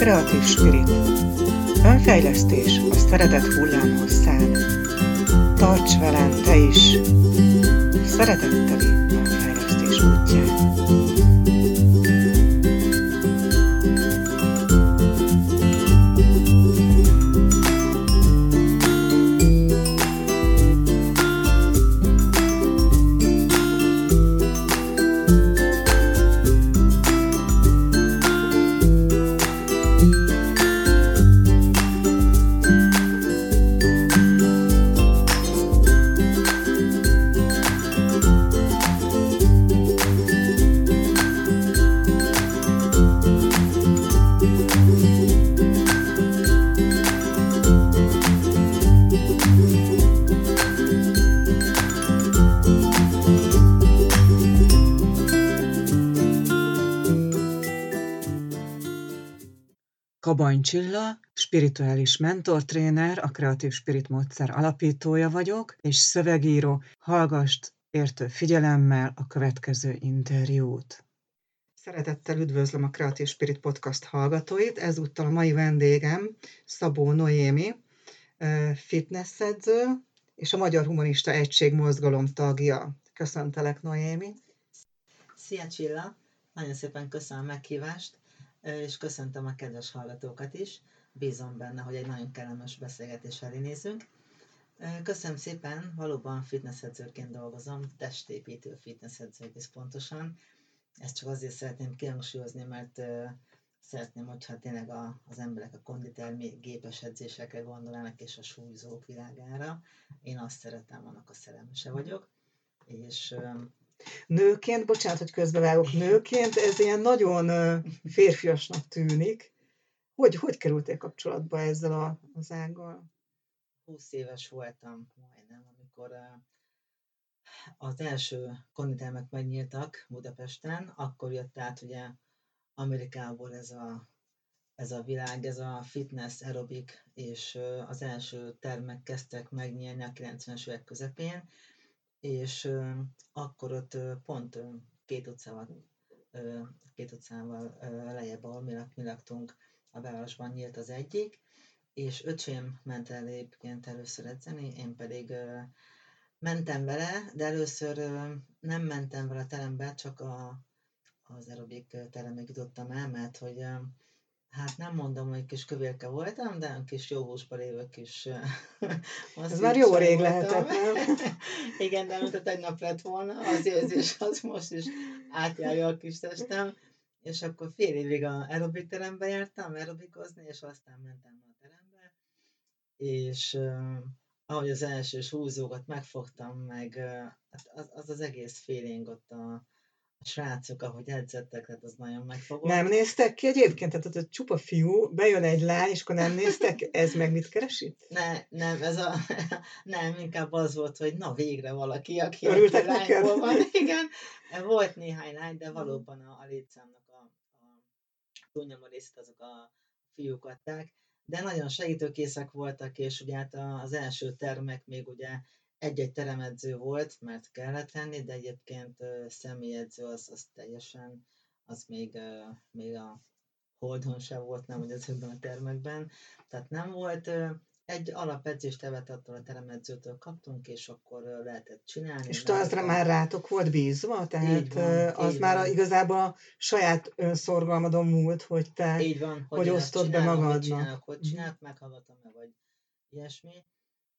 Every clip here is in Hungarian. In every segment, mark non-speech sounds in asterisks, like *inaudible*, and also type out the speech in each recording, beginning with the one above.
Kreatív Spirit. Önfejlesztés a szeretet hullámhosszán. Tarts velem te is! Szeretetteli önfejlesztés útján. Kabany Csilla, spirituális mentortréner, a Kreatív Spirit módszer alapítója vagyok, és szövegíró. Hallgast értő figyelemmel a következő interjút. Szeretettel üdvözlöm a Kreatív Spirit Podcast hallgatóit. Ezúttal a mai vendégem Szabó Noémi, fitnessedző és a Magyar Humanista Egység mozgalom tagja. Köszöntelek, Noémi! Szia Csilla! Nagyon szépen köszönöm a meghívást és köszöntöm a kedves hallgatókat is. Bízom benne, hogy egy nagyon kellemes beszélgetés elé nézünk. Köszönöm szépen, valóban fitnessedzőként dolgozom, testépítő fitnessedző egész pontosan. Ezt csak azért szeretném kihangsúlyozni, mert szeretném, hogyha tényleg a, az emberek a konditermi gépes edzésekre gondolnának és a súlyzók világára. Én azt szeretem, annak a szerelmese vagyok. És Nőként, bocsánat, hogy közbevágok, nőként ez ilyen nagyon férfiasnak tűnik. Hogy, hogy kerültél kapcsolatba ezzel a, az ággal? 20 éves voltam majdnem, amikor az első konditermek megnyíltak Budapesten, akkor jött át ugye Amerikából ez a, ez a világ, ez a fitness, aerobik, és az első termek kezdtek megnyílni a 90-es évek közepén, és akkor ott pont két utcával, két utcával lejjebb, ahol mi, mi laktunk, a városban nyílt az egyik, és öcsém ment el egyébként először edzeni, én pedig mentem vele, de először nem mentem vele a terembe, csak a, az aerobik teremig jutottam el, mert hogy Hát nem mondom, hogy kis kövérke voltam, de kis jó húsba lévő kis... Ez már jó rég lehetett, nem? *laughs* Igen, de mint egy nap lett volna, az érzés az most is átjárja a kis testem, és akkor fél évig a aerobik terembe jártam, aerobikozni, és aztán mentem a terembe, és ahogy az első húzókat megfogtam, meg uh, az, az az egész feeling ott a, a srácok, ahogy edzettek, tehát az nagyon megfogott. Nem néztek ki egyébként? Tehát a csupa fiú, bejön egy lány, és akkor nem néztek, ez meg mit keres itt? Ne, nem, ez a, *laughs* nem, inkább az volt, hogy na végre valaki, aki Örültek a neked? van. *laughs* Igen, volt néhány lány, de valóban a, a létszámnak a, a túlnyomó részét azok a fiúk adták, de nagyon segítőkészek voltak, és ugye hát az első termek még ugye egy-egy teremedző volt, mert kellett lenni, de egyébként személyedző az, az teljesen, az még, még a holdon sem volt, nem, hogy ezekben a termekben. Tehát nem volt egy alapedzést tevet attól a teremedzőtől kaptunk, és akkor lehetett csinálni. És azra már rátok volt bízva? Tehát van, az már van. igazából a saját önszorgalmadon múlt, hogy te így van, hogy, hogy osztod be magadnak. Hogy csinálok, hogy csinálok, meghallgatom-e, vagy ilyesmi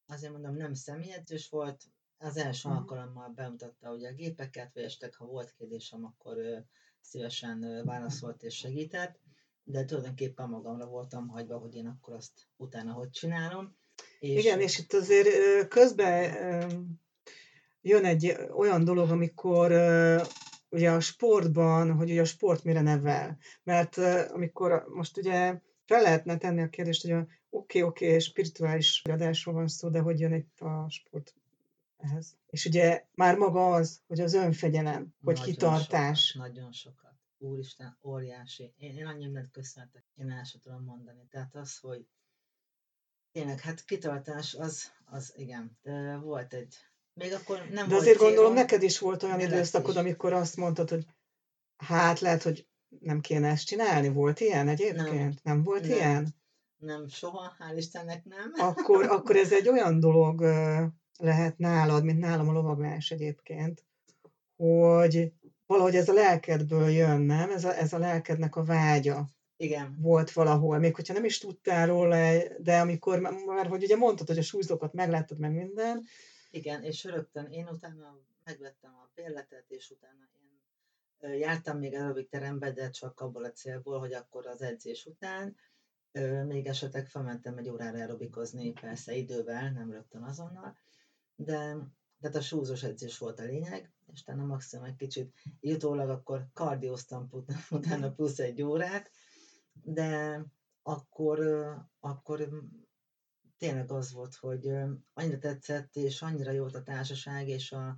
azért mondom, nem személyedzős volt, az első uh-huh. alkalommal bemutatta ugye a gépeket, vagy estek, ha volt kérdésem, akkor ö, szívesen válaszolt és segített, de tulajdonképpen magamra voltam hagyva, hogy én akkor azt utána hogy csinálom. És... Igen, és itt azért közben jön egy olyan dolog, amikor ugye a sportban, hogy ugye a sport mire nevel. Mert amikor most ugye fel lehetne tenni a kérdést, hogy a oké, okay, oké, okay, spirituális adásról van szó, de hogy jön itt a sport ehhez? És ugye már maga az, hogy az önfegyelem, hogy nagyon kitartás. Sokat, nagyon sokat. Úristen, óriási. Én, én annyi mindent köszönhetek, én el sem tudom mondani. Tehát az, hogy tényleg, hát kitartás, az, az igen, de volt egy, még akkor nem De azért célom, gondolom, neked is volt olyan időszakod, amikor azt mondtad, hogy hát lehet, hogy nem kéne ezt csinálni? Volt ilyen egyébként? Nem, nem volt Nem. ilyen? Nem, soha, hál' Istennek nem. Akkor, *laughs* akkor ez egy olyan dolog lehet nálad, mint nálam a lovaglás egyébként, hogy valahogy ez a lelkedből jön, nem? Ez a, ez a lelkednek a vágya Igen, volt valahol, még hogyha nem is tudtál róla, de amikor, mert hogy ugye mondtad, hogy a súlyzókat megláttad meg minden, igen, és rögtön én utána megvettem a bérletet, és utána én jártam még aerobik terembe, de csak abból a célból, hogy akkor az edzés után még esetleg felmentem egy órára aerobikozni, persze idővel, nem rögtön azonnal, de tehát a súlyzós edzés volt a lényeg, és utána maximum egy kicsit így utólag akkor kardióztam *laughs* utána plusz egy órát, de akkor, akkor tényleg az volt, hogy annyira tetszett, és annyira jó volt a társaság, és a,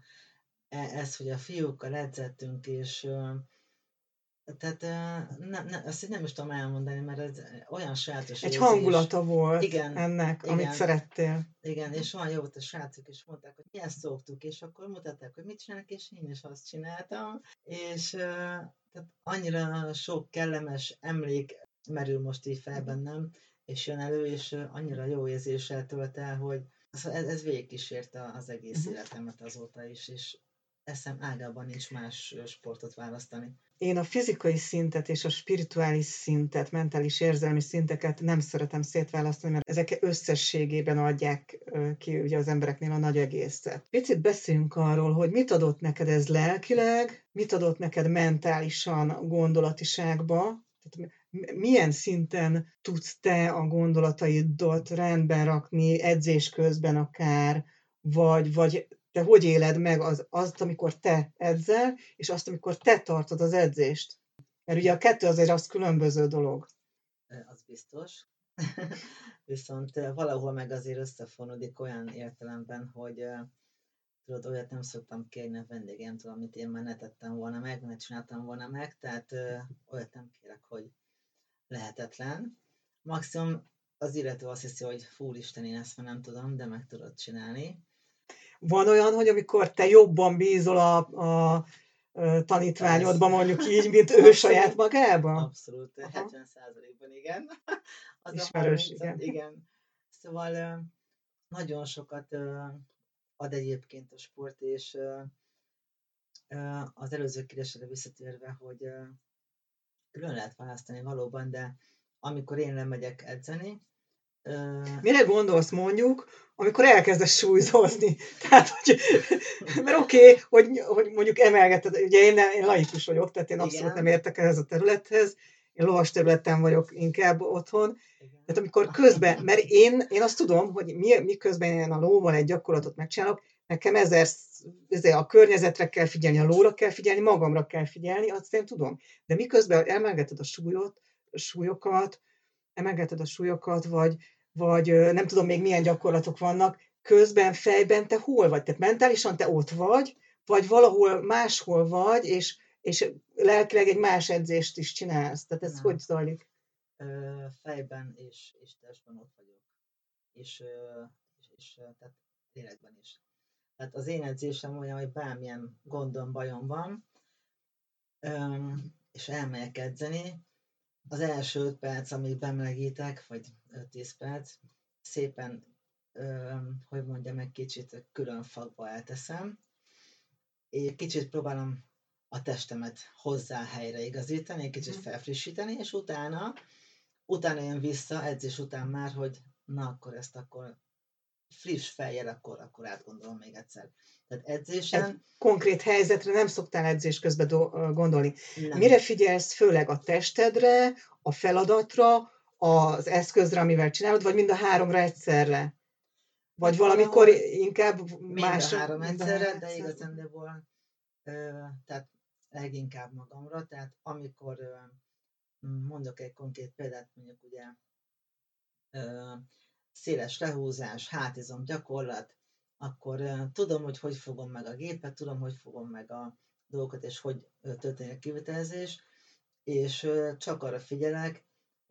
e- ez, hogy a fiúkkal edzettünk, és tehát nem, nem, ezt így nem is tudom elmondani, mert ez olyan sajátos egy érzés. hangulata volt Igen, ennek, amit igen. szerettél. Igen, és olyan jó volt a srácok, és mondták, hogy milyen szoktuk, és akkor mutatták, hogy mit csinálnak, és én is azt csináltam, és tehát annyira sok kellemes emlék merül most így fel bennem, és jön elő, és annyira jó érzéssel tölt el, hogy ez, ez végigkísérte az egész Mhm. életemet azóta is, és eszem ágában nincs más sportot választani. Én a fizikai szintet és a spirituális szintet, mentális érzelmi szinteket nem szeretem szétválasztani, mert ezek összességében adják ki ugye az embereknél a nagy egészet. Picit beszéljünk arról, hogy mit adott neked ez lelkileg, mit adott neked mentálisan gondolatiságba, tehát milyen szinten tudsz te a gondolataidat rendben rakni, edzés közben akár, vagy, vagy te hogy éled meg az, azt, amikor te edzel, és azt, amikor te tartod az edzést? Mert ugye a kettő azért az különböző dolog. Az biztos. *laughs* Viszont valahol meg azért összefonódik olyan értelemben, hogy tudod, olyat nem szoktam kérni a vendégeimtől, amit én már ne tettem volna meg, ne csináltam volna meg, tehát olyat nem kérek, hogy lehetetlen. Maximum az illető azt hiszi, hogy fúr Isten, én ezt már nem tudom, de meg tudod csinálni. Van olyan, hogy amikor te jobban bízol a, a, tanítványodban, mondjuk így, mint ő saját magába? Abszolút, Aha. 70%-ban igen. *laughs* Az Ismerős, a 30 igen. igen. Szóval nagyon sokat ad egyébként a sport, és az előző kérdésre visszatérve, hogy külön lehet választani valóban, de amikor én lemegyek edzeni, Mire gondolsz mondjuk, amikor elkezdesz súlyzózni? *laughs* Tehát, hogy, mert oké, okay, hogy, hogy mondjuk emelgeted, ugye én, nem, én laikus vagyok, tehát én abszolút Igen. nem értek ehhez a területhez, én lovas területen vagyok inkább otthon, igen. tehát amikor közben, mert én, én azt tudom, hogy mi, miközben én a lóval egy gyakorlatot megcsinálok, nekem ezer, ezért a környezetre kell figyelni, a lóra kell figyelni, magamra kell figyelni, azt én tudom. De miközben emelgeted a súlyot, súlyokat, emelgeted a súlyokat, vagy, vagy nem tudom még milyen gyakorlatok vannak, közben, fejben te hol vagy? Tehát mentálisan te ott vagy, vagy valahol máshol vagy, és, és lelkileg egy más edzést is csinálsz. Tehát ez Nem. hogy zajlik? Ö, fejben és, és testben ott vagyok. És, és, és tehát lélekben is. Tehát az én edzésem olyan, hogy bármilyen gondom, bajom van, öm, és elmegyek edzeni, az első 5 perc, amíg bemelegítek, vagy 5-10 perc, szépen, hogy mondjam, egy kicsit külön fakba elteszem, és kicsit próbálom a testemet hozzá helyre igazítani, egy kicsit Mhm. felfrissíteni, és utána, utána jön vissza, edzés után már, hogy na akkor ezt akkor friss fejjel, akkor, akkor átgondolom még egyszer. Tehát edzésen Konkrét helyzetre nem szoktál edzés közben do- gondolni. nem. Mire figyelsz? Főleg a testedre, a feladatra, az eszközre, amivel csinálod, vagy mind a háromra egyszerre? Vagy valamikor inkább Mind másra? a három mind a egyszerre, három de igazándiból tehát leginkább magamra, tehát amikor mondok egy konkrét példát, mondjuk ugye széles lehúzás, hátizom gyakorlat, akkor tudom, hogy hogy fogom meg a gépet, tudom, hogy fogom meg a dolgokat, és hogy történik a kivitelezés, és csak arra figyelek,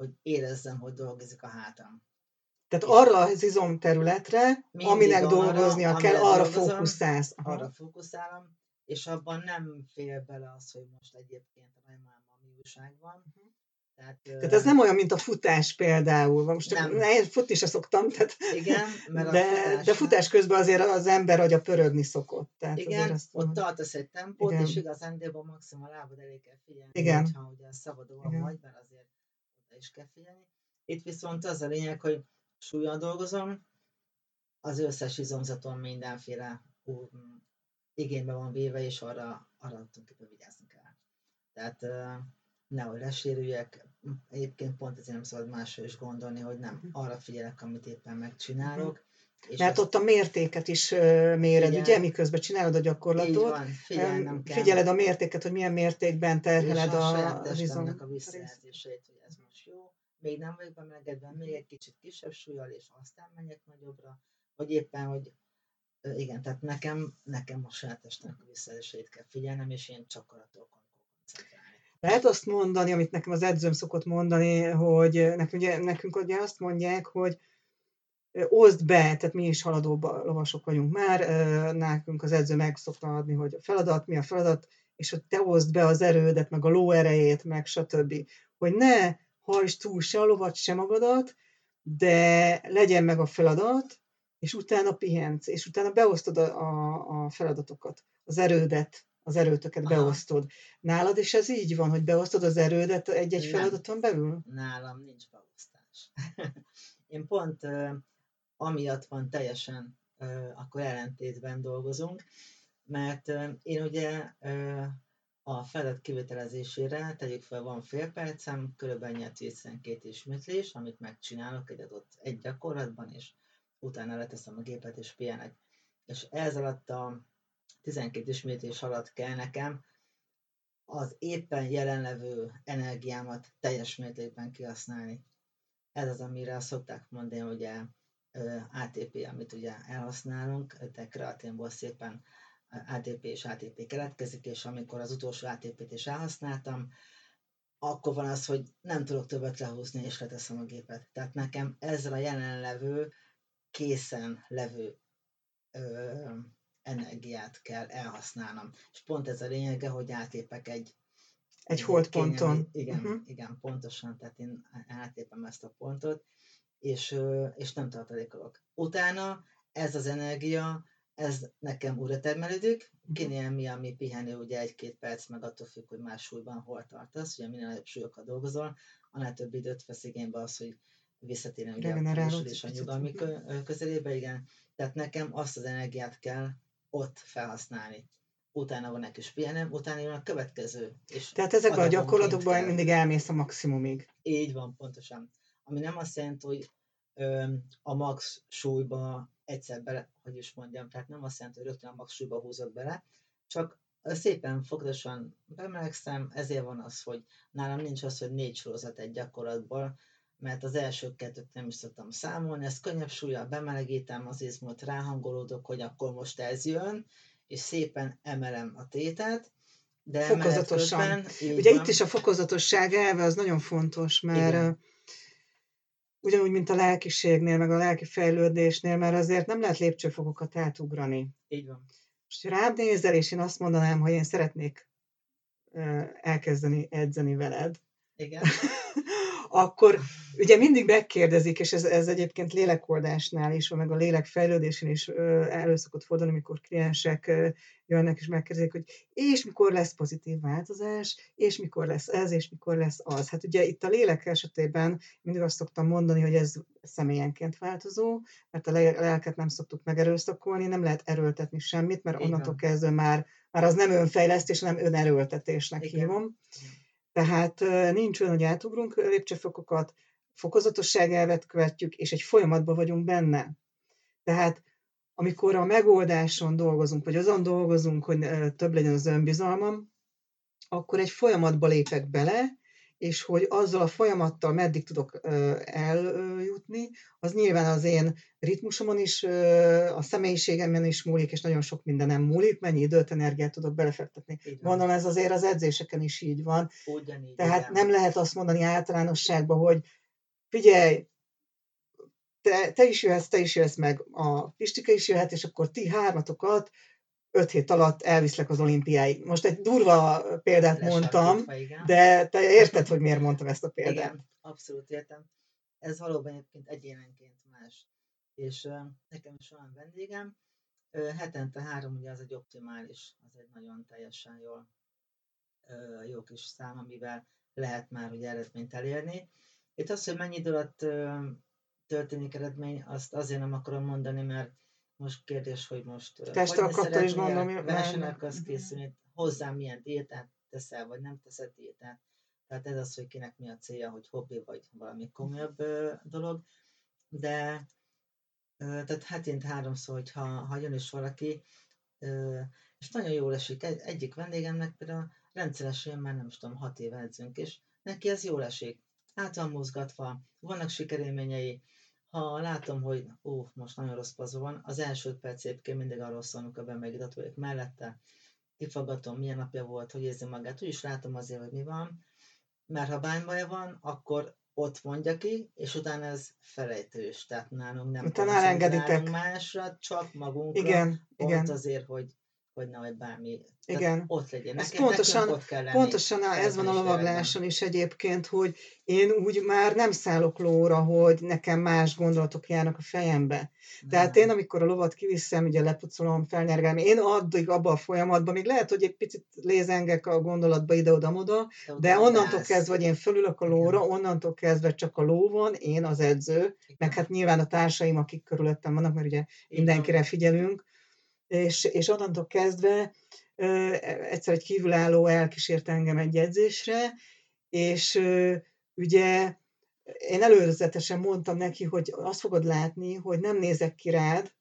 hogy érezzem, hogy dolgozik a hátam. Tehát arra az izomterületre, mindig aminek arra, dolgoznia kell, amire arra dolgozom, fókuszálsz. arra fókuszálom, és abban nem fél bele az, hogy most egyébként a nagymám, ami újságban. Uh-huh. Tehát, tehát ez nem olyan, mint a futás például. Most nem. én futni se szoktam, tehát, Igen, mert de, a futás, de futás közben azért az ember agya pörögni szokott. Tehát igen, azt ott mondom. tartasz egy tempót, igen. és igazándiból maximum a lábad elé kell figyelni, igen. hogyha ugye szabadon igen. vagy, mert azért is kell figyelni. Itt viszont az a lényeg, hogy súlyan dolgozom, az összes izomzaton mindenféle ú, igénybe van véve, és arra, arra tulajdonképpen vigyázni kell. Tehát nehogy lesérüljek, egyébként pont ezért nem szabad másra is gondolni, hogy nem mhm. arra figyelek, amit éppen megcsinálok. És Mert ott a mértéket is méred, figyel, ugye, miközben csinálod a gyakorlatot. van, figyelnem kell. Figyeled a mértéket, hogy milyen mértékben terheled a, a, a izom. a visszajelzéseit, hogy ez még nem vagyok bemelegedve, még egy kicsit kisebb súlyal, és aztán megyek nagyobbra, vagy éppen, hogy igen, tehát nekem, nekem a saját testnek a visszajelzéseit kell figyelnem, és én csak arra tudok. Lehet azt mondani, amit nekem az edzőm szokott mondani, hogy nekünk ugye, nekünk ugye azt mondják, hogy oszd be, tehát mi is haladó lovasok vagyunk már, nekünk az edző meg szokta adni, hogy a feladat, mi a feladat, és hogy te oszd be az erődet, meg a ló erejét, meg stb. Hogy ne hajtsd túl se a lovat, se magadat, de legyen meg a feladat, és utána pihensz, és utána beosztod a, a, a feladatokat, az erődet, az erőtöket Aha. beosztod. Nálad is ez így van, hogy beosztod az erődet egy-egy feladaton belül? Nálam nincs beosztás. *laughs* Én pont uh, amiatt van teljesen uh, akkor ellentétben dolgozunk, mert uh, én ugye uh, a feladat kivitelezésére, tegyük fel, van fél percem, körülbelül 12 ismétlés, amit megcsinálok egy adott egy gyakorlatban, és utána leteszem a gépet és pihenek. És ez alatt a 12 ismétlés alatt kell nekem az éppen jelenlevő energiámat teljes mértékben kihasználni. Ez az, amire szokták mondani, ugye ATP, amit ugye elhasználunk, de kreatinból szépen ATP és ATP keletkezik, és amikor az utolsó ATP-t is elhasználtam, akkor van az, hogy nem tudok többet lehúzni, és leteszem a gépet. Tehát nekem ezzel a jelenlevő, készen levő ö, energiát kell elhasználnom. És pont ez a lényege, hogy átépek egy egy holdponton. Igen, uh-huh. igen, pontosan, tehát én átépem ezt a pontot, és, és nem tartalékolok. Utána ez az energia, ez nekem újra termelődik, mhm. kinél mi, ami pihenő, ugye egy-két perc, meg attól függ, hogy más súlyban hol tartasz, ugye minél nagyobb súlyokkal dolgozol, annál több időt vesz igénybe az, hogy visszatérjen ugye a és a nyugalmi közelébe, igen. Tehát nekem azt az energiát kell ott felhasználni. Utána van egy kis pihenem, utána jön a következő. És Tehát ezekben a gyakorlatokban kell. mindig elmész a maximumig. Így van, pontosan. Ami nem azt jelenti, hogy ö, a max súlyba egyszer bele, hogy is mondjam, tehát nem azt jelenti, hogy rögtön a max súlyba húzok bele, csak szépen fokozatosan bemelegszem, ezért van az, hogy nálam nincs az, hogy négy sorozat egy gyakorlatból, mert az első kettőt nem is szoktam számolni, ez könnyebb súlya, bemelegítem az izmot, ráhangolódok, hogy akkor most ez jön, és szépen emelem a tétet, de fokozatosan. Közben, Ugye van. itt is a fokozatosság elve az nagyon fontos, mert Igen. Ugyanúgy, mint a lelkiségnél, meg a lelki fejlődésnél, mert azért nem lehet lépcsőfokokat átugrani. Így van. Most rád nézel, és én azt mondanám, hogy én szeretnék elkezdeni edzeni veled. Igen. *laughs* akkor ugye mindig megkérdezik, és ez, ez egyébként lélekoldásnál is, meg a lélekfejlődésén is elő szokott fordulni, amikor kliensek jönnek és megkérdezik, hogy és mikor lesz pozitív változás, és mikor lesz ez, és mikor lesz az. Hát ugye itt a lélek esetében mindig azt szoktam mondani, hogy ez személyenként változó, mert a lelket nem szoktuk megerőszakolni, nem lehet erőltetni semmit, mert onnantól kezdve már, már az nem önfejlesztés, hanem önerőltetésnek Igen. hívom. Igen tehát nincs olyan, hogy átugrunk lépcsőfokokat, fokozatosság elvet követjük, és egy folyamatban vagyunk benne. Tehát amikor a megoldáson dolgozunk, vagy azon dolgozunk, hogy több legyen az önbizalmam, akkor egy folyamatba lépek bele, és hogy azzal a folyamattal meddig tudok eljutni, az nyilván az én ritmusomon is, a személyiségemben is múlik, és nagyon sok mindenem múlik, mennyi időt, energiát tudok belefektetni. Mondom, ez azért az edzéseken is így van. Ugyanígy, Tehát nem lehet azt mondani általánosságban, hogy figyelj, te, te is jöhetsz, te is jöhetsz meg, a Pistike is jöhet, és akkor ti hármatokat öt hét alatt elviszlek az olimpiáig. Most egy durva példát mondtam, de te érted, hogy miért mondtam ezt a példát. Igen, abszolút értem. Ez valóban egyébként egyénenként más. És uh, nekem is van vendégem, uh, hetente három, ugye az egy optimális, az egy nagyon teljesen jól, uh, jó kis szám, amivel lehet már ugye eredményt elérni. Itt az, hogy mennyi idő alatt történik eredmény, azt azért nem akarom mondani, mert most kérdés, hogy most Testre akarta is mondom, versenyen akarsz készülni, hozzám milyen diétát teszel, vagy nem teszed diétát. Tehát ez az, hogy kinek mi a célja, hogy hobbi, vagy valami komolyabb dolog. De tehát hetint háromszor, hogyha ha jön is valaki, és nagyon jól esik. Egy, egyik vendégemnek például rendszeresen már nem is tudom, hat éve edzünk, és neki ez jól esik. Át van mozgatva, vannak sikerélményei, ha látom, hogy ó, most nagyon rossz pazó van, az első perc egyébként mindig arról szól, amikor bemegítat vagyok mellette, kifaggatom, milyen napja volt, hogy érzi magát, úgyis látom azért, hogy mi van, mert ha bánybaja van, akkor ott mondja ki, és utána ez felejtős, tehát nálunk nem utána elengeditek. másra, csak magunkra, igen, pont igen. azért, hogy hogy nehogy bármi Igen. ott legyen. Ez Nekem, pontosan, ott kell lenni, pontosan ez van a lovagláson is egyébként, hogy én úgy már nem szállok lóra, hogy nekem más gondolatok járnak a fejembe. Tehát én, amikor a lovat kiviszem, ugye lepucolom, felnyergálom, én addig abba a folyamatban, még lehet, hogy egy picit lézengek a gondolatba ide-oda-moda, de, de onnantól állsz. kezdve, hogy én fölülök a lóra, onnantól kezdve csak a ló van, én az edző, Igen. meg hát nyilván a társaim, akik körülöttem vannak, mert ugye mindenkire figyelünk, és, és onnantól kezdve egyszer egy kívülálló elkísért engem egy edzésre, és ugye én előzetesen mondtam neki, hogy azt fogod látni, hogy nem nézek ki rád,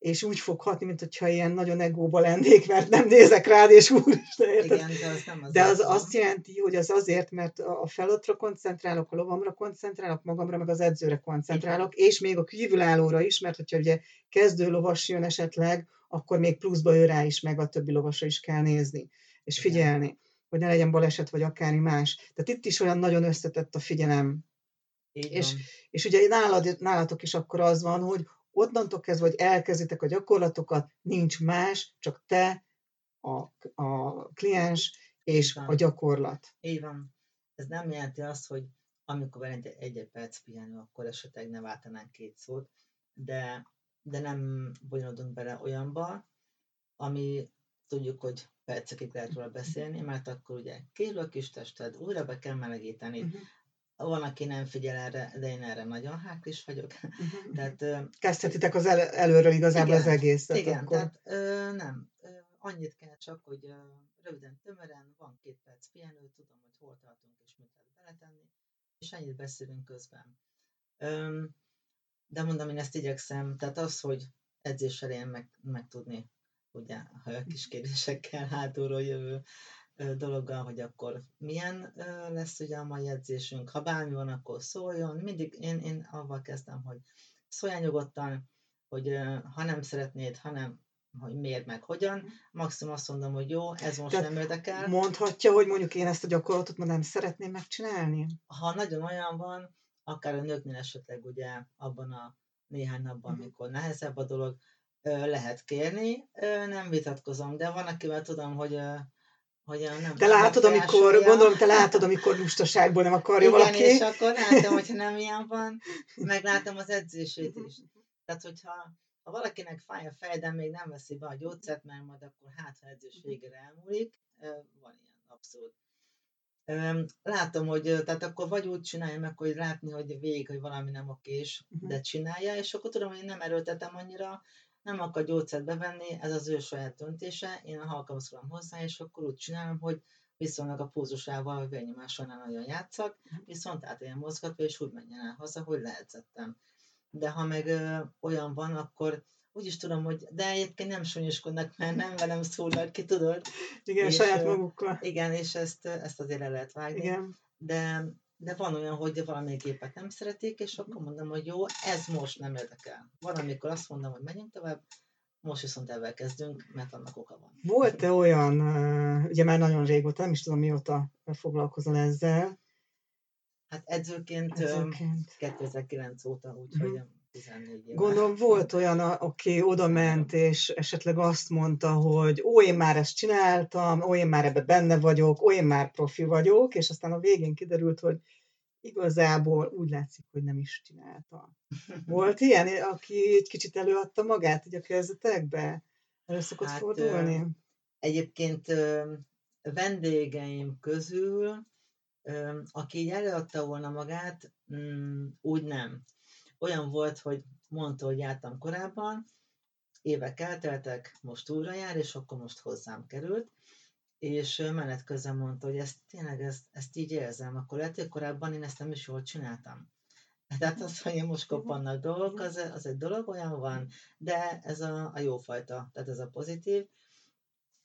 és úgy fog hatni, mint hogyha ilyen nagyon egóba lennék, mert nem nézek rád, és úr is Igen, de az nem az De az azt jelenti, hogy az azért, mert a feladatra koncentrálok, a lovamra koncentrálok, magamra, meg az edzőre koncentrálok, Igen. és még a kívülállóra is, mert hogyha ugye kezdő lovas jön esetleg, akkor még pluszba ő rá is, meg a többi lovasra is kell nézni, és figyelni, Igen. hogy ne legyen baleset, vagy akármi más. Tehát itt is olyan nagyon összetett a figyelem. És, és ugye nálad, nálatok is akkor az van, hogy onnantól kezdve, hogy elkezditek a gyakorlatokat, nincs más, csak te, a, a kliens és a gyakorlat. Így van. Ez nem jelenti azt, hogy amikor van egy, egy perc pihenő, akkor esetleg ne váltanánk két szót, de, de nem bonyolodunk bele olyanba, ami tudjuk, hogy percekig lehet róla beszélni, mert akkor ugye kérül a kis tested, újra be kell melegíteni, uh-huh van, aki nem figyel erre, de én erre nagyon háklis vagyok. Uh-huh. *laughs* tehát, Kezdhetitek az el, előről igazából igen, az egészet. Igen, akkor. tehát ö, nem. Annyit kell csak, hogy ö, röviden, tömören, van két perc pihenő, tudom, hogy hol tartunk és mit lehet beletenni, és ennyit beszélünk közben. Ö, de mondom, én ezt igyekszem, tehát az, hogy edzés elején meg, meg tudni, ugye, ha a kis *laughs* kérdésekkel hátulról jövő dologgal, hogy akkor milyen lesz ugye a mai edzésünk. Ha bármi van, akkor szóljon. Mindig én, én avval kezdem, hogy szóljál nyugodtan, hogy ha nem szeretnéd, hanem hogy miért meg hogyan, maximum azt mondom, hogy jó, ez most Tehát nem érdekel. Mondhatja, hogy mondjuk én ezt a gyakorlatot ma nem szeretném megcsinálni? Ha nagyon olyan van, akár a nőknél esetleg ugye abban a néhány napban, uh-huh. amikor nehezebb a dolog, lehet kérni, nem vitatkozom, de van, akivel tudom, hogy hogy a nem te látod, amikor, gondolom, te látod, amikor lustaságból nem akarja Igen, valaki. és akkor látom, hogyha nem ilyen van, meglátom az edzését is. Tehát, hogyha ha valakinek fáj a fej, de még nem veszi be a gyógyszert, mert majd akkor hát, ha edzés végére elmúlik, van ilyen abszolút. Látom, hogy tehát akkor vagy úgy csinálja meg, hogy látni, hogy végig, hogy valami nem okés, uh-huh. de csinálja, és akkor tudom, hogy nem erőltetem annyira, nem akar gyógyszert bevenni, ez az ő saját döntése, én alkalmazkodom hozzá, és akkor úgy csinálom, hogy viszonylag a púzusával, a vérnyomással nem nagyon játszak, viszont át ilyen mozgatva, és úgy menjen el haza, hogy leedzettem. De ha meg ö, olyan van, akkor úgy is tudom, hogy de egyébként nem sonyoskodnak, mert nem velem szólnak ki, tudod? Igen, és, saját magukkal. Igen, és ezt, ezt azért le lehet vágni. Igen. De de van olyan, hogy valamelyik gépet nem szeretik, és akkor mondom, hogy jó, ez most nem érdekel. Van, amikor azt mondom, hogy menjünk tovább, most viszont ebben kezdünk, mert annak oka van. Volt-e olyan, ugye már nagyon régóta, nem is tudom mióta foglalkozol ezzel? Hát edzőként, edzőként. 2009 óta, úgyhogy uh-huh. 14 éve. Gondolom volt olyan, aki oda ment, és esetleg azt mondta, hogy ó, én már ezt csináltam, ó, én már ebbe benne vagyok, ó, én már profi vagyok, és aztán a végén kiderült, hogy igazából úgy látszik, hogy nem is csinálta. Volt ilyen, aki egy kicsit előadta magát így a kezdetekbe? Elő szokott Hát, fordulni? Egyébként vendégeim közül, aki így előadta volna magát, mm, úgy nem. Olyan volt, hogy mondta, hogy jártam korábban, évek elteltek, most újra jár, és akkor most hozzám került, és menet közben mondta, hogy ezt tényleg ezt, ezt így érzem, akkor lehet, hogy korábban én ezt nem is jól csináltam. *laughs* Tehát az, hogy most koppannak dolgok, az, az egy dolog, olyan van, de ez a, a jófajta, tehát ez a pozitív.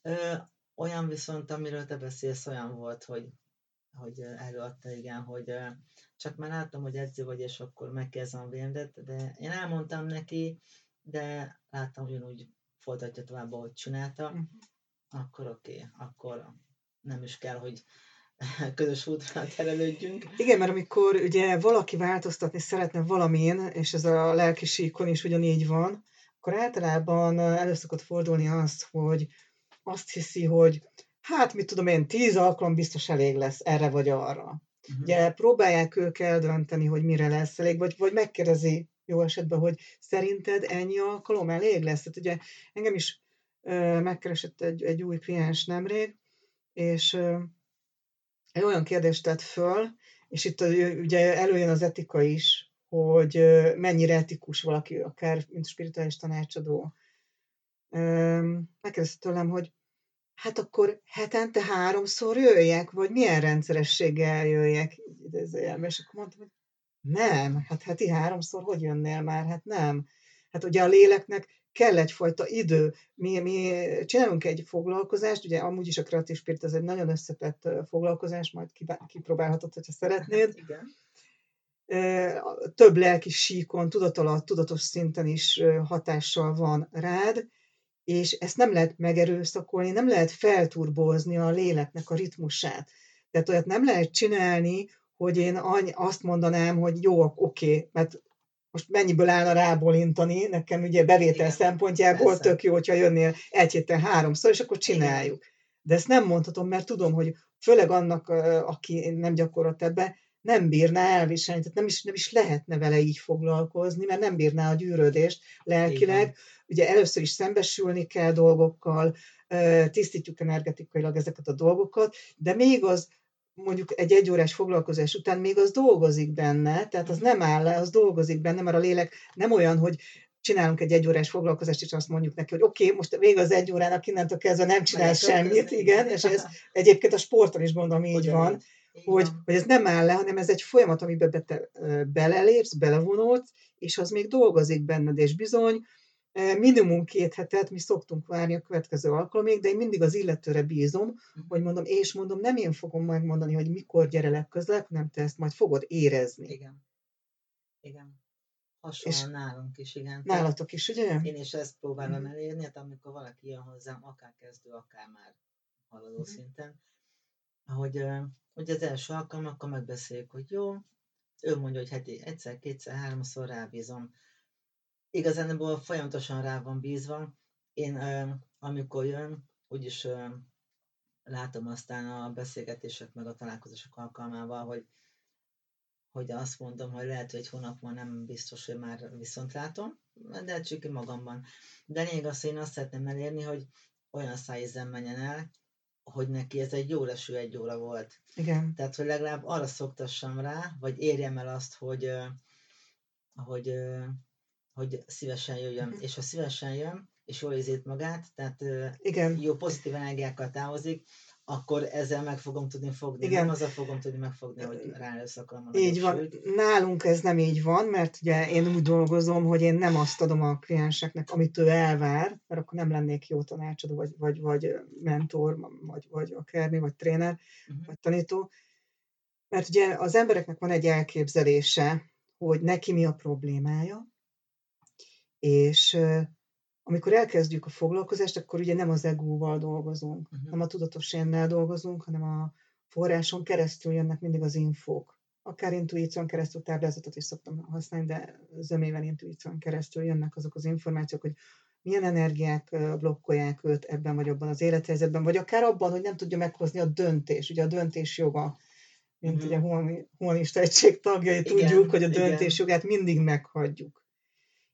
Ö, olyan viszont, amiről te beszélsz, olyan volt, hogy, hogy előadta, igen, hogy csak már láttam, hogy edző vagy, és akkor megkezdem a VMD-t, de én elmondtam neki, de láttam, hogy úgy folytatja tovább, ahogy csinálta, Mhm. akkor oké, okay, akkor nem is kell, hogy *laughs* közös útra terelődjünk. Igen, mert amikor ugye valaki változtatni szeretne valamin, és ez a lelki síkon is ugyanígy van, akkor általában elő szokott fordulni az, hogy azt hiszi, hogy hát mit tudom én, tíz alkalom biztos elég lesz erre vagy arra. Mhm. Ugye próbálják ők eldönteni, hogy mire lesz elég, vagy, vagy megkérdezi jó esetben, hogy szerinted ennyi alkalom elég lesz. Tehát ugye engem is ö, megkeresett egy, egy új kliens nemrég, és ö, egy olyan kérdést tett föl, és itt ugye előjön az etika is, hogy ö, mennyire etikus valaki, akár mint spirituális tanácsadó. Megkérdezte tőlem, hogy hát akkor hetente háromszor jöjjek, vagy milyen rendszerességgel jöjjek, idézőjelben, és akkor mondtam, hogy nem, hát heti háromszor hogy jönnél már? Hát nem. Hát ugye a léleknek kell egyfajta idő. Mi, mi csinálunk egy foglalkozást, ugye amúgy is a kreatív spirit ez egy nagyon összetett foglalkozás, majd kipróbálhatod, hogyha szeretnéd. *laughs* Igen. Ö, Több lelki síkon, tudatalatt, tudatos szinten is hatással van rád, és ezt nem lehet megerőszakolni, nem lehet felturbozni a léleknek a ritmusát. Tehát olyat nem lehet csinálni, hogy én azt mondanám, hogy jó, oké, mert most mennyiből állna rábólintani, nekem ugye bevétel Igen, szempontjából persze. tök jó, hogyha jönnél egy héten háromszor, és akkor csináljuk. De ezt nem mondhatom, mert tudom, hogy főleg annak, aki nem gyakorolt ebbe, nem bírná elviselni, tehát nem is, nem is lehetne vele így foglalkozni, mert nem bírná a gyűrődést lelkileg. Ugye először is szembesülni kell dolgokkal, tisztítjuk energetikailag ezeket a dolgokat, de még az mondjuk egy egyórás foglalkozás után még az dolgozik benne, tehát az nem áll le, az dolgozik benne, mert a lélek nem olyan, hogy csinálunk egy egyórás foglalkozást, és azt mondjuk neki, hogy oké, okay, most vége az egy órának, innentől kezdve nem Mehetünk semmit, igen, és ez egyébként a sporton is gondolom így Ugyanígy. van, hogy, hogy ez nem áll le, hanem ez egy folyamat, amiben be te ö, belelépsz, belevonódsz, és az még dolgozik benned, és bizony, minimum két hetet mi szoktunk várni a következő alkalomig, de én mindig az illetőre bízom, Mhm. hogy mondom, és mondom, nem én fogom megmondani, hogy mikor gyere legközelebb, hanem te ezt majd fogod érezni. Igen. Igen. Hasonlóan nálunk is, igen. Nálatok is, ugye? Én is ezt próbálom Mhm. elérni, hát amikor valaki jön hozzám, akár kezdő, akár már haladó Mhm. szinten, hogy ugye az első alkalom, akkor megbeszéljük, hogy jó, ő mondja, hogy heti egyszer, kétszer, háromszor rábízom. Igazából folyamatosan rá van bízva. Én, amikor jön, úgyis látom aztán a beszélgetések meg a találkozások alkalmával, hogy hogy azt mondom, hogy lehet, hogy egy hónap múlva nem biztos, hogy már viszont látom, de csak ki magamban. De lényeg az, hogy én azt szeretném elérni, hogy olyan szájízen menjen el, hogy neki ez egy jó leső egy óra volt. Igen. Tehát, hogy legalább arra szoktassam rá, vagy érjem el azt, hogy, hogy, hogy szívesen jöjjön. Mhm. És ha szívesen jön, és jól érzi itt magát, tehát Igen. jó pozitív energiákkal távozik, akkor ezzel meg fogom tudni fogni. Igen. Nem azzal fogom tudni megfogni, hogy ráerőszakolom a Így van. Nálunk ez nem így van, mert ugye én úgy dolgozom, hogy én nem azt adom a klienseknek, amit ő elvár, mert akkor nem lennék jó tanácsadó, vagy, vagy, vagy mentor, vagy, vagy akármi, vagy tréner, Mhm. vagy tanító. Mert ugye az embereknek van egy elképzelése, hogy neki mi a problémája, és amikor elkezdjük a foglalkozást, akkor ugye nem az egóval dolgozunk, Mhm. nem a tudatos énnel dolgozunk, hanem a forráson keresztül jönnek mindig az infók. akár intuíción keresztül táblázatot is szoktam használni, de zömével intuíción keresztül jönnek azok az információk, hogy milyen energiák blokkolják őt ebben vagy abban az élethelyzetben, vagy akár abban, hogy nem tudja meghozni a döntés. Ugye a döntés joga, mint mm. ugye a humanista egység tagjai, igen, tudjuk, hogy a döntés jogát mindig meghagyjuk.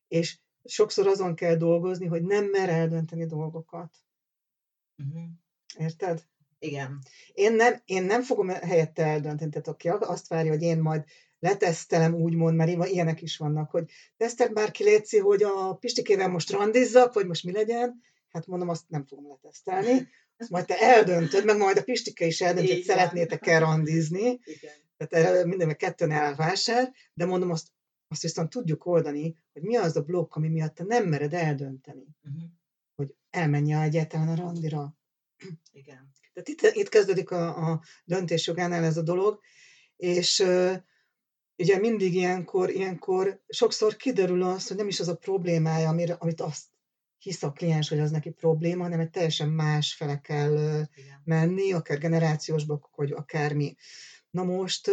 És sokszor azon kell dolgozni, hogy nem mer eldönteni dolgokat. Uh-huh. Érted? Igen. Én nem, én nem fogom helyette eldönteni, tehát aki azt várja, hogy én majd letesztelem, úgymond, mert ilyenek is vannak, hogy tesztelt már ki Léci, hogy a Pistikével most randizzak, vagy most mi legyen, hát mondom, azt nem fogom letesztelni, azt majd te eldöntöd, meg majd a Pistike is eldönt, hogy szeretnétek-e randizni, Igen. tehát erre mindenben kettőn áll vásár, de mondom, azt, azt viszont tudjuk oldani, hogy mi az a blokk, ami miatt te nem mered eldönteni, uh-huh. hogy elmenj egyáltalán a randira. Igen. Tehát itt, itt kezdődik a, a döntésjogánál ez a dolog, és ugye mindig ilyenkor, ilyenkor sokszor kiderül az, hogy nem is az a problémája, amire, amit azt hisz a kliens, hogy az neki probléma, hanem egy teljesen más fele kell Igen. menni, akár generációs blokkok, vagy akármi. Na most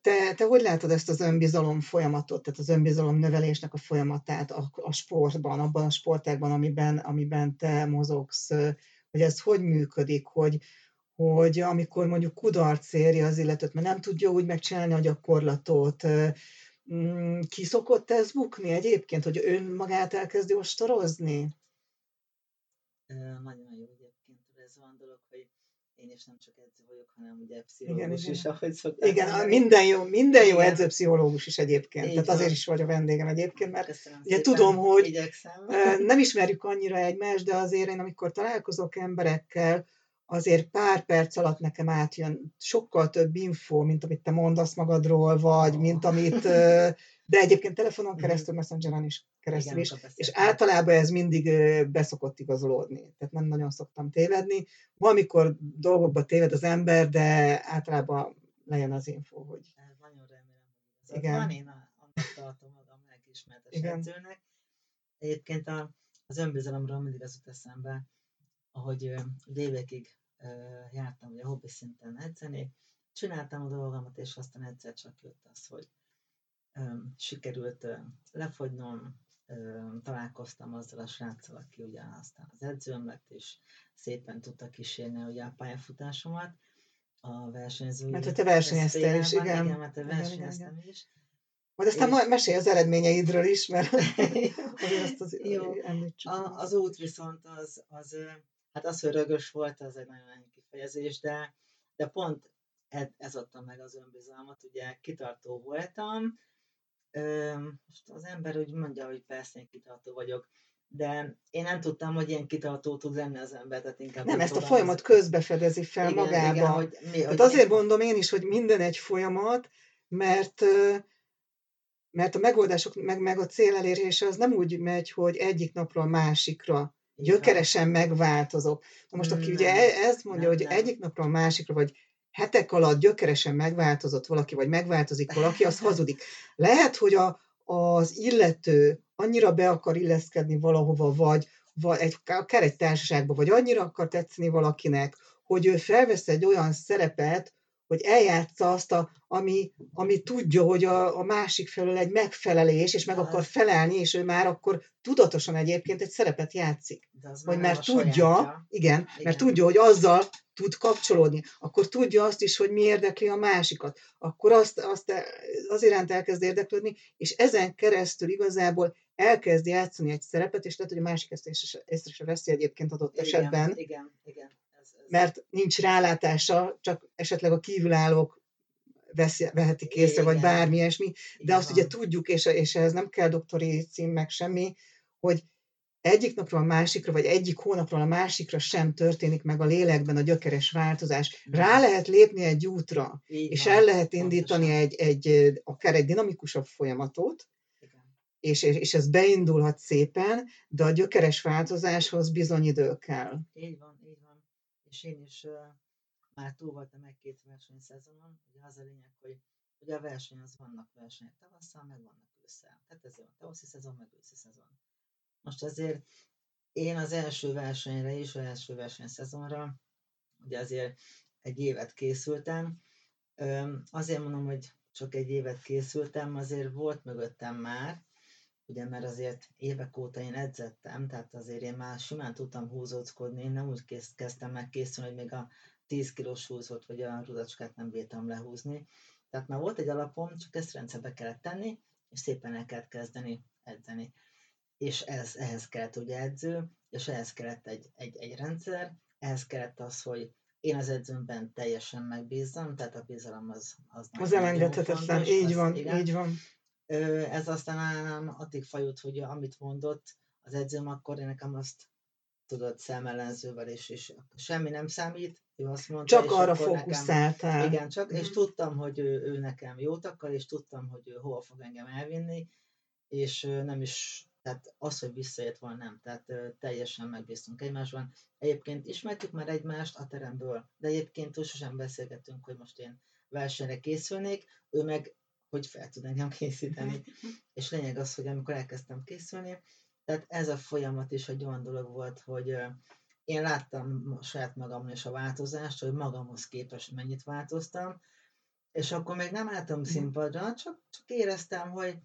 te, te hogy látod ezt az önbizalom folyamatot, tehát az önbizalom növelésnek a folyamatát a, a sportban, abban a sportákban, amiben, amiben te mozogsz, hogy ez hogy működik, hogy, hogy amikor mondjuk kudarc érje az illetőt, mert nem tudja úgy megcsinálni a gyakorlatot, mm, ki szokott ez bukni egyébként, hogy ön magát elkezdi ostorozni? Nagyon jó egyébként, ez van dolog, hogy én is nem csak edző vagyok, hanem ugye pszichológus igen, is, igen. ahogy szokták. Igen, mondani. minden jó, minden jó edző pszichológus is egyébként. Így Tehát van. azért is vagy a vendégem egyébként, mert Köszönöm ugye szépen. tudom, hogy Igyekszem. nem ismerjük annyira egymást, de azért én amikor találkozok emberekkel, azért pár perc alatt nekem átjön sokkal több info, mint amit te mondasz magadról, vagy oh. mint amit, *laughs* de egyébként telefonon mhm. keresztül, messengeren is keresztül is, és általában ez mindig beszokott igazolódni, tehát nem nagyon szoktam tévedni. Valamikor dolgokba téved az ember, de általában lejön az info, hogy... Nagyon remélem, hogy ez Igen. van, én annak tartom magam lelkiismertes edzőnek. Egyébként a, az önbizalomról mindig az jut eszembe, ahogy évekig jártam ugye hobbi szinten edzeni, csináltam a dolgomat, és aztán egyszer csak jött az, hogy sikerült lefogynom, találkoztam azzal a sráccal, aki ugye aztán az edzőm lett, és szépen tudta kísérni ugye a pályafutásomat a versenyzői. Mert hogy te versenyeztél is, igen. Igen, mert te versenyeztem igen, igen. is. Majd aztán és... mesélj az eredményeidről is, mert *laughs* *laughs* azt az, Jó. A, az út viszont az, az, hát az, hogy rögös volt, az egy nagyon ennyi kifejezés, de, de pont ez, ez adta meg az önbizalmat, ugye kitartó voltam, most az ember úgy mondja, hogy persze én kitartó vagyok, de én nem tudtam, hogy ilyen kitartó tud lenni az ember, tehát inkább... Nem, ezt a folyamat közbefedezi fel igen, magába. Igen, hogy, mi, hogy azért én... mondom én is, hogy minden egy folyamat, mert mert a megoldások, meg, meg a cél elérése az nem úgy megy, hogy egyik napról a másikra gyökeresen megváltozok. Na most, aki nem, ugye ezt mondja, nem, hogy nem. egyik napról a másikra, vagy hetek alatt gyökeresen megváltozott valaki, vagy megváltozik valaki, az hazudik. Lehet, hogy a, az illető annyira be akar illeszkedni valahova, vagy, vagy egy, akár egy társaságba, vagy annyira akar tetszeni valakinek, hogy ő felvesz egy olyan szerepet, hogy eljátsza azt, a, ami, ami tudja, hogy a, a másik felől egy megfelelés, és meg akar felelni, és ő már akkor tudatosan egyébként egy szerepet játszik. Vagy mert tudja, igen, igen, mert tudja, hogy azzal tud kapcsolódni, akkor tudja azt is, hogy mi érdekli a másikat, akkor azt, azt az iránt elkezd érdeklődni, és ezen keresztül igazából elkezd játszani egy szerepet, és lehet, hogy a másik ezt észre, észre se veszi egyébként adott igen, esetben. Igen, igen mert nincs rálátása, csak esetleg a kívülállók veszi, vehetik észre, Igen. vagy bármi ilyesmi, de Igen. azt ugye tudjuk, és, és ehhez nem kell doktori cím, meg semmi, hogy egyik napról a másikra, vagy egyik hónapról a másikra sem történik meg a lélekben a gyökeres változás. Rá lehet lépni egy útra, Így és el lehet indítani egy, egy, akár egy dinamikusabb folyamatot, és, és ez beindulhat szépen, de a gyökeres változáshoz bizony idő kell. Így van és én is már túl voltam egy két versenyszezonon, ugye az a lényeg, hogy ugye a verseny az vannak versenyek tavasszal, meg vannak ősszel. Tehát ez a tavaszi szezon, meg őszi szezon. Most azért én az első versenyre is, az első versenyszezonra, ugye azért egy évet készültem, Azért mondom, hogy csak egy évet készültem, azért volt mögöttem már, ugye mert azért évek óta én edzettem, tehát azért én már simán tudtam húzóckodni, én nem úgy kezdtem meg készülni, hogy még a 10 kilós húzót vagy a ruzacskát nem bírtam lehúzni. Tehát már volt egy alapom, csak ezt rendszerbe kellett tenni, és szépen el kellett kezdeni edzeni. És ez, ehhez kellett ugye edző, és ehhez kellett egy, egy, egy rendszer, ehhez kellett az, hogy én az edzőmben teljesen megbízzam, tehát a bizalom az... Az, az elengedhetetlen, így van, igen. így van. Ez aztán nálam addig fajult, hogy amit mondott az edzőm, akkor én nekem azt tudod szemellenzővel is, és semmi nem számít, ő azt mondta, Csak arra fókuszáltál. Nekem, igen, csak, és mhm. tudtam, hogy ő, ő nekem jót akar, és tudtam, hogy ő hova fog engem elvinni, és nem is, tehát az, hogy visszajött volna, nem, tehát teljesen megbíztunk egymásban. Egyébként ismertük már egymást a teremből, de egyébként sosem beszélgettünk, hogy most én versenyre készülnék, ő meg hogy fel tud engem készíteni. És lényeg az, hogy amikor elkezdtem készülni, tehát ez a folyamat is egy olyan dolog volt, hogy én láttam saját magamon is a változást, hogy magamhoz képest mennyit változtam, és akkor még nem álltam mhm. színpadra, csak, csak éreztem, hogy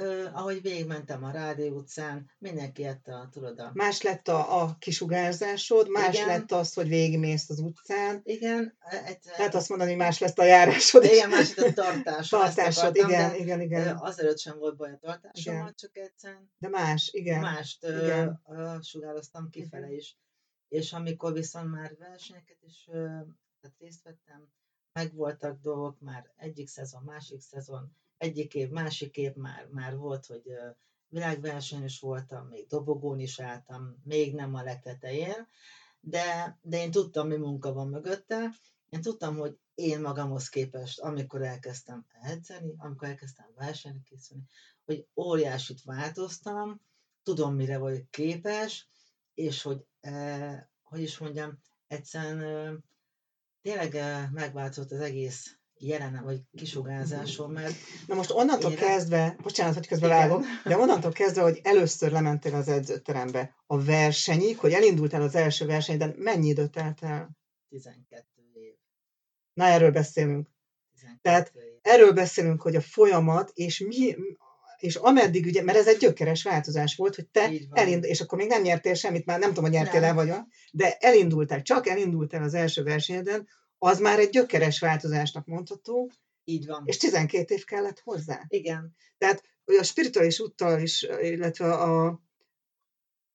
Uh, ahogy végigmentem a Rádió utcán, mindenki ette a, tudod, a... Más lett a, a kisugárzásod, más igen. lett az, hogy végigmész az utcán. Igen. Egy, Lehet azt mondani, hogy más lesz a járásod. Igen, más lett a tartásod. Tartásod, igen, igen, igen. Azelőtt sem volt baj a tartásommal, csak egyszerűen... De más, igen. Mást igen. Uh, sugároztam kifele igen. is. És amikor viszont már versenyeket is uh, tehát részt vettem, megvoltak dolgok, már egyik szezon, másik szezon, egyik év, másik év már, már volt, hogy világverseny is voltam, még dobogón is álltam, még nem a legtetején, de, de én tudtam, mi munka van mögötte, én tudtam, hogy én magamhoz képest, amikor elkezdtem edzeni, amikor elkezdtem versenyre készülni, hogy óriásit változtam, tudom, mire vagyok képes, és hogy, eh, hogy is mondjam, egyszerűen eh, tényleg eh, megváltozott az egész jelenem, vagy kisugázásom, mert... Na most onnantól ére... kezdve, bocsánat, hogy közben vágom, de onnantól kezdve, hogy először lementél az edzőterembe a versenyig, hogy elindultál az első versenyben, mennyi időt telt el? 12 év. Na, erről beszélünk. Tehát év. erről beszélünk, hogy a folyamat, és mi, és ameddig ugye, mert ez egy gyökeres változás volt, hogy te elindul, és akkor még nem nyertél semmit, már nem tudom, hogy nyertél el vagy, de elindultál, csak elindultál az első versenyeden, az már egy gyökeres változásnak mondható. Így van. És 12 év kellett hozzá. Igen. Tehát a spirituális úttal is, illetve a,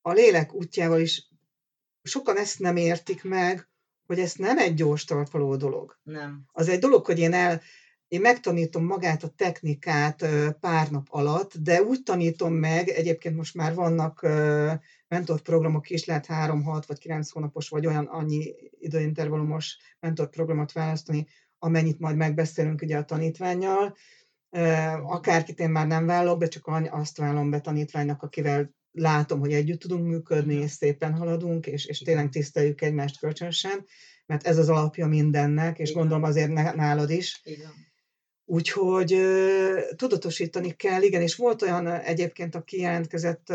a lélek útjával is sokan ezt nem értik meg, hogy ez nem egy gyors talpaló dolog. Nem. Az egy dolog, hogy én el, én megtanítom magát a technikát pár nap alatt, de úgy tanítom meg, egyébként most már vannak mentorprogramok is, lehet 3, 6 vagy 9 hónapos, vagy olyan annyi időintervallumos mentorprogramot választani, amennyit majd megbeszélünk ugye a tanítványjal. Akárkit én már nem vállok de csak azt vállom be tanítványnak, akivel látom, hogy együtt tudunk működni, és szépen haladunk, és, és tényleg tiszteljük egymást kölcsönösen, mert ez az alapja mindennek, és Igen. gondolom azért nálad is. Igen Úgyhogy tudatosítani kell, igen, és volt olyan egyébként, aki jelentkezett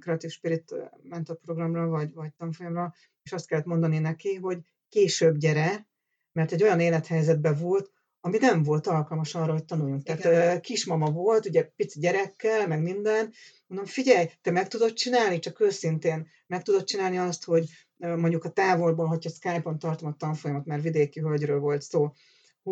Creative Spirit mentor programra, vagy, vagy tanfolyamra, és azt kellett mondani neki, hogy később gyere, mert egy olyan élethelyzetben volt, ami nem volt alkalmas arra, hogy tanuljunk. Igen. Tehát kismama volt, ugye pici gyerekkel, meg minden. Mondom, figyelj, te meg tudod csinálni, csak őszintén meg tudod csinálni azt, hogy mondjuk a távolból, hogyha Skype-on tartom a tanfolyamat, mert vidéki hölgyről volt szó,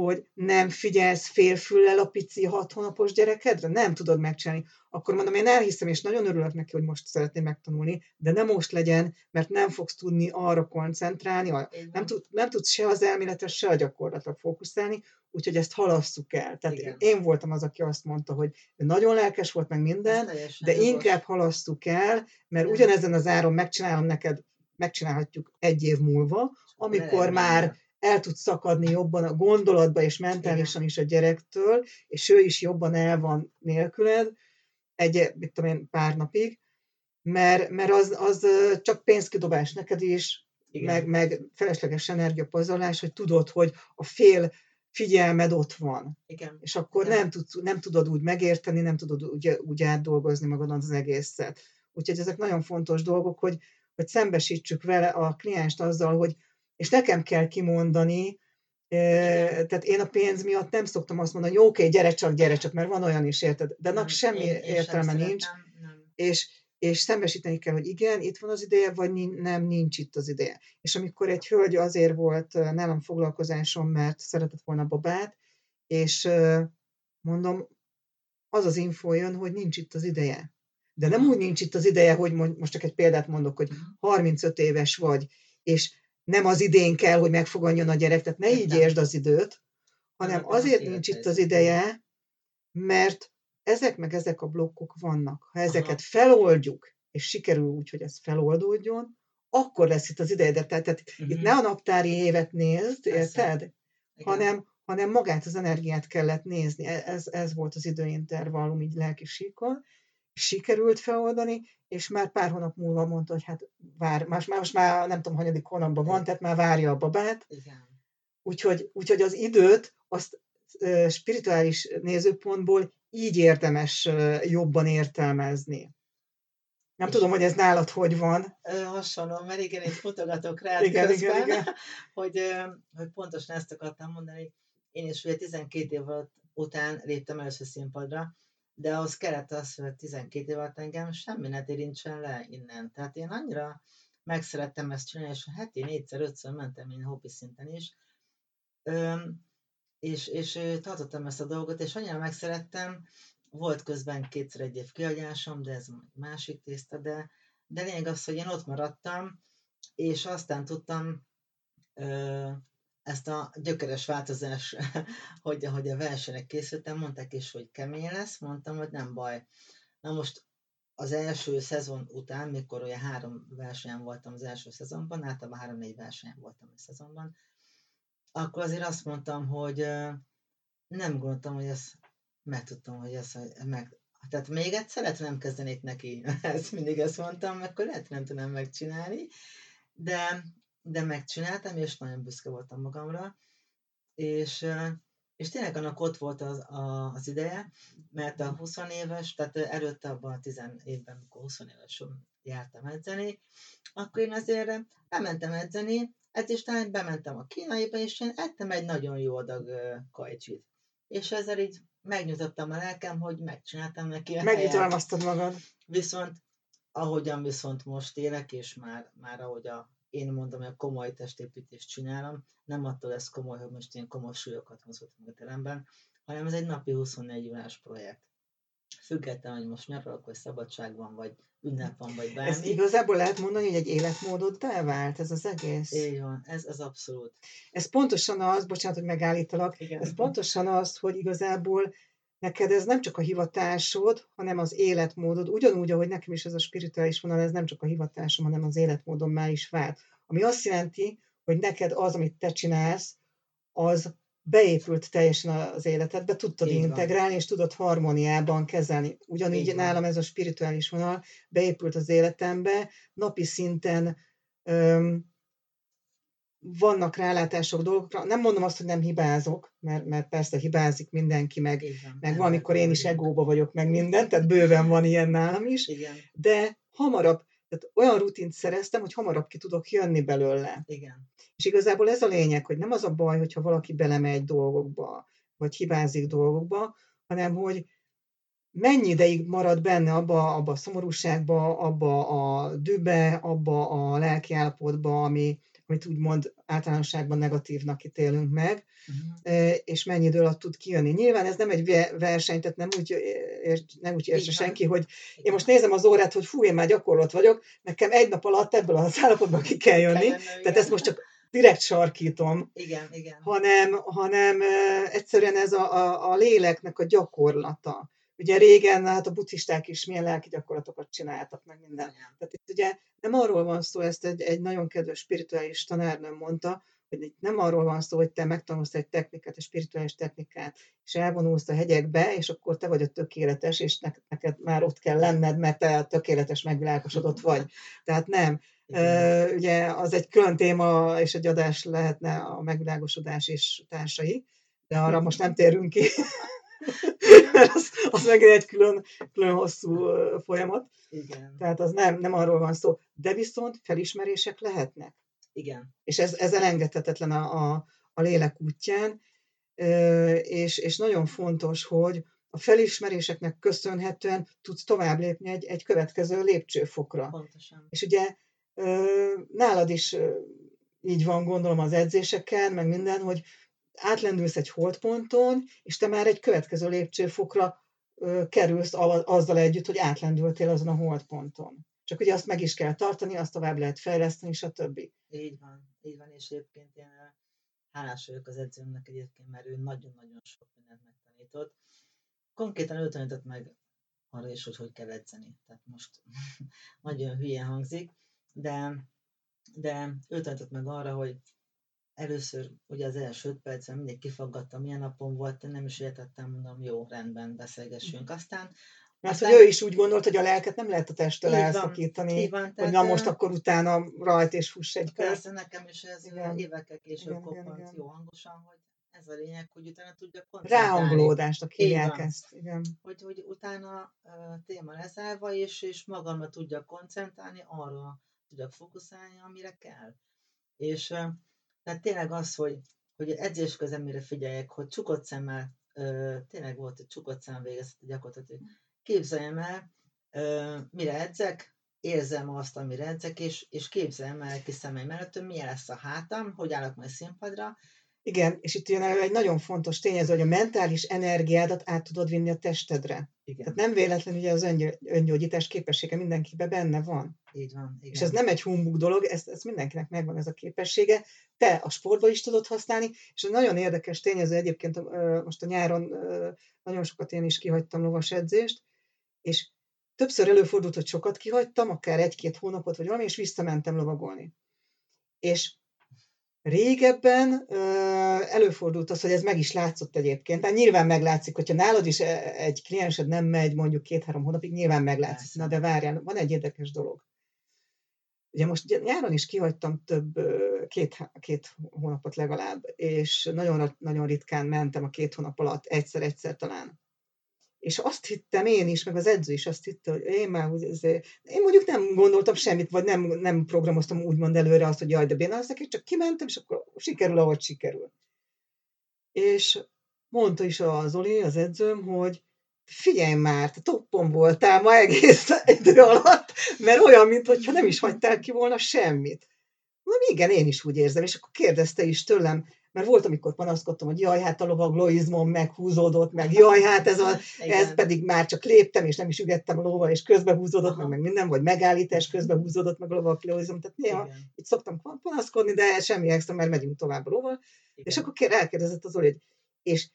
hogy nem figyelsz félfüllel a pici hat hónapos gyerekedre, nem tudod megcsinálni, akkor mondom, én elhiszem, és nagyon örülök neki, hogy most szeretném megtanulni, de nem most legyen, mert nem fogsz tudni arra koncentrálni, nem, tud, nem tudsz se az elméletre, se a gyakorlatra fókuszálni, úgyhogy ezt halasszuk el. Tehát Igen. én voltam az, aki azt mondta, hogy nagyon lelkes volt meg minden, de inkább halasszuk el, mert ugyanezen az áron megcsinálom neked, megcsinálhatjuk egy év múlva, amikor már el tud szakadni jobban a gondolatba és mentálisan is a gyerektől, és ő is jobban el van nélküled, egy, mit tudom én, pár napig, mert, mert az, az csak pénzkidobás neked is, meg, meg felesleges energiapazarlás, hogy tudod, hogy a fél figyelmed ott van. Igen. És akkor Nem, tudsz, nem tudod úgy megérteni, nem tudod úgy, úgy átdolgozni magadon az egészet. Úgyhogy ezek nagyon fontos dolgok, hogy, hogy szembesítsük vele a klienst azzal, hogy és nekem kell kimondani, Tehát én a pénz miatt nem szoktam azt mondani, hogy oké, okay, gyere csak, gyere csak, mert van olyan is, érted? De annak semmi én, én értelme nincs. Nem. És, és szembesíteni kell, hogy igen, itt van az ideje, vagy nem, nincs itt az ideje. És amikor egy hölgy azért volt nálam foglalkozásom, mert szeretett volna babát, és mondom, az az info jön, hogy nincs itt az ideje. De nem úgy nincs itt az ideje, hogy most csak egy példát mondok, hogy 35 éves vagy, és nem az idén kell, hogy megfogadjon a gyerek, tehát ne így értsd az időt, hanem azért nincs itt az ideje, mert ezek meg ezek a blokkok vannak. Ha ezeket feloldjuk, és sikerül úgy, hogy ez feloldódjon, akkor lesz itt az ideje. De tehát, tehát uh-huh. itt mhm. ne a naptári évet nézd, érted? Hanem, hanem magát az energiát kellett nézni. E, ez, ez volt az időintervallum így lelki síkon. Sikerült feloldani, és már pár hónap múlva mondta, hogy hát vár, más, most már nem tudom, hanyadik hónapban van, tehát már várja a babát. Igen. Úgyhogy, úgyhogy az időt azt spirituális nézőpontból így érdemes jobban értelmezni. Nem és tudom, hogy ez nálad hogy van. Hasonló, mert igen, én mutogatok rá igen, közben, igen, igen. *laughs* Hogy, hogy pontosan ezt akartam mondani. Én is ugye 12 év után léptem először színpadra, de ahhoz kellett az, hogy 12 év alatt engem semmi ne érintsen le innen. Tehát én annyira megszerettem ezt csinálni, és heti négyszer, ötször mentem én hobbi szinten is, Öm, és, és tartottam ezt a dolgot, és annyira megszerettem, volt közben kétszer egy év kiadásom, de ez másik tészta, de, de lényeg az, hogy én ott maradtam, és aztán tudtam ezt a gyökeres változás, *laughs* hogy, hogy a versenynek készültem, mondták is, hogy kemény lesz, mondtam, hogy nem baj. Na most az első szezon után, mikor olyan három versenyen voltam az első szezonban, általában három-négy versenyen voltam a szezonban, akkor azért azt mondtam, hogy nem gondoltam, hogy ezt megtudtam, hogy ezt meg, tehát még egyszer lehet, nem kezdenék neki, *laughs* ezt mindig ezt mondtam, akkor lehet, nem tudnám megcsinálni, de de megcsináltam, és nagyon büszke voltam magamra, és, és tényleg annak ott volt az, a, az ideje, mert a 20 éves, tehát előtte abban a 10 évben, amikor 20 éves jártam edzeni, akkor én azért bementem edzeni, edzéstán bementem a kínaiba, és én ettem egy nagyon jó adag kajcsit. És ezzel így megnyitottam a lelkem, hogy megcsináltam neki a Megjutalmaztad magad. Viszont ahogyan viszont most élek, és már, már ahogy a én mondom, hogy a komoly testépítést csinálom, nem attól lesz komoly, hogy most én komoly súlyokat mozgatom a teremben, hanem ez egy napi 24 órás projekt. Függetlenül, hogy most nyaralok, vagy szabadság van, vagy ünnep van, vagy bármi. Ez igazából lehet mondani, hogy egy életmódod vált ez az egész? Így van, ez az abszolút. Ez pontosan az, bocsánat, hogy megállítalak, Igen. ez pontosan az, hogy igazából neked ez nem csak a hivatásod, hanem az életmódod, ugyanúgy, ahogy nekem is ez a spirituális vonal, ez nem csak a hivatásom, hanem az életmódom már is vált. Ami azt jelenti, hogy neked az, amit te csinálsz, az beépült teljesen az életedbe, tudtad Így integrálni, van. és tudod harmóniában kezelni. Ugyanígy Így nálam ez a spirituális vonal beépült az életembe, napi szinten öm, vannak rálátások dolgokra. Nem mondom azt, hogy nem hibázok, mert, mert persze hibázik mindenki, meg, Igen, meg van, amikor én is egóba vagyok, meg minden, tehát bőven van ilyen nálam is, Igen. de hamarabb, tehát olyan rutint szereztem, hogy hamarabb ki tudok jönni belőle. Igen. És igazából ez a lényeg, hogy nem az a baj, hogyha valaki belemegy dolgokba, vagy hibázik dolgokba, hanem hogy mennyi ideig marad benne abba, abba a szomorúságba, abba a dübe, abba a lelkiállapotba, ami, amit úgymond általánosságban negatívnak ítélünk meg, uh-huh. és mennyi idő alatt tud kijönni. Nyilván ez nem egy verseny, tehát nem úgy, ér, nem úgy értse senki, hogy én most nézem az órát, hogy fú, én már gyakorlott vagyok, nekem egy nap alatt ebből az állapotban ki kell jönni, Kellene, tehát igen. ezt most csak direkt sarkítom, igen, igen. Hanem, hanem egyszerűen ez a, a, a léleknek a gyakorlata. Ugye régen hát a buddhisták is milyen lelki gyakorlatokat csináltak, meg minden. Tehát itt ugye nem arról van szó, ezt egy, egy nagyon kedves spirituális tanárnőm mondta, hogy itt nem arról van szó, hogy te megtanulsz egy technikát, egy spirituális technikát, és elvonulsz a hegyekbe, és akkor te vagy a tökéletes, és neked már ott kell lenned, mert te a tökéletes megvilágosodott vagy. Tehát nem. Uh, ugye az egy külön téma, és egy adás lehetne a megvilágosodás és társai, de arra most nem térünk ki. *laughs* az, az megint egy külön, külön hosszú folyamat. Igen. Tehát az nem, nem arról van szó. De viszont felismerések lehetnek. Igen. És ez, ez elengedhetetlen a, a, a lélek útján, és, és nagyon fontos, hogy a felismeréseknek köszönhetően tudsz tovább lépni egy, egy következő lépcsőfokra. Pontosan. És ugye nálad is így van, gondolom az edzéseken, meg minden, hogy átlendülsz egy holdponton, és te már egy következő lépcsőfokra kerülsz azzal együtt, hogy átlendültél azon a holdponton. Csak ugye azt meg is kell tartani, azt tovább lehet fejleszteni, stb. Így van, így van, és egyébként én hálás vagyok az edzőmnek egyébként, mert ő nagyon-nagyon sok mindent megtanított. Konkrétan ő tanított meg arra is, hogy hogy kell edzeni. Tehát most *laughs* nagyon hülye hangzik, de, de ő tanított meg arra, hogy először ugye az első öt percben mindig kifaggattam, milyen napon volt, nem is értettem, mondom, jó, rendben, beszélgessünk. Aztán mert Aztán, hogy ő is úgy gondolt, hogy a lelket nem lehet a testtől így elszakítani, van, így van, hogy na most akkor utána rajt és fuss egy kör. Persze, nekem is ez igen. évekkel később igen, koppant igen, jó hangosan, hogy ez a lényeg, hogy utána tudjak koncentrálni. Ráhangolódásnak hívják ezt. Igen. Hogy, hogy utána uh, téma lezárva, és, és magamra tudjak koncentrálni, arra tudjak fókuszálni, amire kell. És uh, tehát tényleg az, hogy, hogy edzés közben mire figyeljek, hogy csukott szemmel, uh, tényleg volt egy csukott szemmel végezett gyakorlatilag, hogy képzeljem el, mire edzek, érzem azt, amire edzek, és, és képzeljem el kis szemeim előtt, hogy milyen lesz a hátam, hogy állok majd színpadra. Igen, és itt jön elő egy nagyon fontos tényező, hogy a mentális energiádat át tudod vinni a testedre. Igen. Tehát nem véletlen, ugye az öngyógyítás képessége mindenkiben benne van. Így van. Igen. És ez nem egy humbug dolog, ez, ez mindenkinek megvan ez a képessége. Te a sportban is tudod használni, és egy nagyon érdekes tényező egyébként most a nyáron nagyon sokat én is kihagytam lovas edzést, és többször előfordult, hogy sokat kihagytam, akár egy-két hónapot, vagy valami, és visszamentem lovagolni. És régebben előfordult az, hogy ez meg is látszott egyébként. Hát nyilván meglátszik, hogyha nálad is egy kliensed nem megy mondjuk két-három hónapig, nyilván meglátszik. Na de várjál, van egy érdekes dolog. Ugye most nyáron is kihagytam több, két, két hónapot legalább, és nagyon, nagyon ritkán mentem a két hónap alatt, egyszer-egyszer talán és azt hittem én is, meg az edző is azt hitte, hogy én már, én mondjuk nem gondoltam semmit, vagy nem, nem programoztam úgymond előre azt, hogy jaj, de bénáznak, csak kimentem, és akkor sikerül, ahogy sikerül. És mondta is az Oli, az edzőm, hogy figyelj már, te toppon voltál ma egész idő alatt, mert olyan, mintha nem is hagytál ki volna semmit. Na igen, én is úgy érzem, és akkor kérdezte is tőlem, mert volt, amikor panaszkodtam, hogy jaj, hát a lovaglóizmom meghúzódott, meg jaj, hát ez, a, *laughs* ez pedig már csak léptem, és nem is ügettem a lóval, és közbehúzódott, meg, meg minden, vagy megállítás közbehúzódott, meg a lovaglóizom. Tehát néha Igen. itt szoktam panaszkodni, de semmi extra, mert megyünk tovább a lóval. Igen. És akkor elkérdezett az hogy és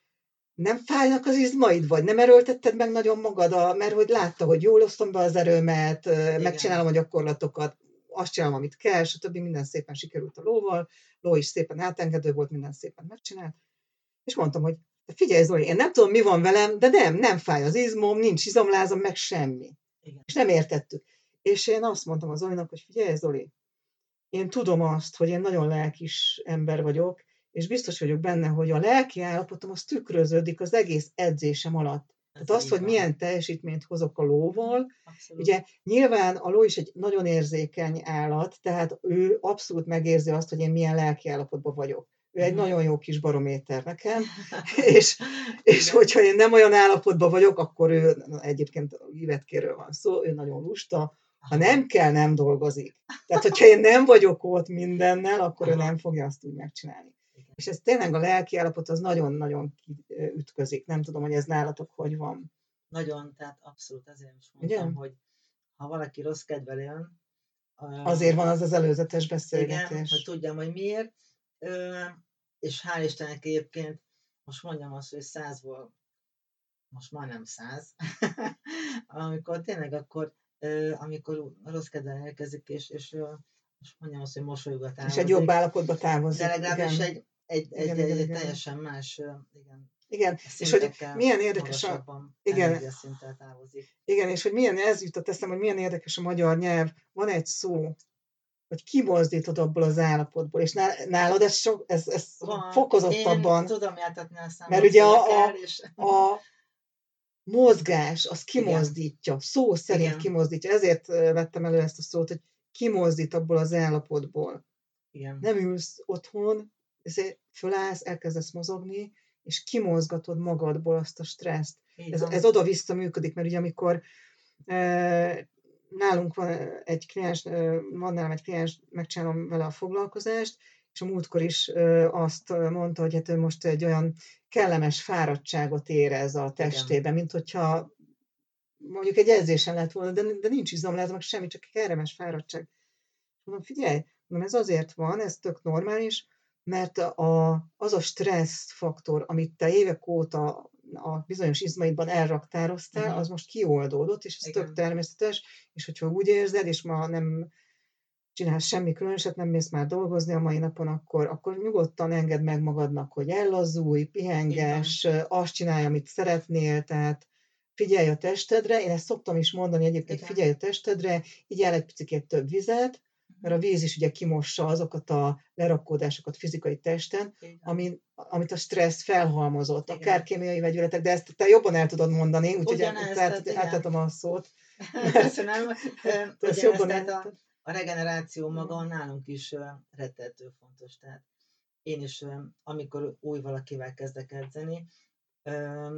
nem fájnak az izmaid, vagy nem erőltetted meg nagyon magad, mert hogy látta, hogy jól osztom be az erőmet, Igen. megcsinálom a gyakorlatokat, azt csinálom, amit kell, stb. minden szépen sikerült a lóval, ló is szépen átengedő volt, minden szépen megcsinált. És mondtam, hogy figyelj Zoli, én nem tudom, mi van velem, de nem, nem fáj az izmom, nincs izomlázom, meg semmi. Igen. És nem értettük. És én azt mondtam az Zolinak, hogy figyelj Zoli, én tudom azt, hogy én nagyon lelkis ember vagyok, és biztos vagyok benne, hogy a lelki állapotom az tükröződik az egész edzésem alatt. Tehát az, hogy milyen teljesítményt hozok a lóval, abszolút. ugye nyilván a ló is egy nagyon érzékeny állat, tehát ő abszolút megérzi azt, hogy én milyen lelki állapotban vagyok. Ő egy mm. nagyon jó kis barométer nekem, *laughs* és, és hogyha én nem olyan állapotban vagyok, akkor ő, egyébként Ivetkéről van szó, ő nagyon lusta, ha nem kell, nem dolgozik. Tehát, hogyha én nem vagyok ott mindennel, akkor ő nem fogja azt úgy megcsinálni. És ez tényleg a lelki állapot az nagyon-nagyon ütközik. Nem tudom, hogy ez nálatok hogy van. Nagyon, tehát abszolút ezért is mondtam, Ugye? hogy ha valaki rossz kedvel jön, Azért van az az előzetes beszélgetés. Igen, hogy tudjam, hogy miért. És hál' Istennek egyébként, most mondjam azt, hogy százból, most majdnem száz, *laughs* amikor tényleg akkor, amikor rossz kedvel érkezik, és, és most mondjam azt, hogy mosolygat És egy jobb állapotba távozik. De legalábbis egy, egy, egy, igen, egy, igen, egy igen. teljesen más, igen. Igen, és hogy milyen érdekes a... Igen, igen, és hogy milyen, ez jutott eszem, hogy milyen érdekes a magyar nyelv. Van egy szó, hogy kimozdítod abból az állapotból, és nálad ez, sok, ez, ez Van, fokozottabban. Én tudom jártatni a számot. Mert ugye a, a, és... a mozgás, az kimozdítja, Igen. szó szerint Igen. kimozdítja. Ezért vettem elő ezt a szót, hogy kimozdít abból az állapotból. Igen. Nem ülsz otthon, ezért fölállsz, elkezdesz mozogni, és kimozgatod magadból azt a stresszt. Ez, ez oda-vissza működik, mert ugye amikor e, nálunk van egy kliens, van nálam egy kliens, megcsinálom vele a foglalkozást, és a múltkor is azt mondta, hogy hát ő most egy olyan kellemes fáradtságot érez a testében, mint hogyha mondjuk egy edzésen lett volna, de, de nincs izom, lehet meg semmi, csak egy kellemes fáradtság. Mondom, figyelj, mondom, ez azért van, ez tök normális, mert a, az a stressz faktor, amit te évek óta a bizonyos izmaidban elraktároztál, uh-huh. az most kioldódott, és ez Igen. tök természetes, és hogyha úgy érzed, és ma nem csinálsz semmi különöset, nem mész már dolgozni a mai napon, akkor, akkor nyugodtan engedd meg magadnak, hogy ellazulj, pihenges, azt csinálj, amit szeretnél, tehát figyelj a testedre, én ezt szoktam is mondani egyébként, Igen. figyelj a testedre, el egy picit több vizet, mert a víz is ugye kimossa azokat a lerakódásokat fizikai testen, ami, amit a stressz felhalmozott, igen. akár kémiai vegyületek, de ezt te jobban el tudod mondani, úgyhogy átadom a szót. *laughs* Köszönöm. Ezt jobban tehát a, a regeneráció maga nálunk is rettető fontos. Tehát én is, amikor új valakivel kezdek edzeni,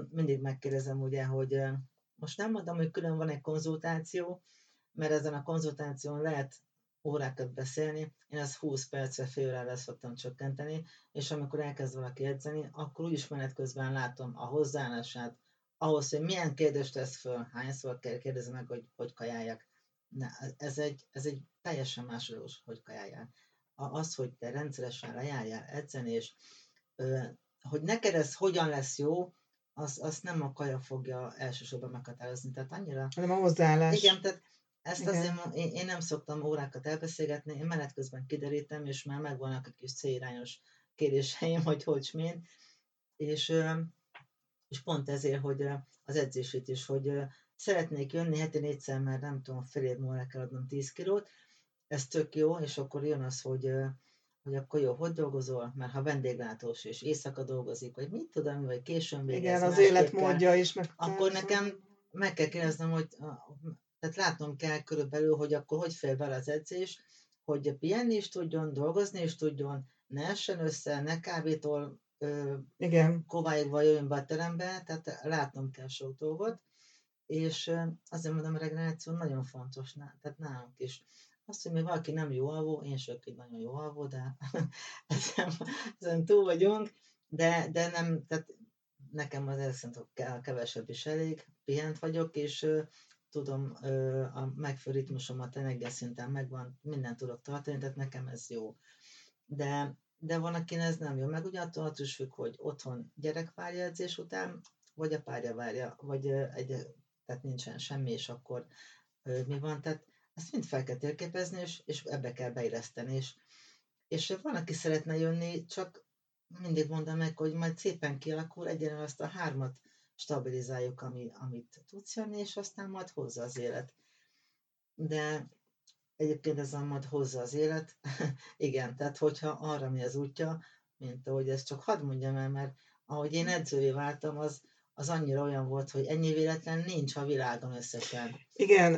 mindig megkérdezem ugye, hogy most nem mondom, hogy külön van egy konzultáció, mert ezen a konzultáción lehet órákat beszélni, én ezt 20 percre, fél órára szoktam csökkenteni, és amikor elkezd valaki edzeni, akkor úgyis menet közben látom a hozzáállását, ahhoz, hogy milyen kérdést tesz föl, hányszor kell kérdezni meg, hogy hogy kajáljak. Na, ez, egy, ez egy teljesen másodlagos, hogy kajáljál. Az, hogy te rendszeresen lejárjál edzeni, és ö, hogy neked ez hogyan lesz jó, az, azt nem a kaja fogja elsősorban meghatározni. Tehát annyira... Hanem a hozzáállás. Igen, tehát ezt Igen. azért én, én nem szoktam órákat elbeszélgetni, én menet közben kiderítem, és már megvannak a kis célirányos kérdéseim, *laughs* hogy hogy mint. És, és pont ezért, hogy az edzését is, hogy szeretnék jönni heti négyszer, mert nem tudom, fél év múlva kell adnom 10 kilót, ez tök jó, és akkor jön az, hogy, hogy akkor jó, hogy dolgozol, mert ha vendéglátós és éjszaka dolgozik, vagy mit tudom, vagy későn végez. Igen, az életmódja is meg. Akkor nekem meg kell kérdeznem, hogy tehát látnom kell körülbelül, hogy akkor hogy fél bele az edzés, hogy pihenni is tudjon, dolgozni is tudjon, ne essen össze, ne kávétól Igen. kovályogva jöjjön be a terembe, tehát látnom kell sok dolgot, és azért mondom, a regeneráció nagyon fontos, tehát nálunk is. Azt, hogy még valaki nem jó alvó, én sem egy nagyon jó alvó, de *laughs* ezen, ezen túl vagyunk, de, de nem, tehát nekem az szerintem kevesebb is elég, pihent vagyok, és tudom, a megfő ritmusomat energiaszinten megvan, mindent tudok tartani, tehát nekem ez jó. De, de van, aki ez nem jó. Meg ugye attól is függ, hogy otthon gyerek várja edzés után, vagy a párja várja, vagy egy, tehát nincsen semmi, és akkor mi van. Tehát ezt mind fel kell térképezni, és, és ebbe kell beilleszteni. És, és van, aki szeretne jönni, csak mindig mondom meg, hogy majd szépen kialakul, egyenlően azt a hármat stabilizáljuk, ami, amit tudsz jönni, és aztán majd hozza az élet. De egyébként ez a majd hozza az élet, *laughs* igen, tehát hogyha arra mi az útja, mint ahogy ezt csak hadd mondjam el, mert ahogy én edzővé váltam, az, az annyira olyan volt, hogy ennyi véletlen nincs a világon összesen. Igen,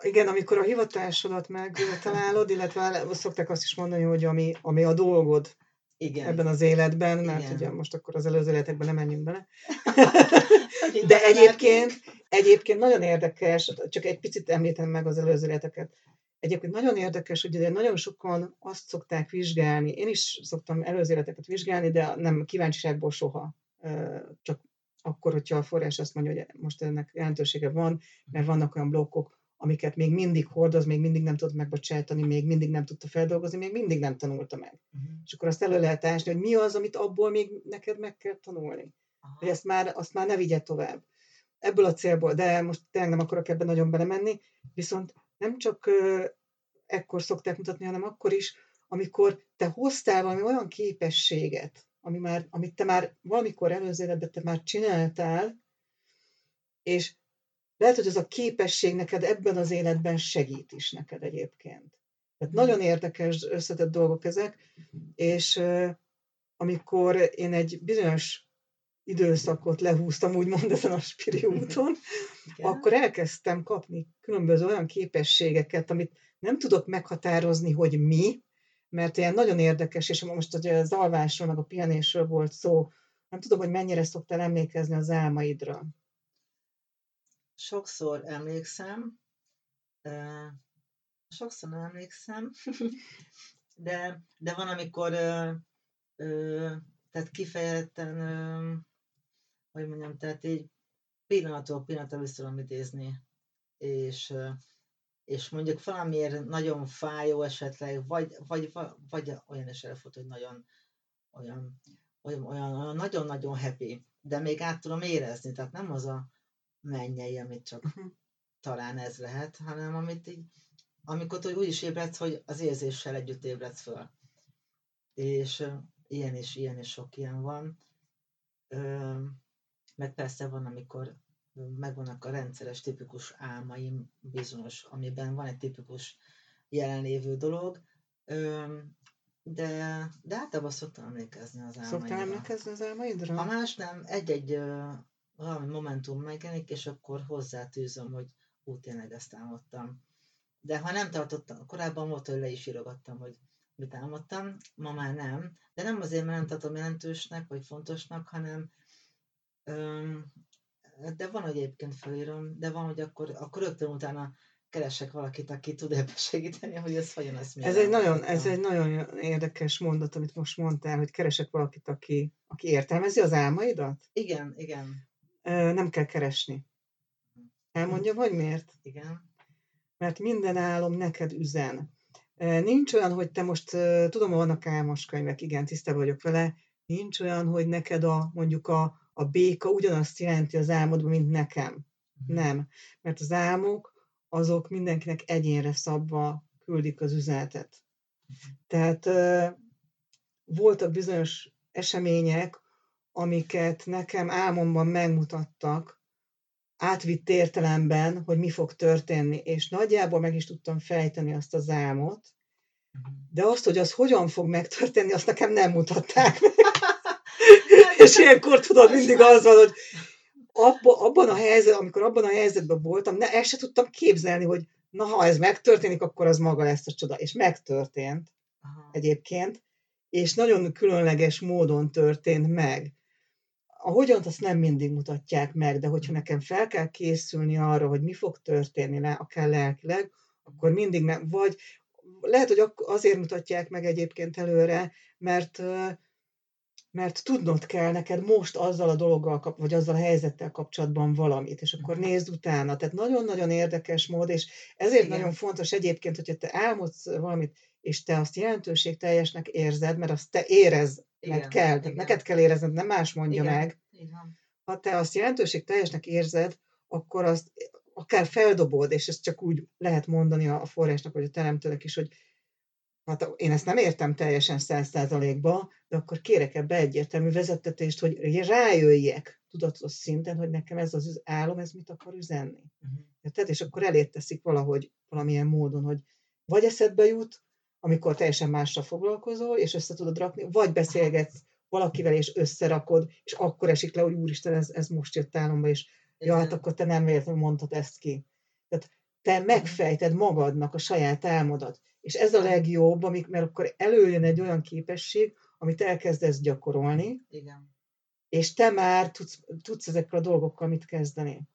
igen, amikor a hivatásodat megtalálod, illetve szokták azt is mondani, hogy ami, ami a dolgod, igen. ebben az életben, mert Igen. ugye most akkor az előző életekben nem menjünk bele. *laughs* De egyébként, egyébként nagyon érdekes, csak egy picit említem meg az előző életeket. Egyébként nagyon érdekes, hogy nagyon sokan azt szokták vizsgálni, én is szoktam előző életeket vizsgálni, de nem kíváncsiságból soha. Csak akkor, hogyha a forrás azt mondja, hogy most ennek jelentősége van, mert vannak olyan blokkok, amiket még mindig hordoz, még mindig nem tud megbocsátani, még mindig nem tudta feldolgozni, még mindig nem tanulta meg. Uh-huh. És akkor azt elő lehet ásni, hogy mi az, amit abból még neked meg kell tanulni. Aha. Hogy ezt már, azt már ne vigye tovább. Ebből a célból, de most tényleg nem akarok ebben nagyon belemenni, viszont nem csak uh, ekkor szokták mutatni, hanem akkor is, amikor te hoztál valami olyan képességet, ami már, amit te már valamikor előző életben te már csináltál, és lehet, hogy ez a képesség neked ebben az életben segít is neked egyébként. Tehát nagyon érdekes, összetett dolgok ezek, és amikor én egy bizonyos időszakot lehúztam, úgymond ezen a spiri *laughs* úton, Igen. akkor elkezdtem kapni különböző olyan képességeket, amit nem tudok meghatározni, hogy mi, mert ilyen nagyon érdekes, és most hogy az alvásról, meg a pihenésről volt szó, nem tudom, hogy mennyire szoktál emlékezni az álmaidra. Sokszor emlékszem, sokszor nem emlékszem, *laughs* de, de van, amikor tehát kifejezetten, hogy mondjam, tehát így pillanattól pillanatra vissza tudom idézni, és, és mondjuk valamiért nagyon fájó esetleg, vagy, vagy, vagy olyan is előfordul, hogy nagyon olyan, olyan, olyan nagyon-nagyon happy, de még át tudom érezni, tehát nem az a mennyei, amit csak talán ez lehet, hanem amit így, amikor úgy is ébredsz, hogy az érzéssel együtt ébredsz föl. És ilyen is, ilyen is sok ilyen van. Meg persze van, amikor megvannak a rendszeres, tipikus álmaim bizonyos, amiben van egy tipikus jelenlévő dolog, de, de általában szoktam emlékezni az álmaimra. Szoktál emlékezni az álmaidra? A más nem, egy-egy valami momentum megjelenik, és akkor hozzátűzöm, hogy ú, tényleg ezt álmodtam. De ha nem tartottam, korábban volt, hogy le is írogattam, hogy mit álmodtam, ma már nem. De nem azért, mert nem tartom jelentősnek, vagy fontosnak, hanem öm, de van, hogy egyébként felírom, de van, hogy akkor, akkor rögtön utána keresek valakit, aki tud ebben segíteni, hogy ez hogyan ez ez egy, nagyon, ez egy nagyon érdekes mondat, amit most mondtál, hogy keresek valakit, aki, aki értelmezi az álmaidat? Igen, igen. Nem kell keresni. Elmondjam, hogy miért? Igen. Mert minden álom neked üzen. Nincs olyan, hogy te most, tudom, vannak álmos könyvek, igen, tiszta vagyok vele, nincs olyan, hogy neked a, mondjuk a, a béka ugyanazt jelenti az álmodban, mint nekem. Mhm. Nem. Mert az álmok, azok mindenkinek egyénre szabva küldik az üzenetet. Mhm. Tehát voltak bizonyos események, amiket nekem álmomban megmutattak, átvitt értelemben, hogy mi fog történni, és nagyjából meg is tudtam fejteni azt az álmot, de azt, hogy az hogyan fog megtörténni, azt nekem nem mutatták meg. *laughs* és ilyenkor tudod, mindig az van, hogy abba, abban a helyzetben, amikor abban a helyzetben voltam, ne, ezt se tudtam képzelni, hogy na, ha ez megtörténik, akkor az maga lesz a csoda. És megtörtént Aha. egyébként, és nagyon különleges módon történt meg a hogyan azt nem mindig mutatják meg, de hogyha nekem fel kell készülni arra, hogy mi fog történni le, akár lelkileg, akkor mindig meg, vagy lehet, hogy azért mutatják meg egyébként előre, mert mert tudnod kell neked most azzal a dologgal, vagy azzal a helyzettel kapcsolatban valamit, és akkor nézd utána. Tehát nagyon-nagyon érdekes mód, és ezért Igen. nagyon fontos egyébként, hogyha te álmodsz valamit, és te azt jelentőségteljesnek érzed, mert azt te érez igen, kell, tehát igen. neked kell érezned, nem más mondja igen. meg. Igen. Ha te azt jelentőség teljesnek érzed, akkor azt akár feldobod, és ezt csak úgy lehet mondani a forrásnak, vagy a teremtőnek is, hogy hát én ezt nem értem teljesen száz százalékba, de akkor kérek ebbe egyértelmű vezettetést, hogy rájöjjek tudatos szinten, hogy nekem ez az álom, ez mit akar üzenni. Uh-huh. Tehát, és akkor elét teszik valahogy, valamilyen módon, hogy vagy eszedbe jut, amikor teljesen másra foglalkozol, és össze tudod rakni, vagy beszélgetsz valakivel, és összerakod, és akkor esik le, hogy úristen, ez, ez most jött álomba, és ja, hát akkor te nem véletlenül mondtad ezt ki. Tehát te megfejted magadnak a saját álmodat. És ez a legjobb, amik, mert akkor előjön egy olyan képesség, amit elkezdesz gyakorolni, Igen. és te már tudsz, tudsz ezekkel a dolgokkal mit kezdeni.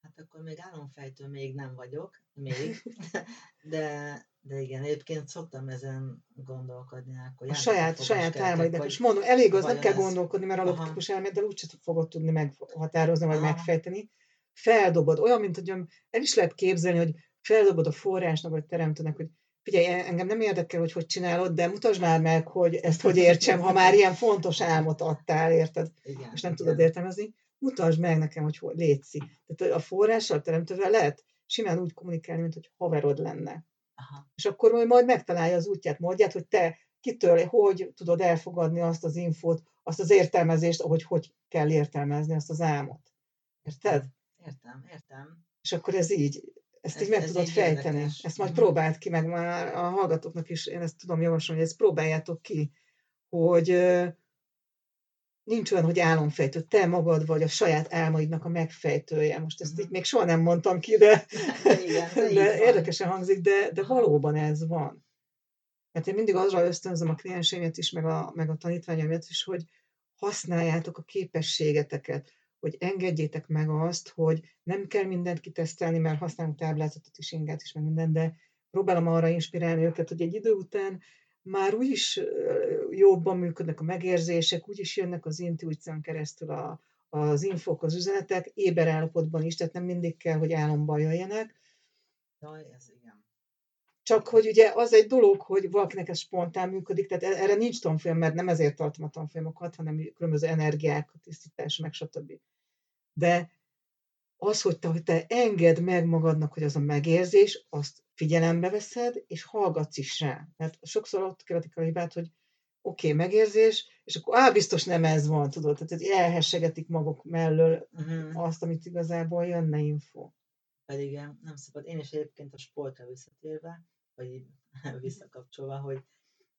Hát akkor még álomfejtő még nem vagyok, még, *laughs* de, de igen, egyébként szoktam ezen gondolkodni. Akkor a saját, saját álmaidnak és mondom, elég az, nem kell ez... gondolkodni, mert a logikus elméddel úgyse fogod tudni meghatározni, vagy Aha. megfejteni. Feldobod, olyan, mint hogy el is lehet képzelni, hogy feldobod a forrásnak, vagy teremtőnek, hogy figyelj, engem nem érdekel, hogy hogy csinálod, de mutasd már meg, hogy ezt hogy értsem, ha már ilyen fontos álmot adtál, érted? Igen, és nem igen. tudod értelmezni. Mutasd meg nekem, hogy hogy létszik. Tehát a forrással, a teremtővel lehet simán úgy kommunikálni, mint hogy haverod lenne. Aha. És akkor majd, majd megtalálja az útját, módját, hogy te kitől, hogy tudod elfogadni azt az infót, azt az értelmezést, ahogy hogy kell értelmezni azt az álmot. Érted? Értem, értem. És akkor ez így, ezt ez, így meg ez tudod így fejteni. Érdekes. Ezt majd mhm. próbáld ki, meg már a hallgatóknak is én ezt tudom javasolni, hogy ezt próbáljátok ki, hogy nincs olyan, hogy álomfejtő. Te magad vagy a saját álmaidnak a megfejtője. Most ezt uh-huh. így még soha nem mondtam ki, de, de, *laughs* igen, de, *laughs* de érdekesen hangzik, de, de valóban ez van. Mert én mindig azra ösztönzöm a klienseimet is, meg a, meg a tanítványaimat is, hogy használjátok a képességeteket, hogy engedjétek meg azt, hogy nem kell mindent kitesztelni, mert használunk táblázatot is, ingát is, meg minden, de próbálom arra inspirálni őket, hogy egy idő után már úgyis jobban működnek a megérzések, úgyis jönnek az intuíción keresztül a, az infok, az üzenetek, éber állapotban is, tehát nem mindig kell, hogy álomban jöjjenek. Jaj, ez igen. Csak hogy ugye az egy dolog, hogy valakinek ez spontán működik, tehát e-, erre nincs tanfolyam, mert nem ezért tartom a tanfolyamokat, hanem különböző energiák, tisztítás, meg stb. De az, hogy te, hogy te engedd meg magadnak, hogy az a megérzés, azt figyelembe veszed, és hallgatsz is rá. Mert sokszor ott követik a hibát, hogy oké, okay, megérzés, és akkor á, biztos nem ez van, tudod, tehát elhessegetik maguk mellől uh-huh. azt, amit igazából jönne info. Pedig nem szabad. Én is egyébként a sportra visszatérve, vagy *laughs* visszakapcsolva, hogy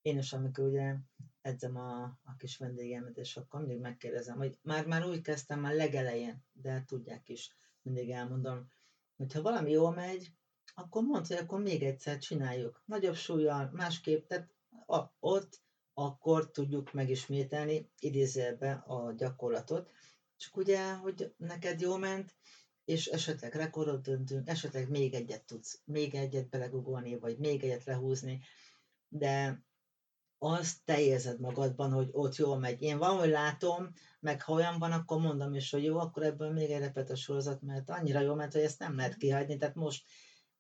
én is, amikor ugye edzem a, a kis vendégemet, és akkor mindig megkérdezem, hogy már, már úgy kezdtem már legelején, de tudják is, mindig elmondom, hogy ha valami jól megy, akkor mondd, hogy akkor még egyszer csináljuk. Nagyobb súlyjal, másképp, tehát a, ott akkor tudjuk megismételni idézőjelben a gyakorlatot. Csak ugye, hogy neked jó ment, és esetleg rekordot döntünk, esetleg még egyet tudsz, még egyet belegugolni, vagy még egyet lehúzni, de azt te érzed magadban, hogy ott jól megy. Én van, hogy látom, meg ha olyan van, akkor mondom is, hogy jó, akkor ebből még egy repet a sorozat, mert annyira jó ment, hogy ezt nem lehet kihagyni, tehát most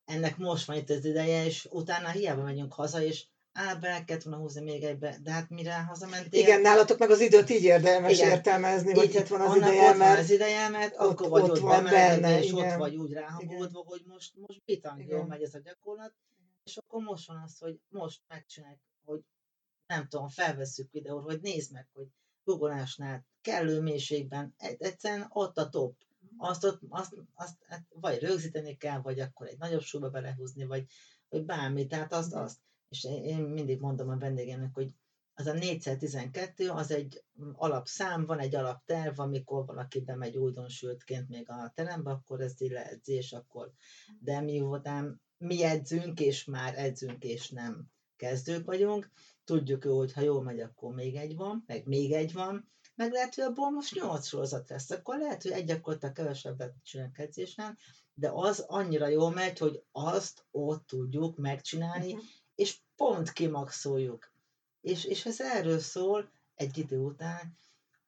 ennek most van itt az ideje, és utána hiába megyünk haza, és á, be kellett volna húzni még egybe, de hát mire hazamentél? Igen, nálatok meg az időt így érdemes igen. értelmezni, hogy itt van az ideje, mert... Van az ideje, mert ott, akkor vagy ott, ott van benne, és igen. ott vagy úgy ráhangolódva, hogy most, most bitang jól megy ez a gyakorlat, és akkor most van az, hogy most megcsináljuk, hogy nem tudom, felveszünk videót, hogy nézd meg, hogy googolásnál kellő mélységben, egyszerűen ott a top. Azt, ott, azt, azt hát vagy rögzíteni kell, vagy akkor egy nagyobb súlyba belehúzni, vagy, vagy bármi, tehát azt, azt. És én mindig mondom a vendégemnek, hogy az a 4x12, az egy alapszám, van egy alapterv, amikor valaki bemegy újdonsültként még a terembe, akkor ez így leedzés, akkor, de miután mi edzünk, és már edzünk, és nem kezdők vagyunk, tudjuk jó, hogy ha jól megy, akkor még egy van, meg még egy van, meg lehet, hogy abból most nyolc sorozat lesz, akkor lehet, hogy egy gyakorlatilag kevesebbet csinálunk edzésnál, de az annyira jól megy, hogy azt ott tudjuk megcsinálni, uh-huh és pont kimaxoljuk. És, és ez erről szól egy idő után,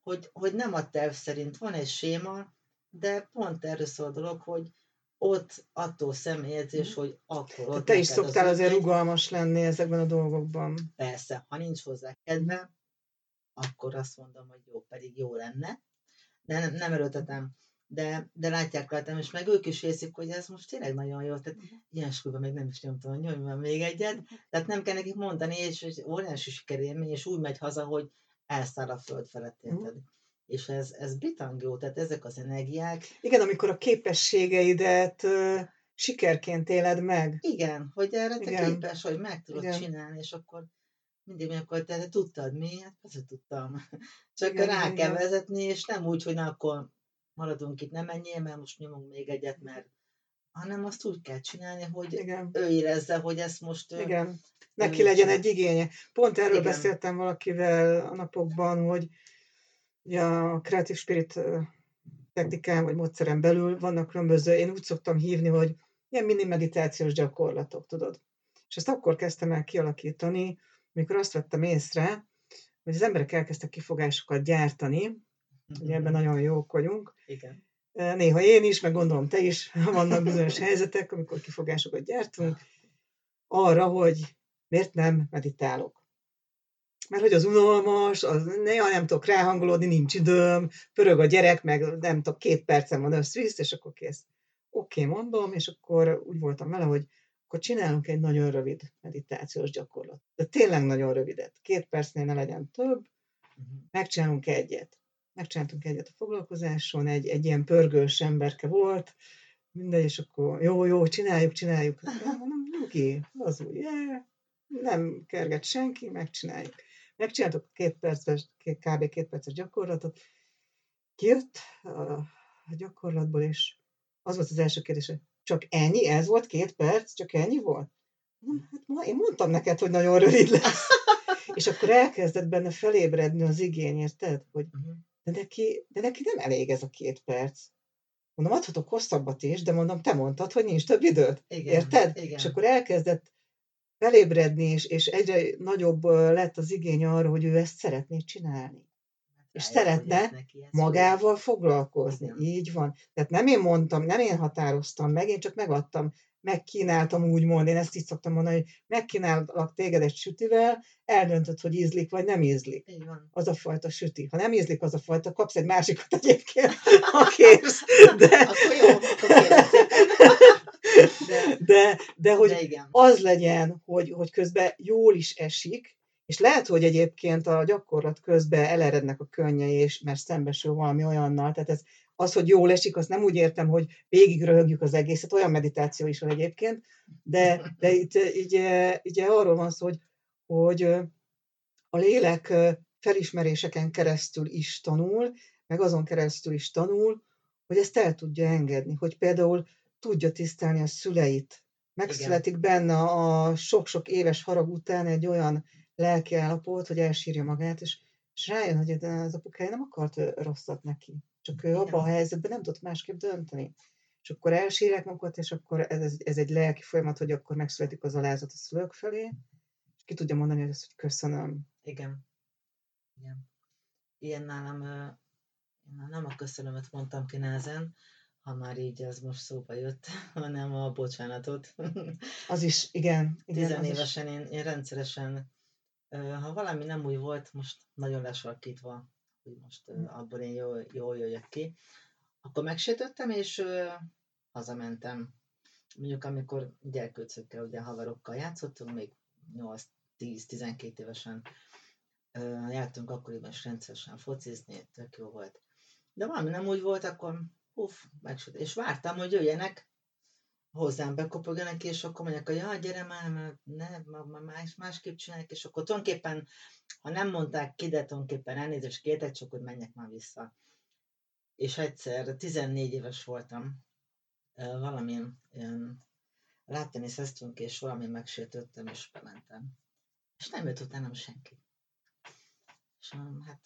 hogy, hogy nem a terv szerint van egy séma, de pont erről szól a dolog, hogy ott attól személyedzés, hogy akkor ott Te is szoktál az azért rugalmas lenni ezekben a dolgokban. Persze, ha nincs hozzá kedve, akkor azt mondom, hogy jó, pedig jó lenne. De nem, nem erőltetem de, de látják rajtam, és meg ők is érzik, hogy ez most tényleg nagyon jó. Tehát uh-huh. ilyen súlyban még nem is nyomtam, hogy nyomjam még egyet. Uh-huh. Tehát nem kell nekik mondani, és, és óriási sikerélmény, és úgy megy haza, hogy elszáll a föld felett, érted? Uh-huh. És ez, ez bitang jó, tehát ezek az energiák. Igen, amikor a képességeidet sikerként éled meg. Igen, hogy erre te Igen. képes, hogy meg tudod Igen. csinálni, és akkor mindig mondjuk, hogy te, te tudtad mi? Hát persze tudtam. *laughs* Csak igen, rá igen. kell vezetni, és nem úgy, hogy na akkor maradunk itt, nem menjél, mert most nyomunk még egyet, mert hanem azt úgy kell csinálni, hogy Igen. ő érezze, hogy ezt most... Igen, neki legyen egy igénye. Pont erről Igen. beszéltem valakivel a napokban, hogy a Creative Spirit technikán vagy módszeren belül vannak különböző, én úgy szoktam hívni, hogy ilyen mini meditációs gyakorlatok, tudod. És ezt akkor kezdtem el kialakítani, amikor azt vettem észre, hogy az emberek elkezdtek kifogásokat gyártani, Ugye ebben nagyon jók vagyunk. Igen. Néha én is, meg gondolom te is, *laughs* vannak bizonyos helyzetek, amikor kifogásokat gyártunk, arra, hogy miért nem meditálok. Mert hogy az unalmas, az néha nem tudok ráhangolódni, nincs időm, pörög a gyerek, meg nem tudok, két percem van összvisz, és akkor kész. Oké, okay, mondom, és akkor úgy voltam vele, hogy akkor csinálunk egy nagyon rövid meditációs gyakorlat. De tényleg nagyon rövidet. Két percnél ne legyen több, uh-huh. megcsinálunk egyet megcsináltunk egyet a foglalkozáson, egy, egy ilyen pörgős emberke volt, mindegy, és akkor jó, jó, csináljuk, csináljuk. *laughs* Mondom, nyugi, az úgy, yeah. nem kerget senki, megcsináljuk. Megcsináltuk két perces, kb. két perces gyakorlatot. Kijött a gyakorlatból, és az volt az első kérdés, hogy csak ennyi? Ez volt két perc? Csak ennyi volt? Hát ma én mondtam neked, hogy nagyon rövid lesz. *laughs* és akkor elkezdett benne felébredni az igény, érted? Hogy Uh-huh. de neki, de neki nem elég ez a két perc. Mondom, adhatok hosszabbat is, de mondom, te mondtad, hogy nincs több időd. Igen, Érted? Igen. És akkor elkezdett felébredni, és, és egyre nagyobb lett az igény arra, hogy ő ezt szeretné csinálni. És szeretne. Magával foglalkozni. Így van. Tehát nem én mondtam, nem én határoztam meg, én csak megadtam, megkínáltam úgymond, én ezt így szoktam mondani, hogy megkínálok téged egy sütivel, eldöntöd, hogy ízlik vagy nem ízlik. Így van. Az a fajta süti. Ha nem ízlik az a fajta, kapsz egy másikat egyébként, *laughs* ha kérsz. De, Akkor jó, akkor kérlek szépen. De, de, de hogy de igen. az legyen, hogy, hogy közben jól is esik, és lehet, hogy egyébként a gyakorlat közben elerednek a könnyei, és mert szembesül valami olyannal, tehát ez, az, hogy jól esik, azt nem úgy értem, hogy végig röhögjük az egészet, olyan meditáció is van egyébként, de, de itt így, így arról van szó, hogy, hogy a lélek felismeréseken keresztül is tanul, meg azon keresztül is tanul, hogy ezt el tudja engedni, hogy például tudja tisztelni a szüleit. Megszületik benne a sok-sok éves harag után egy olyan lelki állapot, hogy elsírja magát, és, és rájön, hogy az apukája nem akart rosszat neki. Csak ő abban a helyzetben nem tudott másképp dönteni. És akkor elsírják magukat, és akkor ez, ez, egy lelki folyamat, hogy akkor megszületik az alázat a szülők felé, és ki tudja mondani, hogy ezt hogy köszönöm. Igen. Igen. Ilyen nálam, nem a köszönömet mondtam ki nehezen, ha már így ez most szóba jött, *laughs* hanem a bocsánatot. Az is, igen. igen az. Tizenévesen én, én rendszeresen, ha valami nem úgy volt, most nagyon lesarkítva, hogy most ö, abból én jól, jól jöjjek ki, akkor megsértöttem, és hazamentem. Mondjuk amikor gyerkőcökkel, ugye haverokkal játszottunk, még 8-10-12 évesen jártunk akkoriban is rendszeresen focizni, tök jó volt. De valami nem úgy volt, akkor uff, megsüt. És vártam, hogy jöjjenek hozzám bekopogjanak, és akkor mondják, hogy ja, gyere már, mert ne, ma- más, másképp csinálják, és akkor tulajdonképpen, ha nem mondták ki, de tulajdonképpen elnézést kértek, csak hogy menjek már vissza. És egyszer, 14 éves voltam, valamilyen ilyen látteniszeztünk, és valami megsértődtem, és bementem. És nem jött utánam senki. És hát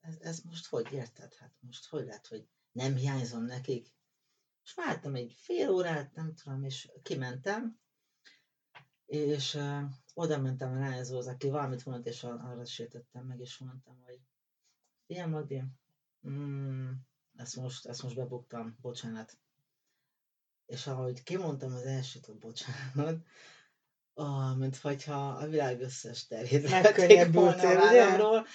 ez, ez most hogy érted? Hát most hogy lehet, hogy nem hiányzom nekik? És vártam egy fél órát, nem tudom, és kimentem, és uh, oda mentem a lányozóhoz, aki valamit mondott, és ar- arra sértettem meg, és mondtam, hogy ilyen Magdi, mm, ezt, most, ezt most bebuktam, bocsánat. És ahogy kimondtam az elsőt, hogy bocsánat, ah, mint hogyha a világ összes vették Megkönnyebbültél, volna a vállamról,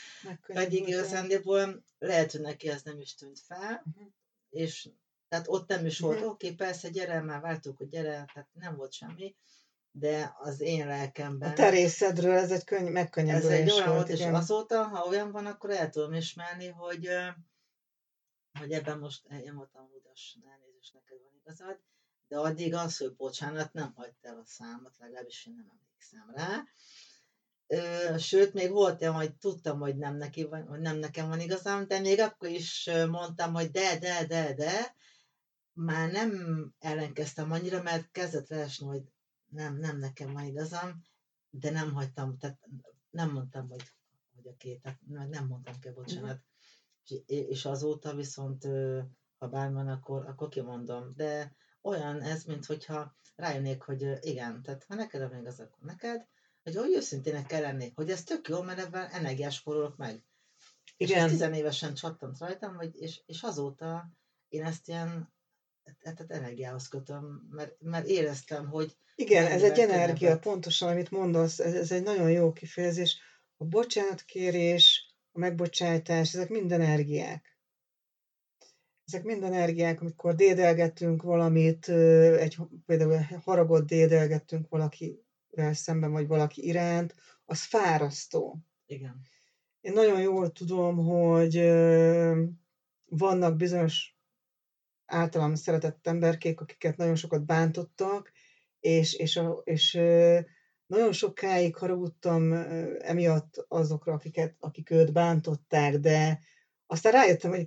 pedig igazándiból lehet, hogy neki ez nem is tűnt fel, Mhm. és tehát ott nem is volt, oké, okay, persze, gyere, már vártuk, hogy gyere, tehát nem volt semmi, de az én lelkemben A te részedről ez egy könny- ez megkönnyebbülés egy olyan volt, és igen. azóta, ha olyan van, akkor el tudom ismerni, hogy, hogy ebben most én voltam udas, elnézést, neked van igazad, de addig az, hogy bocsánat, nem hagyta el a számot, legalábbis én nem emlékszem rá. Sőt, még volt olyan, hogy tudtam, hogy nem, neki van, hogy nem nekem van igazam, de még akkor is mondtam, hogy de, de, de, de, már nem ellenkeztem annyira, mert kezdett leesni, hogy nem, nem nekem van igazam, de nem hagytam, tehát nem mondtam, hogy, hogy a két, tehát meg nem mondtam ki bocsánat. És, és azóta viszont, ha bármi van, akkor, akkor kimondom. De olyan ez, mint hogyha rájönnék, hogy igen, tehát ha neked van igaz, akkor neked, hogy hogy őszintének kell lenni, hogy ez tök jó, mert ebben energiás forulok meg. És Igen. tizenévesen csattant rajtam, vagy, és, és azóta én ezt ilyen tehát energiához kötöm, mert, mert éreztem, hogy Igen, ez egy energia, könnyebb. pontosan, amit mondasz, ez, ez egy nagyon jó kifejezés. A bocsánatkérés, a megbocsájtás, ezek mind energiák. Ezek mind energiák, amikor dédelgetünk valamit, egy, például haragot dédelgettünk valakivel szemben, vagy valaki iránt, az fárasztó. igen, Én nagyon jól tudom, hogy vannak bizonyos általam szeretett emberkék, akiket nagyon sokat bántottak, és, és, a, és nagyon sokáig haragudtam emiatt azokra, akiket, akik őt bántották, de aztán rájöttem, hogy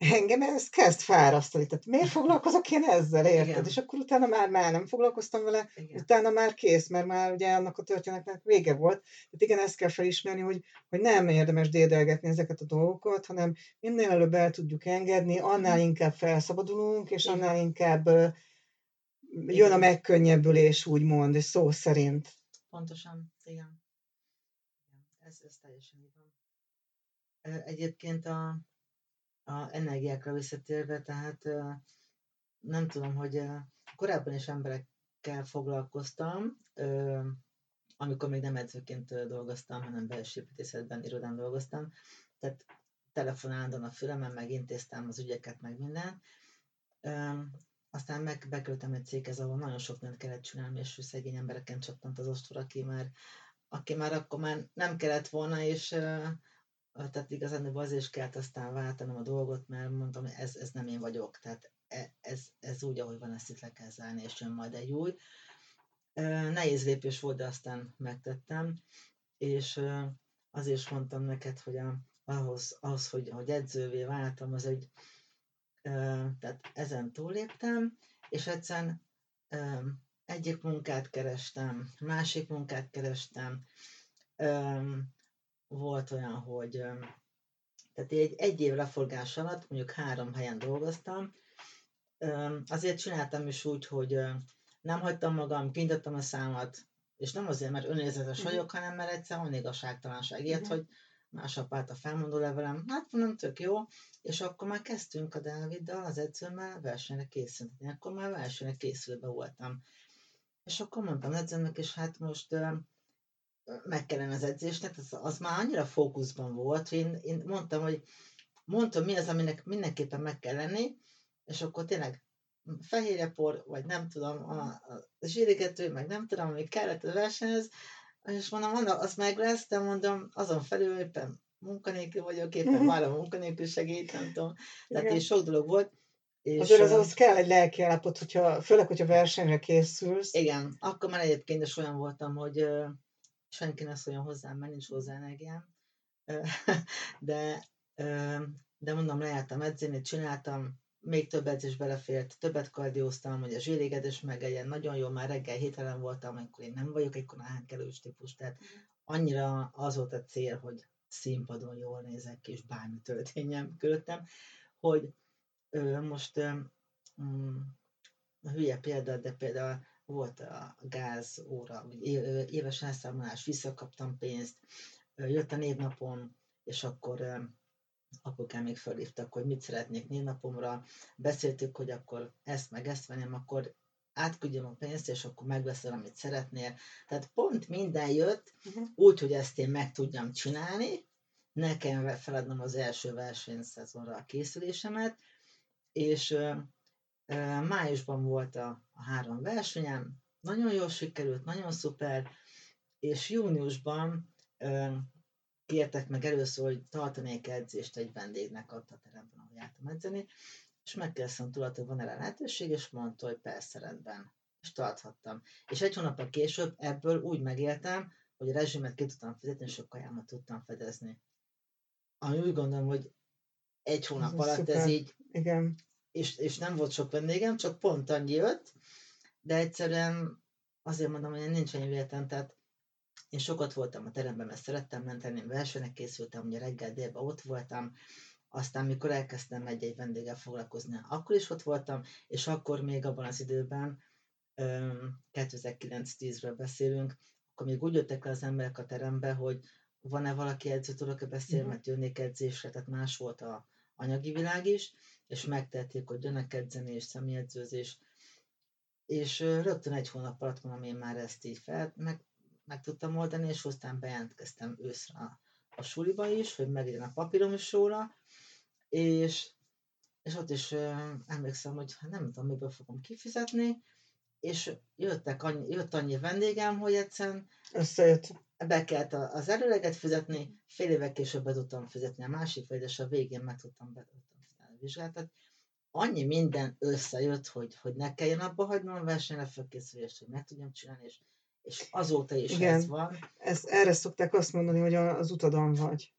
engem ez kezd fárasztani. Tehát miért foglalkozok én ezzel, érted? Igen. És akkor utána már, már nem foglalkoztam vele, Igen. utána már kész, mert már ugye annak a történetnek vége volt. Tehát igen, ezt kell felismerni, hogy, hogy nem érdemes dédelgetni ezeket a dolgokat, hanem minél előbb el tudjuk engedni, annál inkább felszabadulunk, és Igen. annál inkább jön a megkönnyebbülés, úgymond, és szó szerint. Pontosan, igen. Ez, ez teljesen így van. Egyébként a, a energiákra visszatérve, tehát nem tudom, hogy korábban is emberekkel foglalkoztam, amikor még nem edzőként dolgoztam, hanem belső építészetben, irodán dolgoztam, tehát telefonáldan a fülemen, meg intéztem az ügyeket, meg minden. Ö, Aztán meg bekerültem egy céghez, ahol nagyon sok mindent kellett csinálni, és szegény embereken csattant az ostor, aki már, aki már akkor már nem kellett volna, és tehát igazán azért is kellett aztán váltanom a dolgot, mert mondtam, hogy ez, ez nem én vagyok, tehát e- ez, ez úgy, ahogy van, ezt itt le kell zárni, és jön majd egy új. Nehéz lépés volt, de aztán megtettem, és azért is mondtam neked, hogy a, ahhoz, ahhoz hogy, hogy edzővé váltam, az egy, tehát ezen túléptem, és egyszerűen egyik munkát kerestem, másik munkát kerestem, volt olyan, hogy tehát egy, egy év leforgás alatt mondjuk három helyen dolgoztam, azért csináltam is úgy, hogy nem hagytam magam, kinyitottam a számat, és nem azért, mert önérzetes Mhm. vagyok, hanem mert egyszerűen van igazságtalanság. Ilyet, Mhm. hogy másnap állt a felmondó levelem, hát mondom, tök jó, és akkor már kezdtünk a Dáviddal, az edzőmmel versenyre készülni. Akkor már versenyre készülve voltam. És akkor mondtam edzőmnek, és hát most meg kellene az edzésnek, az, az már annyira fókuszban volt, hogy én, én mondtam, hogy mondtam, mi az, aminek mindenképpen meg kell lenni, és akkor tényleg fehérjepor, vagy nem tudom, a, a zsírigető, meg nem tudom, ami kellett a versenyhez, és mondom, mondom, az meg lesz, de mondom, azon felül éppen munkanélkül vagyok, éppen már a munkanélkül segít, nem tudom. Tehát Igen. így sok dolog volt. És, Azért az, az kell egy lelki állapot, hogyha, főleg, hogyha versenyre készülsz. Igen, akkor már egyébként is olyan voltam, hogy senki ne szóljon hozzám, mert nincs hozzá energiám. *laughs* De, de mondom, lejártam edzeni, csináltam, még több edzés belefért, többet kardióztam, hogy a zsírégedés meg egy ilyen nagyon jó, már reggel hételen voltam, amikor én nem vagyok egy koránkelős típus, tehát annyira az volt a cél, hogy színpadon jól nézek és bármi történjen körülöttem, hogy ö, most ö, mm, hülye példa, de például volt a gáz óra, vagy éves elszámolás, visszakaptam pénzt, jött a névnapom, és akkor apukám még felhívtak, hogy mit szeretnék névnapomra, beszéltük, hogy akkor ezt meg ezt venném, akkor átküldjem a pénzt, és akkor megveszel, amit szeretnél. Tehát pont minden jött, Mhm. úgy, hogy ezt én meg tudjam csinálni, nekem feladnom az első versenyszezonra a készülésemet, és májusban volt a, a három versenyem, nagyon jól sikerült, nagyon szuper, és júniusban kértek meg először, hogy tartanék edzést egy vendégnek ott a teremben, ahol jártam edzeni, és megkérdeztem tőle, hogy van erre lehetőség, és mondta, hogy persze rendben. És tarthattam. És egy hónappal később ebből úgy megéltem, hogy a rezsimet ki tudtam fizetni, és a kajámat tudtam fedezni. Ami úgy gondolom, hogy egy hónap Ez alatt szuper. ez így, Igen. És, és nem volt sok vendégem, csak pont annyi jött, de egyszerűen azért mondom, hogy nincs ennyi véletlen, tehát én sokat voltam a teremben, mert szerettem menteni, versenynek készültem, ugye reggel délben ott voltam, aztán mikor elkezdtem egy-egy vendéggel foglalkozni, akkor is ott voltam, és akkor még abban az időben, öm, 2009-10-ről beszélünk, akkor még úgy jöttek le az emberek a terembe, hogy van-e valaki edző, tudok-e beszélni, Mhm. mert jönnék edzésre, tehát más volt a anyagi világ is, és megtették, hogy jönnek edzeni, és rögtön egy hónap alatt mondom, én már ezt így fel, meg, meg tudtam oldani, és aztán bejelentkeztem őszre a, a suliba is, hogy meglegyen a papírom is róla, és, és ott is ö, emlékszem, hogy nem tudom, miből fogom kifizetni, és jöttek annyi, jött annyi vendégem, hogy egyszerűen Összejött. be kellett az előleget fizetni, fél évek később be tudtam fizetni a másik vagy, és a végén meg tudtam be tudtam Tehát annyi minden összejött, hogy, hogy ne kelljen abba hagynom a versenyre felkészülést, hogy meg tudjam csinálni, és, és azóta is Igen. ez van. Ezt, erre szokták azt mondani, hogy az utadon vagy.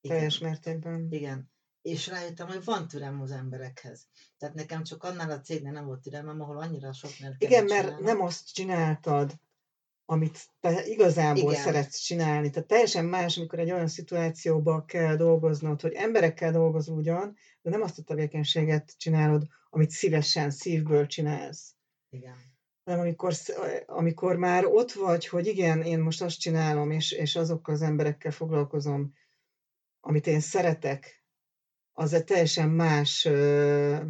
Igen, Teljes mértékben. igen. és rájöttem, hogy van türelem az emberekhez. Tehát nekem csak annál a cégnél nem volt türelmem, ahol annyira sok mindent Igen, mert csinálni. nem azt csináltad, amit te igazából Igen. szeretsz csinálni. Tehát teljesen más, amikor egy olyan szituációba kell dolgoznod, hogy emberekkel dolgozol ugyan, de nem azt a tevékenységet csinálod, amit szívesen, szívből csinálsz. Igen. Hanem amikor, amikor már ott vagy, hogy igen, én most azt csinálom, és, és azokkal az emberekkel foglalkozom, amit én szeretek, az egy teljesen más uh,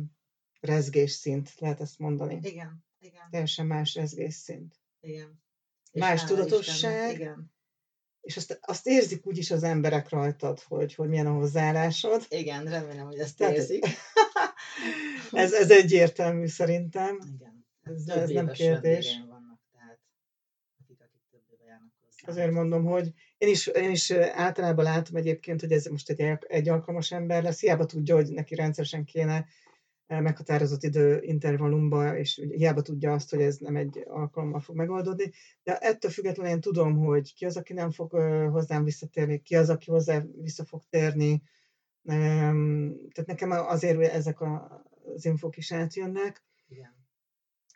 rezgésszint, lehet ezt mondani. Igen, igen. Teljesen más rezgésszint. Igen. Más tudatosság. igen. És azt, azt érzik úgyis az emberek rajtad, hogy, hogy milyen a hozzáállásod. Igen, remélem, hogy ezt Tehát, érzik. *laughs* ez, ez egyértelmű szerintem. Igen. Ez, ez nem kérdés. Vannak, tehát akik, akik több. Azért mondom, hogy én is, én is általában látom egyébként, hogy ez most egy, egy alkalmas ember lesz, hiába tudja, hogy neki rendszeresen kéne meghatározott idő intervallumba, és hiába tudja azt, hogy ez nem egy alkalommal fog megoldódni, de ettől függetlenül én tudom, hogy ki az, aki nem fog hozzám visszatérni, ki az, aki hozzá vissza fog térni. Tehát nekem azért ezek az infók is átjönnek. Igen.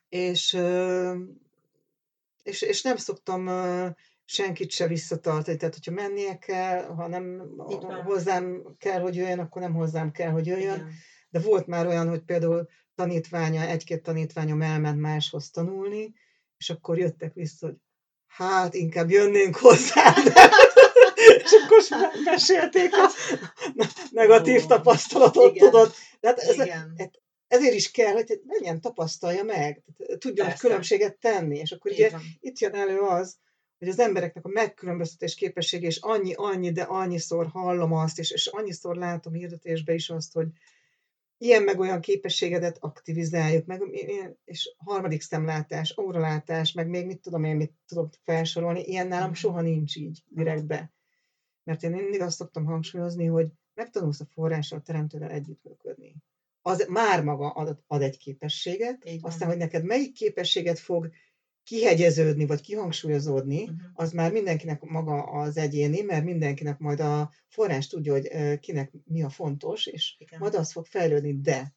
És, és, és nem szoktam senkit se visszatartani. Tehát, hogyha mennie kell, ha nem hozzám kell, hogy jöjjön, akkor nem hozzám kell, hogy jöjjön. Igen de volt már olyan, hogy például tanítványa, egy-két tanítványom elment máshoz tanulni, és akkor jöttek vissza, hogy hát inkább jönnénk hozzá, *laughs* és akkor mesélték a negatív tapasztalatot, Igen. tudod. Tehát ez, ez, ezért is kell, hogy menjen, tapasztalja meg, tudjon Persze. különbséget tenni, és akkor ugye itt jön elő az, hogy az embereknek a megkülönböztetés képessége, és annyi, annyi, de annyiszor hallom azt, és, és annyiszor látom hirdetésbe is azt, hogy ilyen meg olyan képességedet aktivizáljuk, meg, és harmadik szemlátás, óralátás, meg még mit tudom én, mit tudok felsorolni, ilyen nálam mhm. soha nincs így direktbe. Mert én mindig azt szoktam hangsúlyozni, hogy megtanulsz a forrással, a teremtővel együttműködni. Az már maga ad, ad egy képességet, aztán, hogy neked melyik képességet fog kihegyeződni, vagy kihangsúlyozódni, uh-huh. az már mindenkinek maga az egyéni, mert mindenkinek majd a forrás tudja, hogy kinek mi a fontos, és Igen. majd az fog fejlődni, de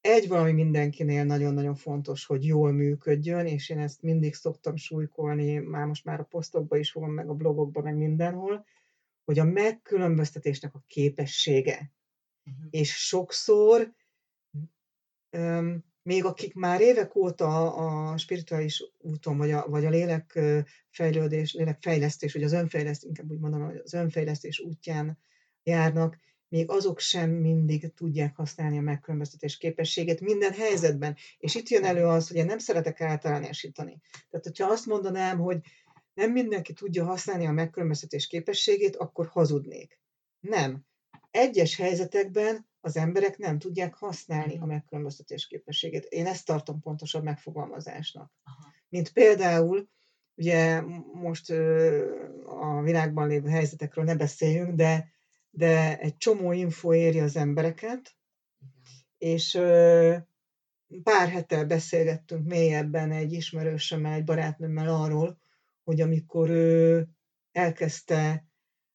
egy valami mindenkinél nagyon-nagyon fontos, hogy jól működjön, és én ezt mindig szoktam súlykolni, már most már a posztokba is fogom, meg a blogokba, meg mindenhol, hogy a megkülönböztetésnek a képessége. Uh-huh. És sokszor um, még akik már évek óta a spirituális úton, vagy a, vagy a lélekfejlődés, lélekfejlesztés, vagy az önfejlesztés, inkább úgy mondom, az önfejlesztés útján járnak, még azok sem mindig tudják használni a megkülönböztetés képességét minden helyzetben. És itt jön elő az, hogy én nem szeretek általánosítani. Tehát, hogyha azt mondanám, hogy nem mindenki tudja használni a megkülönböztetés képességét, akkor hazudnék. Nem. Egyes helyzetekben az emberek nem tudják használni a megkülönböztetés képességét. Én ezt tartom pontosabb megfogalmazásnak. Aha. Mint például, ugye most a világban lévő helyzetekről ne beszéljünk, de, de egy csomó info éri az embereket, és pár hete beszélgettünk mélyebben egy ismerősömmel, egy barátnőmmel arról, hogy amikor ő elkezdte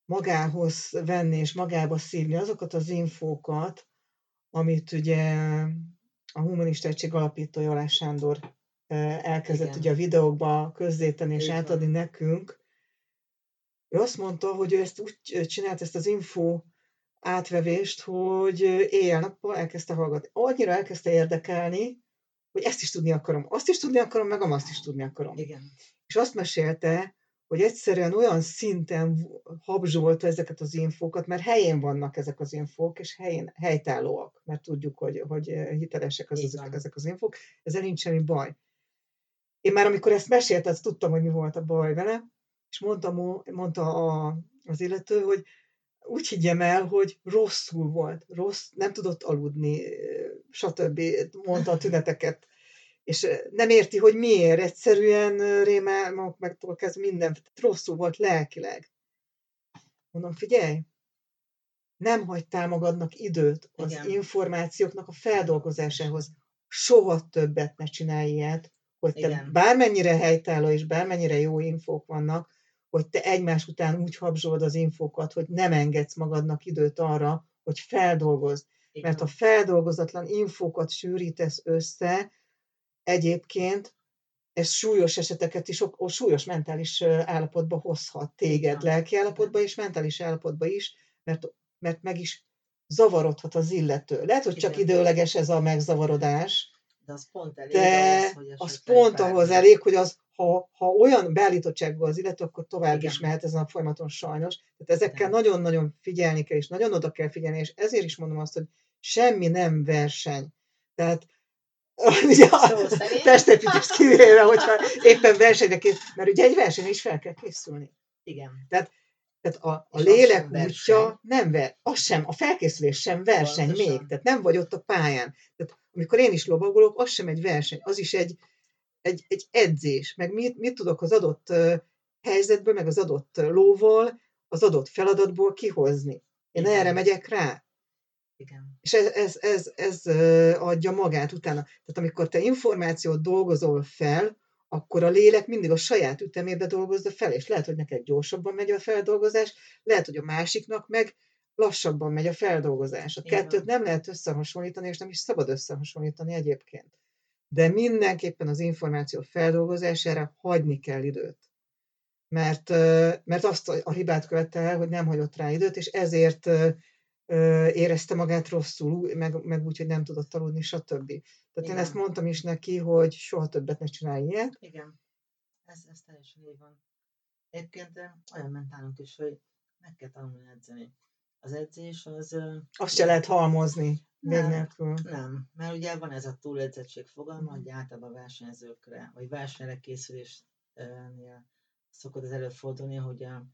magához venni és magába szívni azokat az infókat, amit ugye a Humanista Egység alapítója Alás Sándor elkezdett Igen. ugye a videókba közzétenni és átadni nekünk. Ő azt mondta, hogy ő ezt úgy csinált, ezt az info átvevést, hogy éjjel-nappal elkezdte hallgatni. Annyira elkezdte érdekelni, hogy ezt is tudni akarom, azt is tudni akarom, meg azt is tudni akarom. Igen. És azt mesélte, hogy egyszerűen olyan szinten habzsolta ezeket az infókat, mert helyén vannak ezek az infók, és helyén, helytállóak, mert tudjuk, hogy, hogy hitelesek az, ezek, ezek az infók, ezzel nincs semmi baj. Én már amikor ezt mesélte, azt tudtam, hogy mi volt a baj vele, és mondta, mondta a, az illető, hogy úgy higgyem el, hogy rosszul volt, rossz, nem tudott aludni, stb. mondta a tüneteket és nem érti, hogy miért, egyszerűen rémálmok meg kezdve minden, rosszul volt lelkileg. Mondom, figyelj, nem hagytál magadnak időt az Igen. információknak a feldolgozásához. Soha többet ne csinálj ilyet, hogy te Igen. bármennyire helytálló és bármennyire jó infók vannak, hogy te egymás után úgy habzsolod az infókat, hogy nem engedsz magadnak időt arra, hogy feldolgozd. Mert a feldolgozatlan infókat sűrítesz össze, egyébként ez súlyos eseteket is, súlyos mentális állapotba hozhat téged, lelki állapotba és mentális állapotba is, mert, mert meg is zavarodhat az illető. Lehet, hogy csak Igen. időleges ez a megzavarodás, de az pont elég de ahhoz, hogy az pont ahhoz elég, hogy az, ha, ha olyan beállítottságban az illető, akkor tovább Igen. is mehet ezen a folyamaton sajnos. Tehát ezekkel nagyon-nagyon figyelni kell, és nagyon oda kell figyelni, és ezért is mondom azt, hogy semmi nem verseny. Tehát ugye a testépítést kivéve, hogyha éppen versenyre mert ugye egy versenyre is fel kell készülni. Igen. Tehát, tehát a, a lélek útja nem ver, az sem, a felkészülés sem verseny Pontosan. még, tehát nem vagy ott a pályán. Tehát amikor én is lovagolok, az sem egy verseny, az is egy, egy, egy edzés, meg mit, mit tudok az adott helyzetből, meg az adott lóval, az adott feladatból kihozni. Én Igen. erre megyek rá. Igen. És ez, ez, ez, ez adja magát utána. Tehát amikor te információt dolgozol fel, akkor a lélek mindig a saját ütemébe dolgozza fel, és lehet, hogy neked gyorsabban megy a feldolgozás, lehet, hogy a másiknak meg lassabban megy a feldolgozás. A Igen. kettőt nem lehet összehasonlítani, és nem is szabad összehasonlítani egyébként. De mindenképpen az információ feldolgozására hagyni kell időt. Mert, mert azt a hibát követte el, hogy nem hagyott rá időt, és ezért érezte magát rosszul, meg, meg úgy, hogy nem tudott aludni, stb. Tehát Igen. én ezt mondtam is neki, hogy soha többet ne csinálj ilyet. Igen, ez, ez teljesen így van. Egyébként olyan ment nálunk is, hogy meg kell tanulni edzeni. Az edzés az... Azt se lehet halmozni nem, nélkül. Nem, mert ugye van ez a túledzettség fogalma, hogy általában versenyzőkre, vagy versenyre készülésnél szokott az előfordulni, hogy a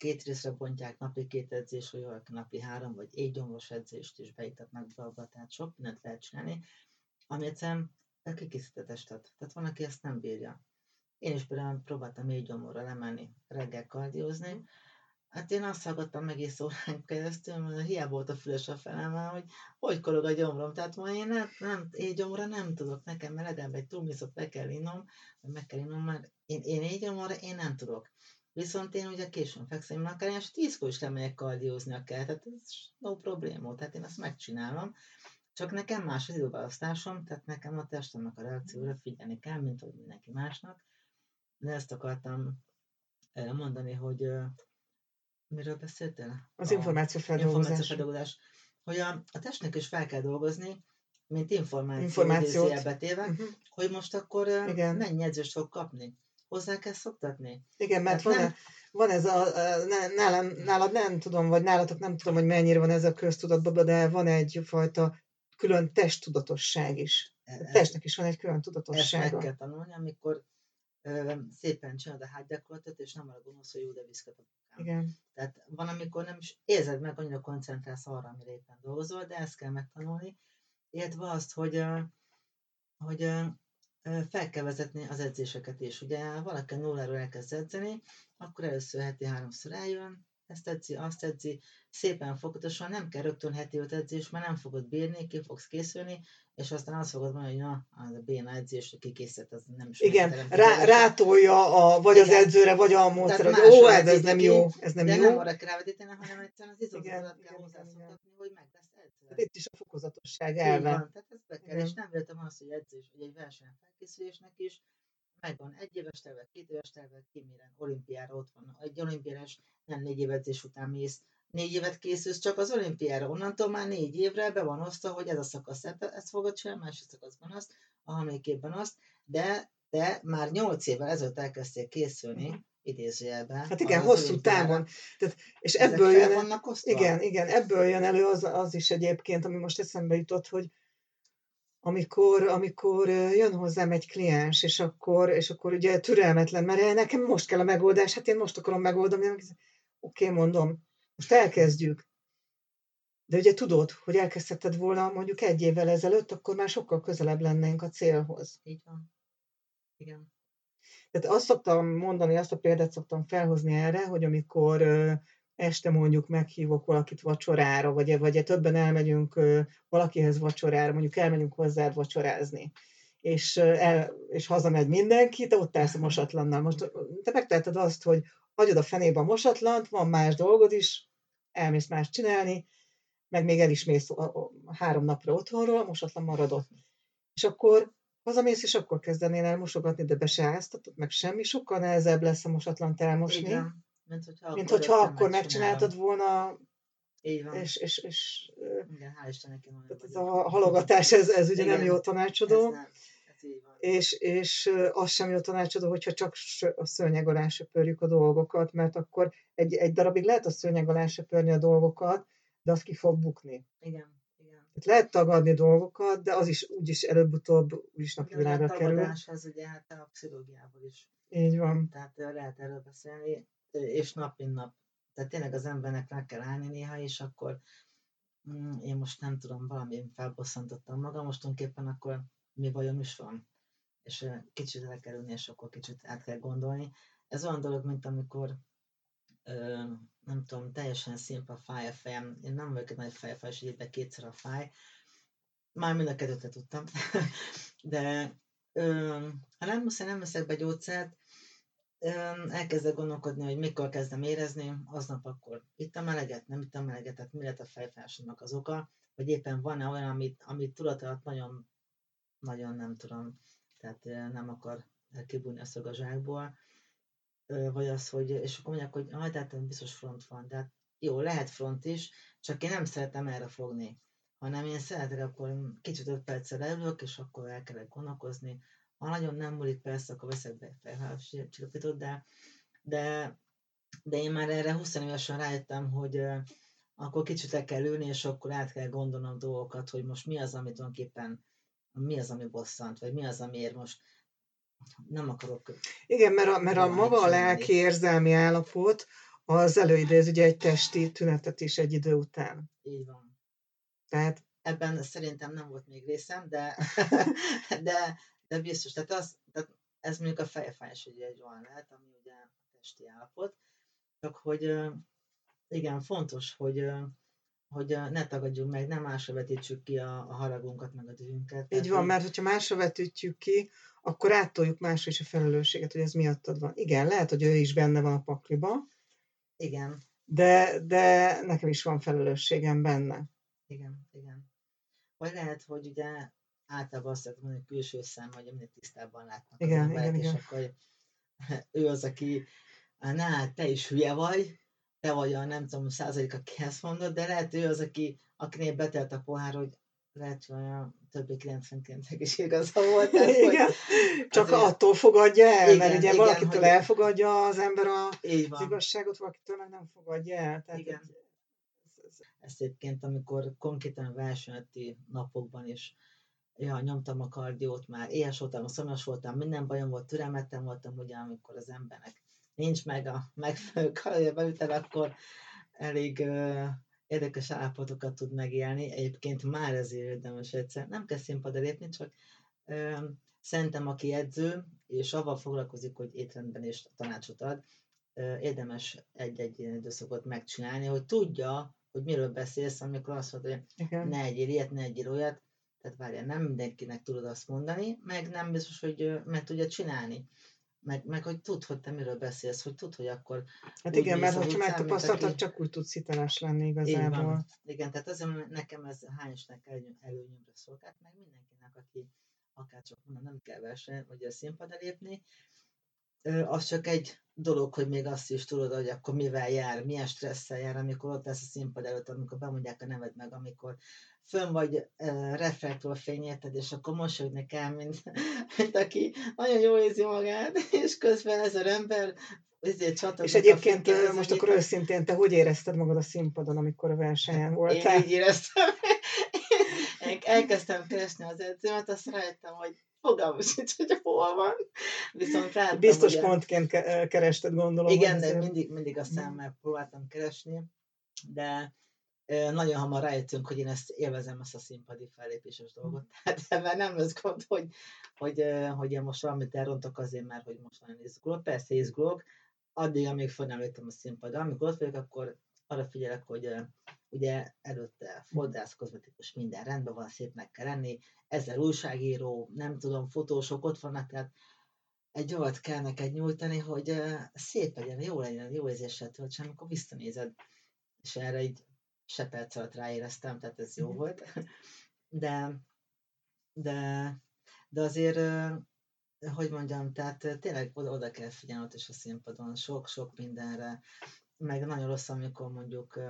két részre bontják napi két edzés, vagy valaki napi három, vagy egy gyomros edzést is beiktatnak be abba, tehát sok mindent lehet csinálni, ami egyszerűen kikészít a testet. Tehát van, aki ezt nem bírja. Én is például próbáltam négy gyomorra lemenni, reggel kardiózni, Hát én azt hallgattam egész órán keresztül, mert hiába volt a füles a felem, hogy hogy kolog a gyomrom. Tehát ma én nem, nem én gyomra nem tudok, nekem melegem egy túlmiszot be kell innom, meg kell innom, mert én, én így gyomorra én nem tudok. Viszont én ugye későn fekszem, akár és tízkor is lemegyek kardiózni akár, tehát ez no probléma, tehát én ezt megcsinálom. Csak nekem más az időválasztásom, tehát nekem a testemnek a reakcióra figyelni kell, mint hogy mindenki másnak. De ezt akartam eh, mondani, hogy eh, miről beszéltél? Az információfeldolgozás. Információfeldolgozás. Hogy a, a testnek is fel kell dolgozni, mint információ, információt betéve, uh-huh. hogy most akkor eh, Igen. mennyi edzést fog kapni hozzá kell szoktatni. Igen, mert van, nem... van ez a, nálam, nálad nem tudom, vagy nálatok nem tudom, hogy mennyire van ez a köztudatban, de van egyfajta külön testtudatosság is. A e, testnek is van egy külön tudatossága. Ezt meg kell tanulni, amikor ö, szépen csinálod a hátgyakorlatot, és nem arra gondolsz, hogy jó, de viszket a bukám. Igen. Tehát van, amikor nem is érzed meg, annyira koncentrálsz arra, amire éppen dolgozol, de ezt kell megtanulni. Illetve azt, hogy, hogy fel kell vezetni az edzéseket is. Ugye valaki nulláról elkezd edzeni, akkor először heti háromszor eljön, ezt edzi, azt edzi, szépen fokozatosan, nem kell rögtön heti öt edzés, mert nem fogod bírni, ki fogsz készülni, és aztán azt fogod mondani, hogy na, az a béna edzés, kikészített, az nem is Igen, rá, rátolja a, vagy Igen. az edzőre, vagy a módszer, hogy ó, ez, ez nem jó, ez nem de jó. De nem arra kell rávetíteni, hanem egyszerűen az izomzatodat kell hozzászoktatni, hogy meg lesz edző. Hát itt is a fokozatosság elve. Van, tehát ez be kell, Igen. és nem véletlen az, hogy edzés, hogy egy verseny felkészülésnek is, megvan egy éves terve, két éves terve, ki mire, olimpiára ott van. Egy olimpiás nem négy év edzés után mész, négy évet készülsz csak az olimpiára. Onnantól már négy évre be van osztva, hogy ez a szakasz ezt fogod csinálni, másik szakaszban azt, a harmadikében azt, de de már nyolc évvel ezelőtt elkezdtél készülni, uh-huh. idézőjelben. Hát igen, hosszú távon. Tehát, és ebből jön, vannak igen, igen, ebből jön elő az, az is egyébként, ami most eszembe jutott, hogy amikor, amikor jön hozzám egy kliens, és akkor, és akkor ugye türelmetlen, mert nekem most kell a megoldás, hát én most akarom megoldani, oké, okay, mondom, most elkezdjük. De ugye tudod, hogy elkezdheted volna mondjuk egy évvel ezelőtt, akkor már sokkal közelebb lennénk a célhoz. Így van. Igen. Tehát azt szoktam mondani, azt a példát szoktam felhozni erre, hogy amikor este mondjuk meghívok valakit vacsorára, vagy, vagy többen elmegyünk valakihez vacsorára, mondjuk elmegyünk hozzá vacsorázni, és, el, és hazamegy mindenki, te ott állsz a mosatlannal. Most te megteheted azt, hogy hagyod a fenébe a mosatlant, van más dolgod is, elmész más csinálni, meg még el is mész a, a, a három napra otthonról, mosatlan maradott. És akkor hazamész, és akkor kezdenél el mosogatni, de be se áztatod, meg semmi, sokkal nehezebb lesz a mosatlant elmosni. Igen. Mint hogyha, mint hogyha akkor megcsináltad volna, így van. És, és, és Igen, hál' Istennek én ez a halogatás, ez, ez ugye Igen, nem jó tanácsadó. Ez nem. És, és az sem jó tanácsadó, hogyha csak a szőnyeg alá söpörjük a dolgokat, mert akkor egy, egy darabig lehet a szőnyeg alá söpörni a dolgokat, de az ki fog bukni. Igen. Igen. Tehát lehet tagadni dolgokat, de az is úgyis előbb-utóbb úgyis napvilágra kerül. A tagadás az ugye hát a pszichológiából is. Így van. Tehát lehet erről beszélni, és nap mint nap. Tehát tényleg az embernek meg kell állni néha, és akkor mm, én most nem tudom, valami felbosszantottam magam, most tulajdonképpen akkor mi bajom is van és kicsit el kell ülni, és akkor kicsit át kell gondolni. Ez olyan dolog, mint amikor ö, nem tudom, teljesen szimpla fáj a fejem. Én nem vagyok egy nagy fejfáj, és egyébként kétszer a fáj. Már mind a kettőt tudtam. *laughs* De ö, ha nem muszáj, nem veszek be gyógyszert, elkezdek gondolkodni, hogy mikor kezdem érezni, aznap akkor itt a meleget, nem itt a meleget, tehát mi lett a fejfájásomnak az oka, vagy éppen van-e olyan, amit, amit tudat alatt nagyon, nagyon nem tudom, tehát nem akar kibújni a szög a zsákból, vagy az, hogy, és akkor mondják, hogy ah, tehát biztos front van, de hát jó, lehet front is, csak én nem szeretem erre fogni, hanem én szeretek, akkor kicsit öt perccel leülök, és akkor el kellett gondolkozni. Ha nagyon nem múlik, persze, akkor veszek be felhőcsillapítót, de, de, de én már erre 20 évesen rájöttem, hogy akkor kicsit le kell ülni, és akkor át kell gondolnom dolgokat, hogy most mi az, amit tulajdonképpen mi az, ami bosszant, vagy mi az, amiért most nem akarok... Igen, mert a, mert a maga a lelki érzelmi állapot az előidéz ugye egy testi tünetet is egy idő után. Így van. Tehát... Ebben szerintem nem volt még részem, de, *laughs* de, de biztos. Tehát, az, tehát ez mondjuk a fejfájás ugye egy olyan lehet, ami ugye a testi állapot. Csak hogy igen, fontos, hogy hogy ne tagadjunk meg, nem másra vetítsük ki a, a haragunkat, meg a dühünket. Így van, mert hogyha másra vetítjük ki, akkor áttoljuk másra is a felelősséget, hogy ez miattad van. Igen, lehet, hogy ő is benne van a pakliba. Igen. De, de nekem is van felelősségem benne. Igen, igen. Vagy lehet, hogy ugye általában azt mondani, hogy külső szem, hogy minél tisztábban látnak igen, az emberek, igen, és igen. akkor ő az, aki, na, te is hülye vagy, te vagy a nem tudom, százalék, aki ezt mondod, de lehet ő az, aki, akinél betelt a pohár, hogy lehet, hogy olyan többi 99 is igaza volt. Tehát, igen. Hogy Csak azért... attól fogadja el, igen, mert ugye igen, valakitől hogy... elfogadja az ember a, az igazságot, valakitől meg nem fogadja el. Tehát igen. Ez, Ezt egyébként, amikor konkrétan a versenyeti napokban is ja, nyomtam a kardiót már, éhes voltam, szomjas voltam, minden bajom volt, türelmettem voltam, ugye, amikor az embernek nincs meg a megfelelő kalóriabevitel, akkor elég uh, érdekes állapotokat tud megélni. Egyébként már ezért érdemes egyszer. Nem kell színpadra lépni, csak uh, szerintem aki edző, és avval foglalkozik, hogy étrendben is tanácsot ad, uh, érdemes egy-egy ilyen időszakot megcsinálni, hogy tudja, hogy miről beszélsz, amikor azt mondod, hogy Igen. ne egyél ilyet, ne egyél olyat, tehát várjál, nem mindenkinek tudod azt mondani, meg nem biztos, hogy meg tudja csinálni. Meg, meg hogy tud, hogy te miről beszélsz, hogy tud, hogy akkor... Hát igen, mert hogyha megtapasztaltad, csak úgy tudsz hiteles lenni igazából. Igen, tehát azért nekem ez hányosnak előnyömre szolgált, meg mindenkinek, aki akár csak nem kell verseny, vagy a színpadra lépni, az csak egy dolog, hogy még azt is tudod, hogy akkor mivel jár, milyen stresszel jár, amikor ott lesz a színpad előtt, amikor bemondják a neved meg, amikor fönn vagy uh, reflektorfény, érted, és akkor mosolyogni kell, mint, *laughs* mint aki nagyon jól érzi magát, *laughs* és közben ezer ember ezért És egyébként a most akkor őszintén, te hogy érezted magad a színpadon, amikor a versenyen voltál? Én így éreztem. Elkezdtem keresni az edzőmet, azt rájöttem, hogy fogalmam sincs, hogy hol van. Viszont láttam, Biztos ugye, pontként kerested, gondolom. Igen, de mindig, mindig a szemmel próbáltam keresni, de nagyon hamar rájöttünk, hogy én ezt élvezem, ezt a színpadi fellépéses dolgot. Tehát ebben nem lesz gond, hogy, hogy, hogy én most valamit elrontok azért, mert hogy most nagyon izgulok. Persze izgulok, addig, amíg fel nem a színpadra. Amikor ott vagyok, akkor arra figyelek, hogy ugye előtte fodrász, kozmetikus, minden rendben van, szépnek kell lenni, ezzel újságíró, nem tudom, fotósok ott vannak, tehát egy olyat kell neked nyújtani, hogy szép legyen, jó legyen, jó érzéssel töltsen, amikor visszanézed, és erre így se perc alatt ráéreztem, tehát ez jó Mhm. volt. De, de, de azért, hogy mondjam, tehát tényleg oda, oda kell figyelni ott is a színpadon, sok-sok mindenre, meg nagyon rossz, amikor mondjuk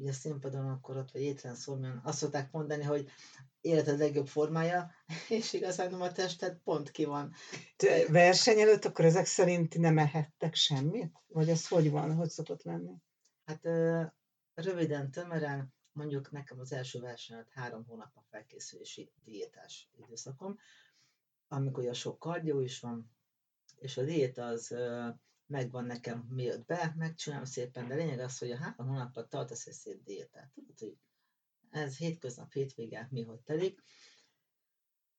ugye a színpadon akkor ott vagy étlen szóljon, azt szokták mondani, hogy életed legjobb formája, *laughs* és igazán a tested pont ki van. Te verseny előtt akkor ezek szerint nem ehettek semmit? Vagy ez hogy van? Hogy szokott lenni? Hát röviden, tömören, mondjuk nekem az első verseny alatt három hónap a felkészülési diétás időszakom, amikor ugye sok kardió is van, és a diéta az megvan nekem miatt be, megcsinálom szépen, de lényeg az, hogy a három hónapot tartasz egy szép diétát. Tudod, hogy ez hétköznap, hétvége, mi hogy telik.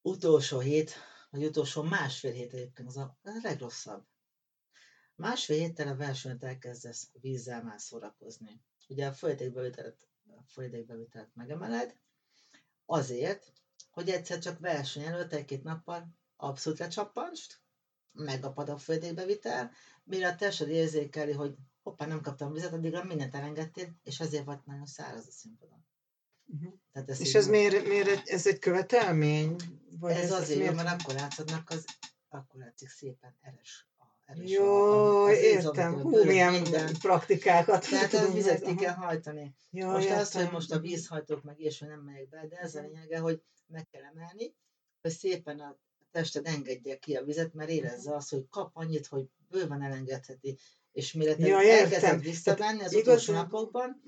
Utolsó hét, vagy utolsó másfél hét egyébként az a, a legrosszabb. Másfél héttel a versenyt elkezdesz vízzel már szórakozni. Ugye a folyadékbevitelt, a folyadékbevitelt megemeled, azért, hogy egyszer csak verseny előtt egy-két nappal abszolút lecsappanst, megapad a folyadékbevitel, mire a tested érzékeli, hogy hoppá, nem kaptam vizet, addigra mindent elengedtél, és ezért volt nagyon száraz a színpadon. Uh-huh. Tehát ez És ez van. miért, miért egy- ez egy követelmény? Vagy ez azért miért mert akkor látszodnak, az, akkor látszik szépen eres. Eres Jó, értem. Hú, bőröd, milyen minden. praktikákat Tehát tudunk vizet meg- ki kell hajtani. Ja, Most az, hogy értem. most a vízhajtók meg és nem megyek be, de ez a Mhm. lényege, hogy meg kell emelni, hogy szépen a tested engedje ki a vizet, mert érezze azt, hogy kap annyit, hogy bőven elengedheti. És mire te Ja, elkezded visszavenni az utolsó napokban,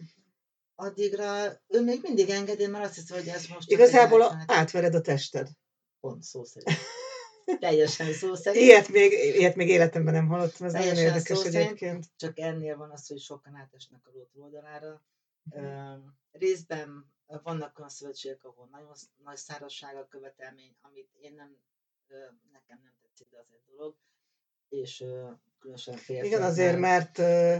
addigra ő még mindig engedi, mert azt hiszi, hogy ez most Igazából a, átvered a tested. Pont szó szerint. Teljesen szó szerint. Ilyet még, ilyet még életemben nem hallottam, ez nagyon érdekes szerint. egyébként. Csak ennél van az, hogy sokan átesnek a ló oldalára. Mhm. Ö, részben vannak olyan szövetségek, ahol nagyon nagy szárazság a követelmény, amit én nem, nekem nem tetszik, de az egy dolog. És különösen férfiaknál Igen, azért, mert ö,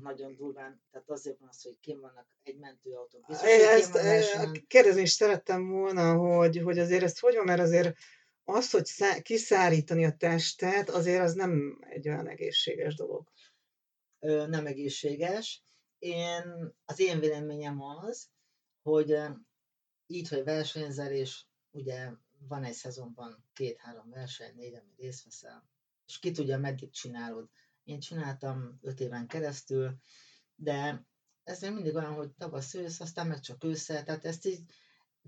nagyon durván, tehát azért van az, hogy kim vannak egy mentőautó. Biztos, ezt van kérdezni is szerettem volna, hogy, hogy azért ezt hogy van, mert azért az, hogy szá- kiszárítani a testet, azért az nem egy olyan egészséges dolog. nem egészséges. Én, az én véleményem az, hogy így, hogy versenyzel, és ugye van egy szezonban két-három verseny, négy, ami részt veszel, és ki tudja, meddig csinálod. Én csináltam öt éven keresztül, de ez még mindig olyan, hogy tavasz ősz, aztán meg csak ősszel, tehát ezt így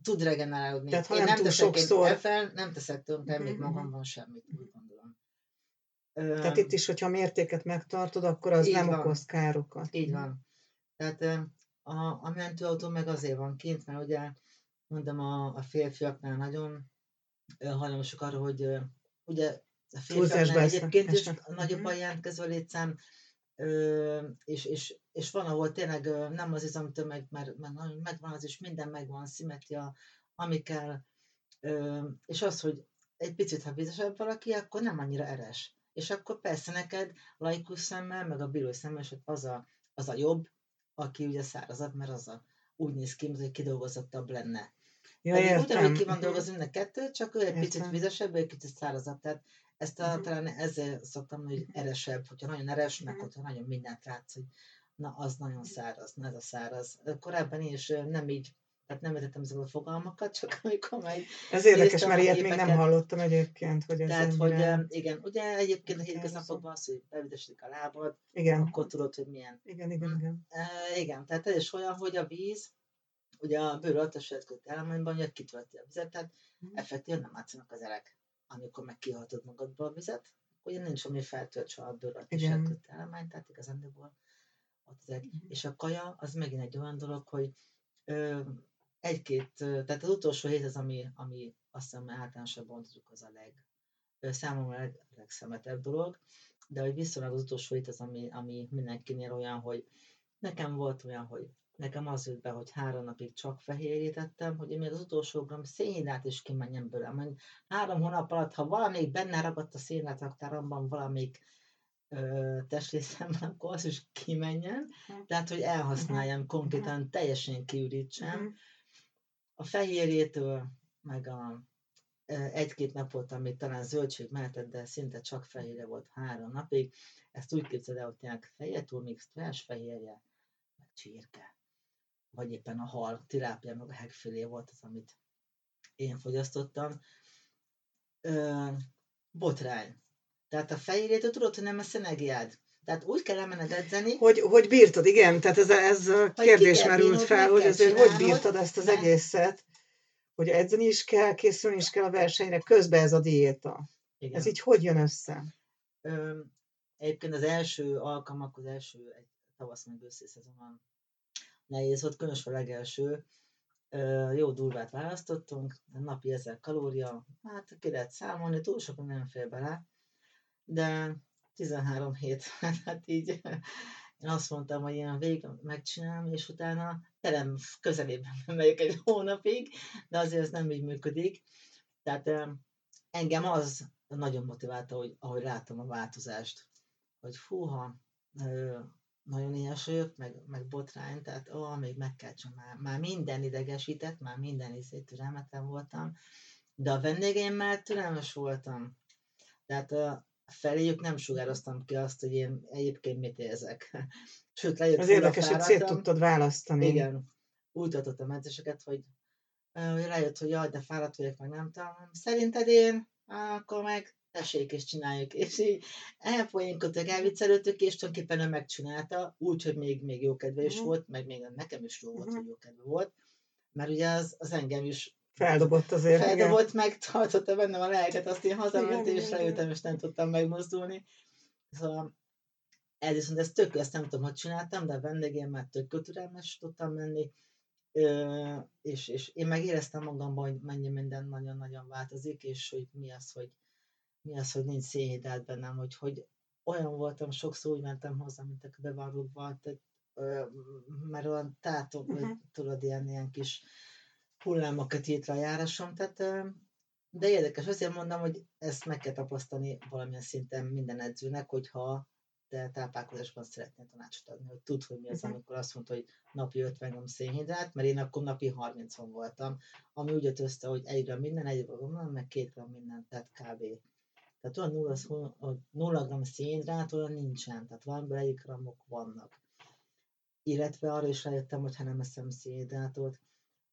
tud regenerálódni. Tehát ha én nem túl teszek sokszor- ebben, nem teszek tönkre még Mhm, mhm. magamban semmit, úgy gondolom. Tehát itt is, hogyha mértéket megtartod, akkor az Így nem van. okoz károkat. Így van. Tehát a, a mentőautó meg azért van kint, mert ugye mondom, a, a férfiaknál nagyon ö, hajlamosak arra, hogy ugye a férfiaknál egyébként is nagyobb Mhm. a jelentkező létszám, és, és, és van, ahol tényleg nem az izomtömeg, mert, mert megvan az is, minden megvan, szimetria, ami kell, és az, hogy egy picit, ha vizesebb valaki, akkor nem annyira eres. És akkor persze neked laikus szemmel, meg a bíró szemmel, és az a, az a jobb, aki ugye szárazabb, mert az a, úgy néz ki, mint hogy kidolgozottabb lenne. Ja, Pedig értem. ugyanúgy ki van dolgozva mind a kettő, csak ő egy picit Értem. vizesebb, ő egy kicsit szárazabb. Tehát ezt a, Mhm. talán ezzel szoktam hogy eresebb, hogyha nagyon eres, meg Mhm. hogyha nagyon mindent látsz, hogy na, az nagyon száraz, na ez a száraz. Korábban én is nem így, tehát nem értettem ezeket a fogalmakat, csak *laughs* amikor meg Ez érdekes, mert ilyet még nem hallottam egyébként, hogy ez Tehát, hogy igen, ugye egyébként a hétköznapokban az, hogy beüdesedik a lábad, Igen, akkor tudod, hogy milyen. igen, igen, igen. E, igen, tehát ez is olyan, hogy a víz, ugye a bőr altasejtkölt állományban ugye kitölti a vizet, tehát Mhm. effektíven nem látszanak az erek. Amikor meg kihaltod magadba a vizet, ugye nincs, ami feltöltse a bőr altasejtkölt állomány, tehát igazándiból ott ezek. Mhm. És a kaja, az megint egy olyan dolog, hogy ö, egy-két, tehát az utolsó hét az, ami, ami azt hiszem általánosabban mondhatjuk, az a leg, számomra a leg, legszemetebb dolog, de hogy viszonylag az utolsó hét az, ami, ami mindenkinél olyan, hogy nekem volt olyan, hogy nekem az jött be, hogy három napig csak fehérjét ettem, hogy én még az utolsó gram szénhidrát is kimenjen belőlem. Mondjuk három hónap alatt, ha valamelyik benne ragadt a szénhidrát raktáromban, valamelyik testrészemben, *laughs* akkor az is kimenjen. Mhm. Tehát, hogy elhasználjam, konkrétan teljesen kiürítsem. A fehérjétől, meg a egy-két nap volt, amit talán zöldség mehetett, de szinte csak fehérje volt három napig. Ezt úgy képzeld el, hogy fehér túl, még fehérje, meg csirke. Vagy éppen a hal, tirápia, meg a hegfélé volt az, amit én fogyasztottam. Ö, botrány. Tehát a fehérjét, tudod, hogy nem a szenegiád. Tehát úgy kell elmenned edzeni. Hogy, hogy bírtad, igen, tehát ez, ez a kérdés merült fel, hogy azért hogy bírtad ezt az egészet, hogy edzeni is kell, készülni is kell a versenyre, közben ez a diéta. Igen. Ez így hogy jön össze? Ö, egyébként az első alkalmak, az első egy tavasz meg őszi nehéz volt, különösen a legelső. Jó durvát választottunk, napi 1000 kalória, hát ki lehet számolni, túl sokan nem fél bele, de 13 hét, *laughs* hát így én azt mondtam, hogy én végig megcsinálom, és utána terem közelében *laughs* megyek egy hónapig, de azért ez nem így működik. Tehát engem az nagyon motiválta, hogy ahogy láttam a változást, hogy fúha, nagyon éhes vagyok, meg, meg botrány, tehát ó, még meg kell. Már, már minden idegesített, már minden izé türelmetlen voltam, de a vendégeimmel türelmes voltam. Tehát feléjük nem sugároztam ki azt, hogy én egyébként mit érzek. *laughs* Sőt, lejött Az érdekes, hogy szét tudtad választani. Igen. Úgy tartottam edzéseket, hogy hogy rájött, hogy jaj, de fáradt vagyok, meg nem tudom. Szerinted én? Akkor meg tessék és csináljuk. És így elpoénkodtak, elviccelődtük, és tulajdonképpen ő megcsinálta, úgy, hogy még, még jó kedve is uh-huh. volt, meg még nekem is jó volt, uh-huh. hogy jó kedve volt. Mert ugye az, az engem is Feldobott azért. Feldobott, igen. meg tartotta bennem a lelket, azt én hazamentem, és leültem, és nem tudtam megmozdulni. Szóval ez viszont ez tök, ezt nem tudom, hogy csináltam, de a vendégemmel tök türelmes tudtam menni, Ö, és, és én megéreztem magamban, hogy mennyi minden nagyon-nagyon változik, és hogy mi az, hogy, mi az, hogy nincs szénhidrát bennem, hogy, hogy olyan voltam, sokszor úgy mentem hozzá, mint a bevarrókba, tehát, ö, mert olyan tátok, uh-huh. tudod, ilyen, ilyen kis hullámokat írt a járásom, tehát de érdekes, azért mondom, hogy ezt meg kell tapasztani valamilyen szinten minden edzőnek, hogyha te táplálkozásban szeretnél tanácsot adni, hogy tud, hogy mi az, uh-huh. amikor azt mondta, hogy napi 50 g szénhidrát, mert én akkor napi 30 voltam, ami úgy jött össze, hogy egy gram minden, egy gram meg két gram minden, tehát kb. Tehát olyan 0, 0 g szénhidrát olyan nincsen, tehát valamiből egy gramok vannak. Illetve arra is rájöttem, hogy ha nem eszem szénhidrátot,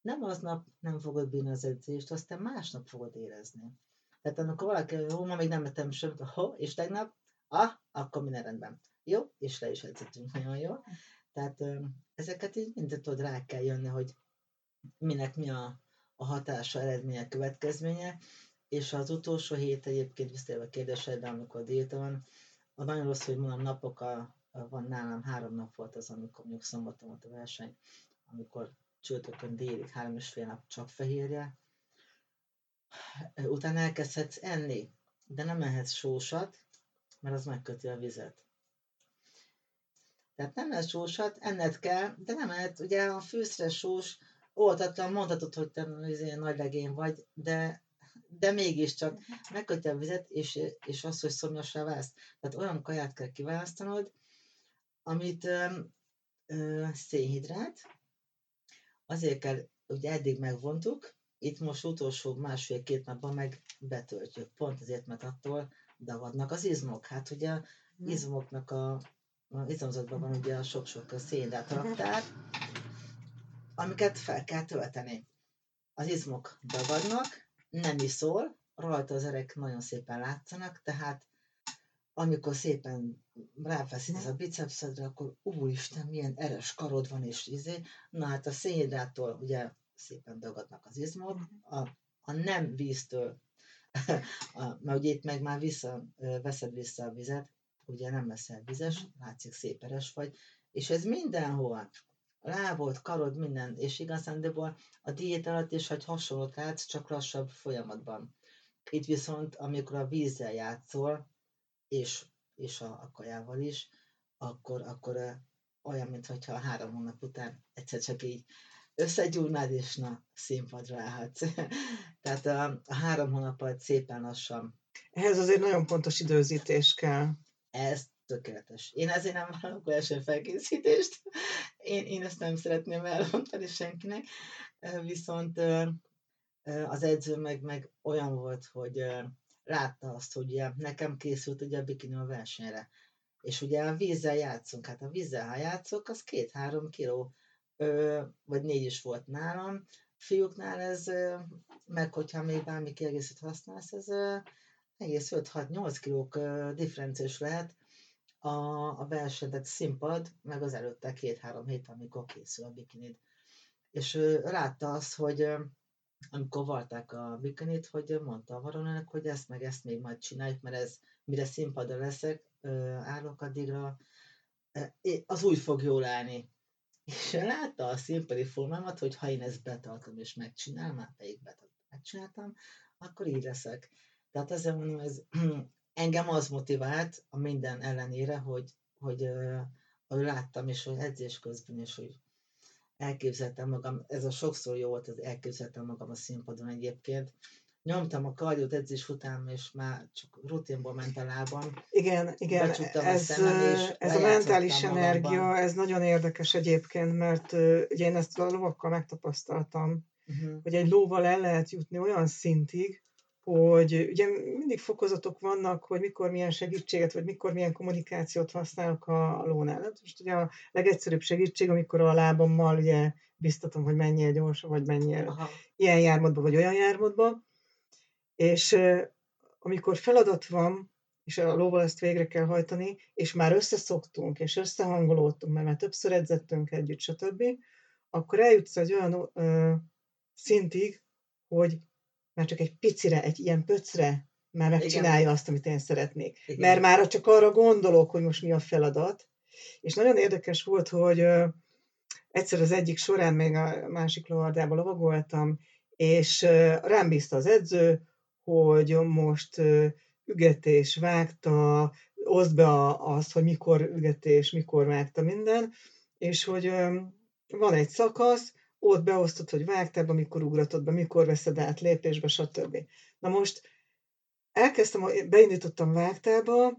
nem aznap nem fogod bírni az edzést, aztán másnap fogod érezni. Tehát amikor valaki, jó, ma még nem ettem semmit, ho, és tegnap, ah, akkor minden rendben. Jó, és le is edzettünk nagyon jó. Tehát ezeket így mindent tudod rá kell jönni, hogy minek mi a, a hatása, eredménye, következménye, és az utolsó hét egyébként visszatérve a kérdésedre, amikor van, a nagyon rossz, hogy mondom, napok a, van nálam, három nap volt az, amikor mondjuk szombaton volt a verseny, amikor csütörtökön délig, három és fél nap csak fehérje. Utána elkezdhetsz enni, de nem ehetsz sósat, mert az megköti a vizet. Tehát nem lehet sósat, enned kell, de nem lehet, ugye a fűszre sós, oltatlan, mondhatod, hogy te izé, nagy legény vagy, de, de mégiscsak megköti a vizet, és, és az, hogy szomjasra válsz. Tehát olyan kaját kell kiválasztanod, amit ö, ö, szénhidrát, Azért kell, ugye eddig megvontuk, itt most utolsó másfél-két napban meg betöltjük. Pont azért, mert attól dagadnak az izmok. Hát ugye a hm. izmoknak a, a izomzatban van ugye a sok-sok szénhidrát raktár, amiket fel kell tölteni. Az izmok dagadnak, nem iszol, rajta az erek nagyon szépen látszanak, tehát amikor szépen ráfeszítesz a bicepszedre, akkor úristen, milyen eres karod van, és izé. Na hát a szénhidráttól ugye szépen dagadnak az izmok, mhm. a, a nem víztől, *laughs* a, mert ugye itt meg már vissza, veszed vissza a vizet, ugye nem leszel vizes, mhm. látszik szép eres vagy, és ez mindenhol, lábod, karod, minden, és igazándiból a diét alatt is hogy hasonlót látsz, csak lassabb folyamatban. Itt viszont, amikor a vízzel játszol, és, és a, a kajával is, akkor, akkor olyan, mintha a három hónap után egyszer csak így összegyúrnád, és na, színpadra állhatsz. *laughs* Tehát a, a három hónap alatt szépen lassan. Ehhez azért nagyon pontos időzítés kell. Ez tökéletes. Én ezért nem vállalok olyan felkészítést. Én, én ezt nem szeretném elmondani senkinek. Viszont az edző meg, meg olyan volt, hogy látta azt, hogy ugye nekem készült ugye a bikini a versenyre. És ugye a vízzel játszunk, hát a vízzel, ha játszok, az két-három kiló vagy négy is volt nálam. Fiúknál ez, meg hogyha még bármi kiegészít használsz, ez egész 5-6-8 kilók differenciás lehet a, a versenyzett színpad, meg az előtte két-három hét, amikor készül a bikinid. És ö, látta azt, hogy amikor varták a bikinit, hogy mondta a varonának, hogy ezt meg ezt még majd csináljuk, mert ez mire színpadra leszek, állok addigra, az úgy fog jól állni. És látta a színpadi formámat, hogy ha én ezt betartom és megcsinálom, már pedig betartom, megcsináltam, akkor így leszek. Tehát ezzel mondom, ez engem az motivált a minden ellenére, hogy, hogy, hogy láttam, és hogy edzés közben, és hogy elképzeltem magam, ez a sokszor jó volt, az elképzeltem magam a színpadon egyébként, nyomtam a kardiót edzés után, és már csak rutinból ment a lábam. Igen, igen, ez, a, ez a mentális energia, magamban. ez nagyon érdekes egyébként, mert ugye én ezt a lovakkal megtapasztaltam, uh-huh. hogy egy lóval el lehet jutni olyan szintig, hogy ugye mindig fokozatok vannak, hogy mikor milyen segítséget, vagy mikor milyen kommunikációt használok a lónál. Hát most ugye a legegyszerűbb segítség, amikor a lábammal ugye biztatom, hogy menjél gyorsan, vagy menjél Aha. ilyen jármódba, vagy olyan jármódba. És amikor feladat van, és a lóval ezt végre kell hajtani, és már összeszoktunk, és összehangolódtunk, mert már többször edzettünk együtt, stb., akkor eljutsz egy olyan ö, szintig, hogy már csak egy picire, egy ilyen pöcre már megcsinálja Igen. azt, amit én szeretnék. Igen. Mert már csak arra gondolok, hogy most mi a feladat. És nagyon érdekes volt, hogy egyszer az egyik során még a másik lovardába lovagoltam, és rám bízta az edző, hogy most ügetés vágta, oszd be azt, hogy mikor ügetés, mikor vágta minden, és hogy van egy szakasz, ott beosztod, hogy vágtál mikor ugratod be, mikor veszed át lépésbe, stb. Na most elkezdtem, beindítottam vágtába,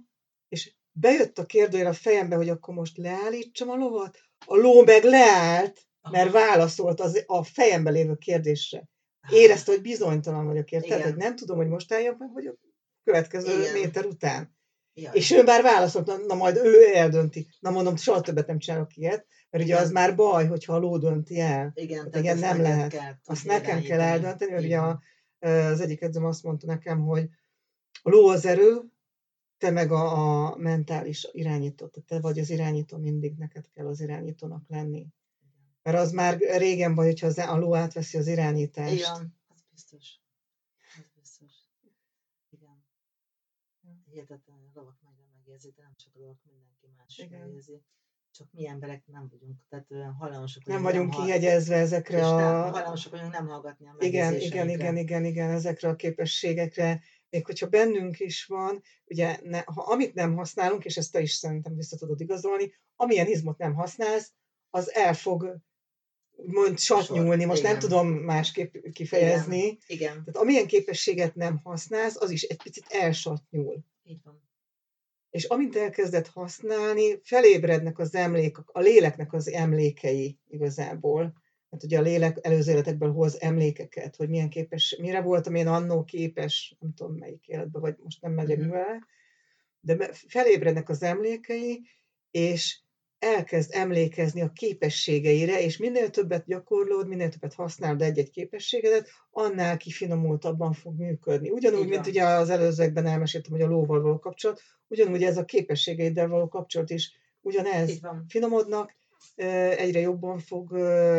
és bejött a kérdőjel a fejembe, hogy akkor most leállítsam a lovat. A ló meg leállt, mert válaszolt az, a fejembe lévő kérdésre érezte, hogy bizonytalan vagyok, érted? Hogy nem tudom, hogy most álljak meg, vagy a következő Igen. méter után. Ja, és ő már válaszolt, na, na majd ő eldönti. Na mondom, soha többet nem csinálok ilyet, mert ugye az már baj, hogyha a ló dönti el. Igen, hát igen nem lehet. Kell azt nekem kell eldönteni, mert ugye a, az egyik edzőm azt mondta nekem, hogy a ló az erő, te meg a, a mentális irányító, te vagy az irányító, mindig neked kell az irányítónak lenni. Mert az már régen baj, hogyha az, a ló átveszi az irányítást. Igen, az biztos. Az biztos. Igen. Hihetetlen, megérzi, de nem csak a lovak, mindenki más Igen. megérzi. Csak mi emberek nem vagyunk, tehát hajlamosak Nem vagyunk nem kihegyezve ezekre a... Nem, hajlamosak vagyunk nem hallgatni a igen, igen, igen, igen, igen, ezekre a képességekre. Még hogyha bennünk is van, ugye ne, ha amit nem használunk, és ezt te is szerintem vissza tudod igazolni, amilyen izmot nem használsz, az el fog mond satnyúlni, most igen. nem tudom másképp kifejezni. Igen. igen. Tehát amilyen képességet nem használsz, az is egy picit elsatnyúl. Így van. És amint elkezded használni, felébrednek az emlékek, a léleknek az emlékei igazából. Hát ugye a lélek előző életekből hoz emlékeket, hogy milyen képes, mire voltam én annó képes, nem tudom melyik életben, vagy most nem megyek vele, de felébrednek az emlékei, és elkezd emlékezni a képességeire, és minél többet gyakorlod, minél többet használod egy-egy képességedet, annál kifinomultabban fog működni. Ugyanúgy, Igen. mint ugye az előzőekben elmeséltem, hogy a lóval való kapcsolat, ugyanúgy ez a képességeiddel való kapcsolat is ugyanez. Finomodnak, egyre jobban fog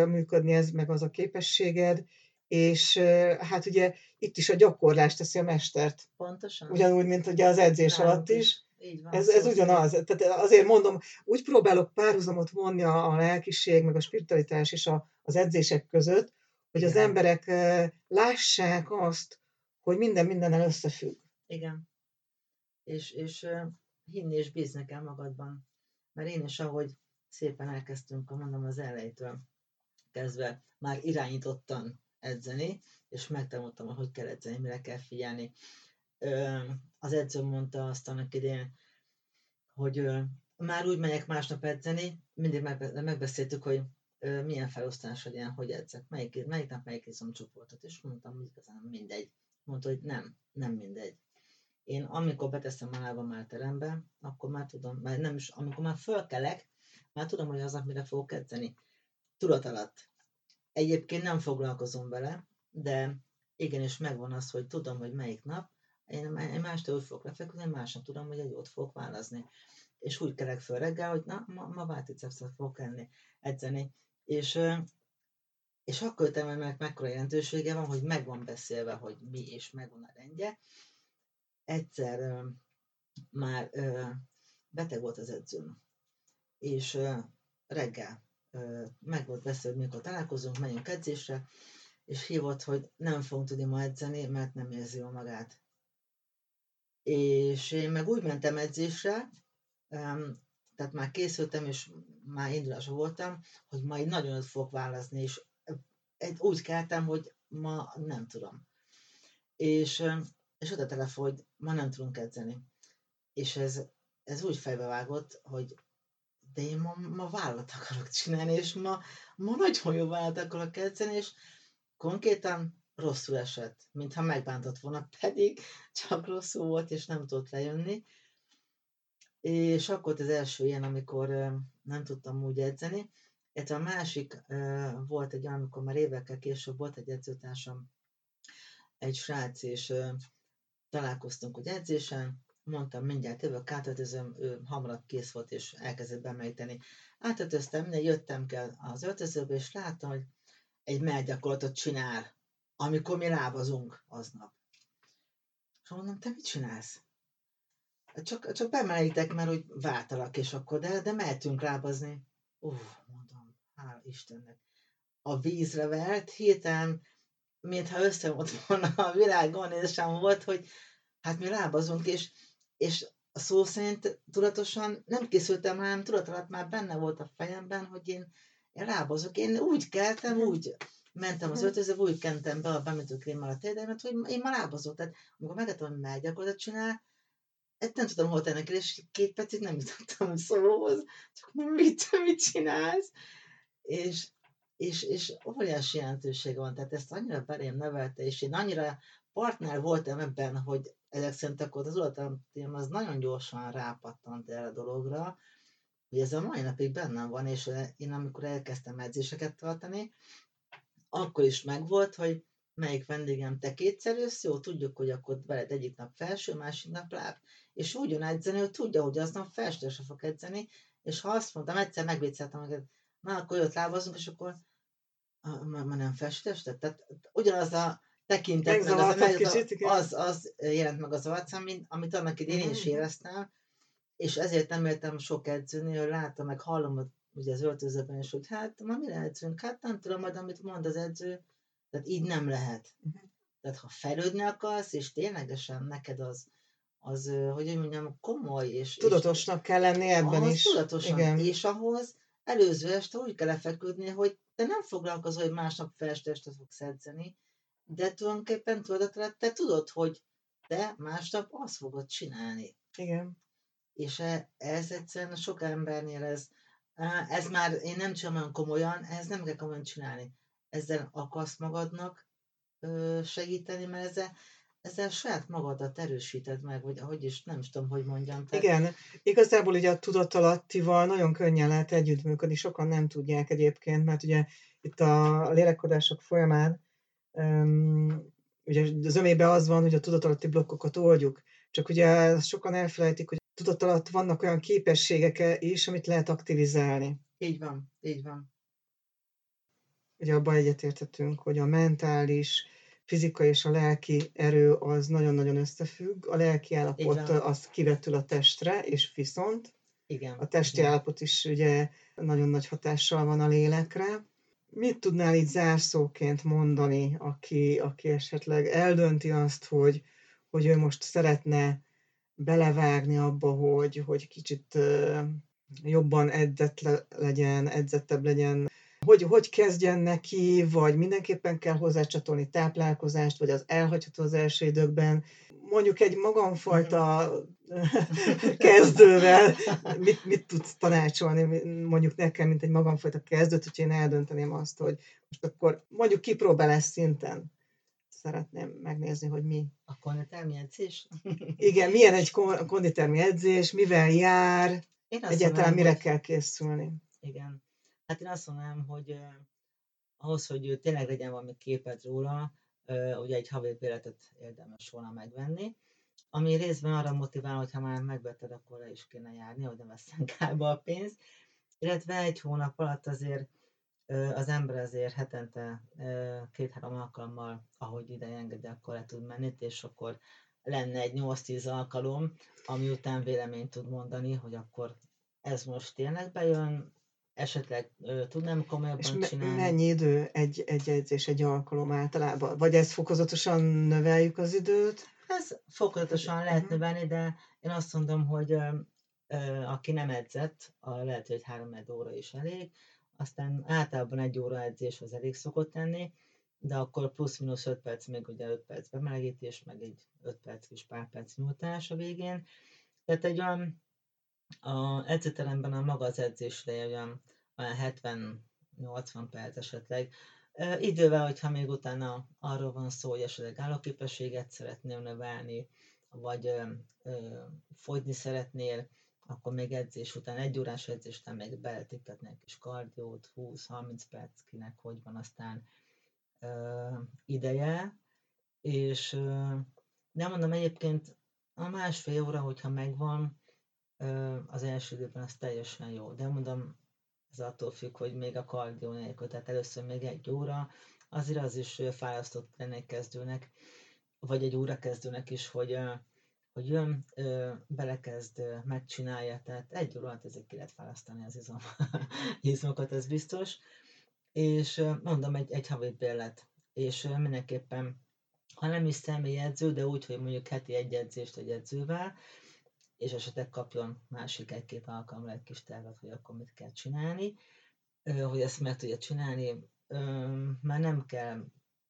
működni ez, meg az a képességed, és hát ugye itt is a gyakorlás teszi a mestert. Pontosan. Ugyanúgy, mint ugye az edzés Nem, alatt is. is így van, ez, ez ugyanaz. Tehát azért mondom, úgy próbálok párhuzamot vonni a, a lelkiség, meg a spiritualitás és a, az edzések között, hogy Igen. az emberek lássák azt, hogy minden mindennel összefügg. Igen. És, és hinni és bízni kell magadban. Mert én is, ahogy szépen elkezdtünk, mondom az elejétől kezdve, már irányítottan edzeni, és megtanultam, hogy kell edzeni, mire kell figyelni az edzőm mondta azt annak idején, hogy már úgy megyek másnap edzeni, mindig megbeszéltük, hogy milyen felosztás legyen, hogy edzek, melyik, melyik nap melyik izomcsoportot, és mondtam, hogy igazán mindegy. Mondta, hogy nem, nem mindegy. Én amikor beteszem a lábam terembe, akkor már tudom, mert nem is, amikor már fölkelek, már tudom, hogy az nap mire fogok edzeni. tudat alatt. Egyébként nem foglalkozom vele, de igenis megvan az, hogy tudom, hogy melyik nap, én, másnap úgy fogok lefeküdni, másnap tudom, hogy egy jót fogok válazni. És úgy kelek föl reggel, hogy na, ma, ma válticepszet fogok enni, edzeni. És, és akkor jöttem meg mekkora jelentősége van, hogy meg van beszélve, hogy mi és megvan a rendje. Egyszer már beteg volt az edzőm, és reggel meg volt beszélve, mikor találkozunk, menjünk edzésre, és hívott, hogy nem fogunk tudni ma edzeni, mert nem érzi jól magát. És én meg úgy mentem edzésre, tehát már készültem, és már indulás voltam, hogy majd nagyon fogok válaszni, és úgy keltem, hogy ma nem tudom. És, és oda telefon, hogy ma nem tudunk edzeni. És ez, ez úgy fejbevágott, hogy de én ma, ma vállat akarok csinálni, és ma, ma nagyon jó vállat akarok edzeni, és konkrétan rosszul esett, mintha megbántott volna, *laughs* pedig csak rosszul volt, és nem tudott lejönni. És akkor az első ilyen, amikor nem tudtam úgy edzeni. Ez a másik volt egy olyan, amikor már évekkel később volt egy edzőtársam, egy srác, és találkoztunk hogy edzésen, mondtam, mindjárt jövök, átöltözöm, ő hamarabb kész volt, és elkezdett bemeríteni. Átöltöztem, jöttem kell az öltözőbe, és láttam, hogy egy mellgyakorlatot csinál, amikor mi lábazunk aznap. És mondom, te mit csinálsz? Csak, csak bemerítek, mert hogy váltalak, és akkor, de, de mehetünk lábazni. Ú, mondom, hál' Istennek. A vízre vert, hirtelen, mintha összevont volna a világon, és sem volt, hogy hát mi lábazunk, és, és a szó szerint tudatosan nem készültem, hanem tudat alatt már benne volt a fejemben, hogy én, én lábazok. Én úgy keltem, mhm. úgy mentem az öltözőbe, úgy kentem be a bemetőkrémmel a tejdemet, hogy én már lábazok. Tehát amikor megettem, hogy melgyakorlatot csinál, ezt nem tudom hol tenni, és két percig nem jutottam szóhoz, csak mit, mit csinálsz? És, és, és óriási jelentősége van, tehát ezt annyira belém nevelte, és én annyira partner voltam ebben, hogy ezek szerint akkor az ulatom az nagyon gyorsan rápattant erre a dologra, hogy ez a mai napig bennem van, és én amikor elkezdtem edzéseket tartani, akkor is megvolt, hogy melyik vendégem te kétszer jössz, jó, tudjuk, hogy akkor veled egyik nap felső, másik nap láb. És úgy jön edzeni, hogy tudja, hogy aznap felsőre fog edzeni, és ha azt mondtam, egyszer megvicceltem, hogy na, akkor jött lábazunk, és akkor már nem festestet. Tehát ugyanaz a tekintet, meg az, meg kicsit, az, az, jelent meg az arcán, mint amit annak idén én is mhm. éreztem, és ezért nem értem sok edzőni, hogy látom, meg hallom ugye az öltözőben is, hogy hát ma mi edzünk? Hát nem tudom majd, amit mond az edző, tehát így nem lehet. Uh-huh. Tehát ha fejlődni akarsz, és ténylegesen neked az, az, hogy mondjam, komoly, és... Tudatosnak és, kell lenni ebben is. Tudatosan, Igen. és ahhoz előző este úgy kell lefeküdni, hogy te nem foglalkozol, hogy másnap felső este fogsz edzeni, de tulajdonképpen tudod, te tudod, hogy te másnap azt fogod csinálni. Igen. És e, ez egyszerűen sok embernél ez, ez már én nem csinálom olyan komolyan, ez nem kell komolyan csinálni. Ezzel akarsz magadnak segíteni, mert ezzel, ezzel saját magadat erősíted meg, vagy ahogy is, nem is tudom, hogy mondjam. Tehát... Igen, igazából ugye a tudatalattival nagyon könnyen lehet együttműködni, sokan nem tudják egyébként, mert ugye itt a lélekkodások folyamán um, ugye az ömébe az van, hogy a tudatalatti blokkokat oldjuk, csak ugye sokan elfelejtik, hogy tudat alatt vannak olyan képességek is, amit lehet aktivizálni. Így van, így van. Ugye abban egyetértettünk, hogy a mentális, fizikai és a lelki erő az nagyon-nagyon összefügg. A lelki állapot az kivetül a testre, és viszont Igen. a testi Igen. állapot is ugye nagyon nagy hatással van a lélekre. Mit tudnál itt zárszóként mondani, aki, aki esetleg eldönti azt, hogy, hogy ő most szeretne belevágni abba, hogy, hogy kicsit jobban edzett legyen, edzettebb legyen, hogy hogy kezdjen neki, vagy mindenképpen kell hozzácsatolni táplálkozást, vagy az elhagyható az első időkben. Mondjuk egy magamfajta *laughs* kezdővel mit, mit tudsz tanácsolni mondjuk nekem, mint egy magamfajta kezdőt, hogy én eldönteném azt, hogy most akkor mondjuk kipróbálás szinten szeretném megnézni, hogy mi. A konditermi edzés? *laughs* Igen, milyen egy konditermi edzés, mivel jár, Én egyáltalán mire hogy... kell készülni. Igen. Hát én azt mondanám, hogy uh, ahhoz, hogy tényleg legyen valami képet róla, uh, ugye egy havi béletet érdemes volna megvenni, ami részben arra motivál, hogy ha már megvetted, akkor le is kéne járni, hogy ne veszem kárba a pénzt, illetve egy hónap alatt azért az ember azért hetente két-három alkalommal, ahogy ide engedi, akkor le tud menni, és akkor lenne egy 8-10 alkalom, ami után véleményt tud mondani, hogy akkor ez most tényleg bejön, esetleg ö, tudnám komolyabban és csinálni. mennyi idő egy, egy edzés, egy alkalom általában? Vagy ezt fokozatosan növeljük az időt? Ez fokozatosan lehet uh-huh. növelni, de én azt mondom, hogy ö, ö, aki nem edzett, a lehet, hogy három óra is elég, aztán általában egy óra edzés az elég szokott lenni, de akkor plusz-minusz 5 perc, még ugye 5 perc bemelegítés, meg egy 5 perc kis pár perc nyújtás a végén. Tehát egy olyan, a edzőteremben a maga az edzésre olyan, olyan 70-80 perc esetleg. Idővel, hogyha még utána arról van szó, hogy esetleg állóképességet szeretnél növelni, vagy ö, ö, fogyni szeretnél, akkor még edzés után, egy órás edzés után még beletippetni egy kis kardiót, 20-30 perc, kinek hogy van aztán ö, ideje, és ö, nem mondom egyébként a másfél óra, hogyha megvan, ö, az első időben az teljesen jó, de mondom, ez attól függ, hogy még a kardió nélkül, tehát először még egy óra, azért az is fájasztott lenne kezdőnek, vagy egy óra kezdőnek is, hogy hogy jön, ö, belekezd, ö, megcsinálja, tehát egy óra alatt ezek ki lehet választani az izom, *laughs* izmokat, ez biztos. És ö, mondom, egy, egy havi bérlet, és ö, mindenképpen, ha nem is edző, de úgy, hogy mondjuk heti egy edzést egy edzővel, és esetleg kapjon másik egy-két alkalomra egy kis tervet, hogy akkor mit kell csinálni, ö, hogy ezt meg tudja csinálni, ö, már nem kell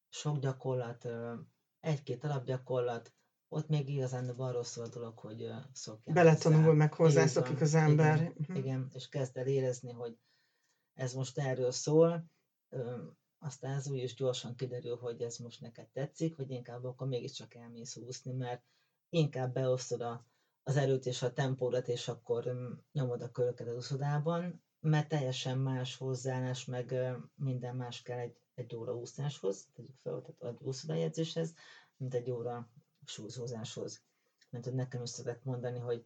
sok gyakorlat, ö, egy-két alapgyakorlat, ott még igazán arról szól a dolog, hogy szokják Beletanul, hozzá. meg hozzászokik az ember. Igen, uh-huh. igen, és kezd el érezni, hogy ez most erről szól, aztán ez úgy is gyorsan kiderül, hogy ez most neked tetszik, vagy inkább akkor mégiscsak elmész úszni, mert inkább beosztod a, az erőt és a tempórat, és akkor nyomod a köröket az úszodában, mert teljesen más hozzáállás, meg minden más kell egy, egy óra úszáshoz, tegyük fel, tehát egy úszodai edzéshez, mint egy óra súlyzózáshoz. Mert hogy nekem is szokták mondani, hogy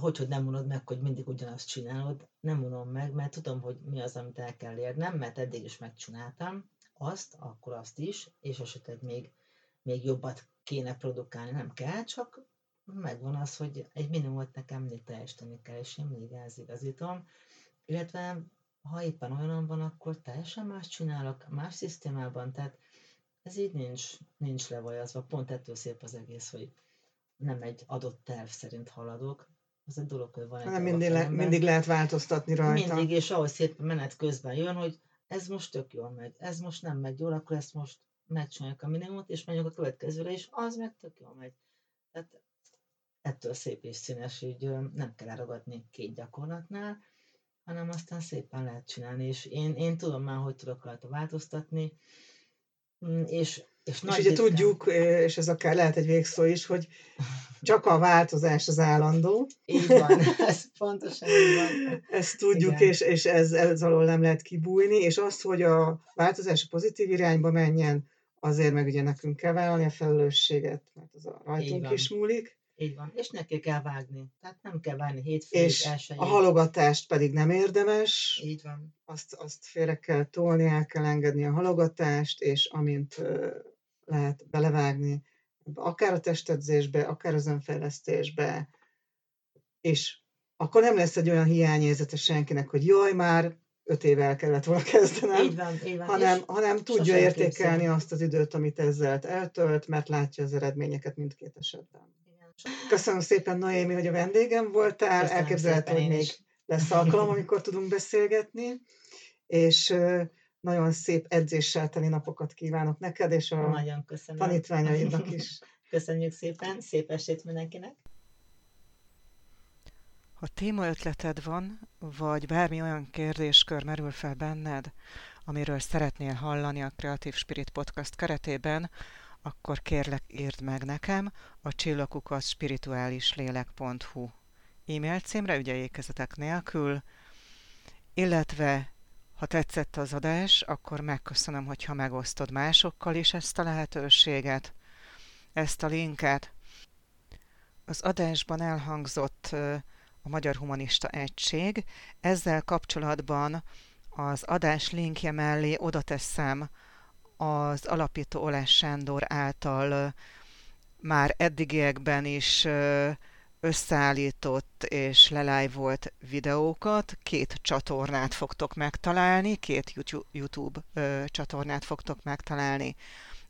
hogy, hogy nem mondod meg, hogy mindig ugyanazt csinálod, nem mondom meg, mert tudom, hogy mi az, amit el kell érnem, mert eddig is megcsináltam azt, akkor azt is, és esetleg még, még jobbat kéne produkálni, nem kell, csak megvan az, hogy egy minimumot nekem mindig teljesíteni kell, és én mindig elzigazítom, illetve ha éppen olyan van, akkor teljesen más csinálok, más szisztémában, tehát ez így nincs, nincs levajazva. Pont ettől szép az egész, hogy nem egy adott terv szerint haladok. Az egy dolog, hogy van egy Nem mindig, le, mindig lehet változtatni rajta. Mindig, és ahogy szép menet közben jön, hogy ez most tök jól megy, ez most nem megy jól, akkor ezt most megcsináljuk a minimumot, és megyünk a következőre, és az meg tök jól megy. Tehát ettől szép és színes, így nem kell elragadni két gyakorlatnál, hanem aztán szépen lehet csinálni, és én, én tudom már, hogy tudok rajta változtatni, Mm, és, és, és ugye tudjuk, és ez akár lehet egy végszó is, hogy csak a változás az állandó. Így van, *laughs* ez pontosan így van. Ezt tudjuk, és, és ez, ez alól nem lehet kibújni, és az, hogy a változás a pozitív irányba menjen, azért meg ugye nekünk kell vállalni a felelősséget, mert az a rajtunk is múlik. Így van, és neki kell vágni. Tehát nem kell várni hétfőig, És elsőjét. a halogatást pedig nem érdemes. Így van. Azt, azt félre kell tolni, el kell engedni a halogatást, és amint uh, lehet belevágni, akár a testedzésbe, akár az önfejlesztésbe, és akkor nem lesz egy olyan hiányérzete senkinek, hogy jaj, már öt éve el kellett volna kezdenem, így van, így van. hanem, hanem tudja értékelni képzel. azt az időt, amit ezzel eltölt, mert látja az eredményeket mindkét esetben. Köszönöm szépen, Noémi, hogy a vendégem voltál. Köszönöm Elképzelhető, hogy még lesz alkalom, amikor tudunk beszélgetni. És nagyon szép edzéssel teli napokat kívánok neked, és a nagyon tanítványaidnak is. *laughs* Köszönjük szépen, szép estét mindenkinek! Ha témaötleted van, vagy bármi olyan kérdéskör merül fel benned, amiről szeretnél hallani a Creative Spirit Podcast keretében, akkor kérlek írd meg nekem a csillagukat spirituálislélek.hu e-mail címre, ugye ékezetek nélkül, illetve Ha tetszett az adás, akkor megköszönöm, hogyha megosztod másokkal is ezt a lehetőséget, ezt a linket. Az adásban elhangzott a Magyar Humanista Egység. Ezzel kapcsolatban az adás linkje mellé oda teszem az alapító Olás Sándor által már eddigiekben is összeállított és lelájvolt videókat, két csatornát fogtok megtalálni, két YouTube csatornát fogtok megtalálni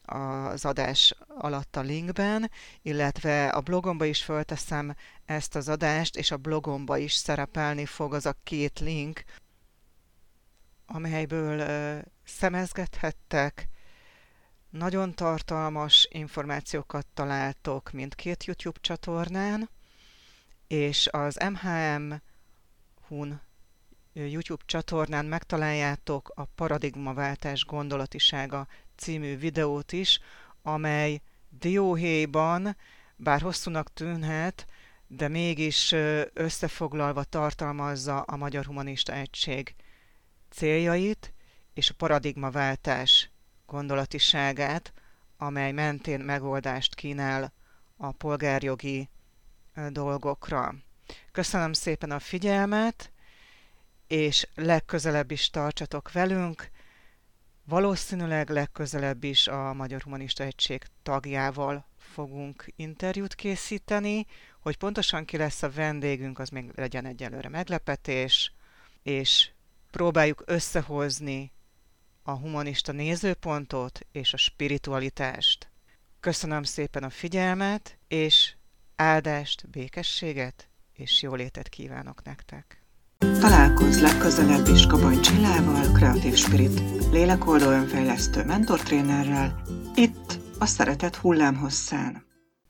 az adás alatt a linkben, illetve a blogomba is fölteszem ezt az adást, és a blogomba is szerepelni fog az a két link, amelyből szemezgethettek, nagyon tartalmas információkat találtok mindkét YouTube csatornán, és az MHM Hun YouTube csatornán megtaláljátok a Paradigmaváltás gondolatisága című videót is, amely dióhéjban, bár hosszúnak tűnhet, de mégis összefoglalva tartalmazza a Magyar Humanista Egység céljait és a paradigmaváltás gondolatiságát, amely mentén megoldást kínál a polgárjogi dolgokra. Köszönöm szépen a figyelmet, és legközelebb is tartsatok velünk, valószínűleg legközelebb is a Magyar Humanista Egység tagjával fogunk interjút készíteni, hogy pontosan ki lesz a vendégünk, az még legyen egyelőre meglepetés, és próbáljuk összehozni a humanista nézőpontot és a spiritualitást. Köszönöm szépen a figyelmet, és áldást, békességet és jólétet kívánok nektek! Találkozz legközelebb is Kabany Csillával, Kreatív Spirit, lélekoldó önfejlesztő mentortrénerrel, itt a Szeretet hullámhosszán.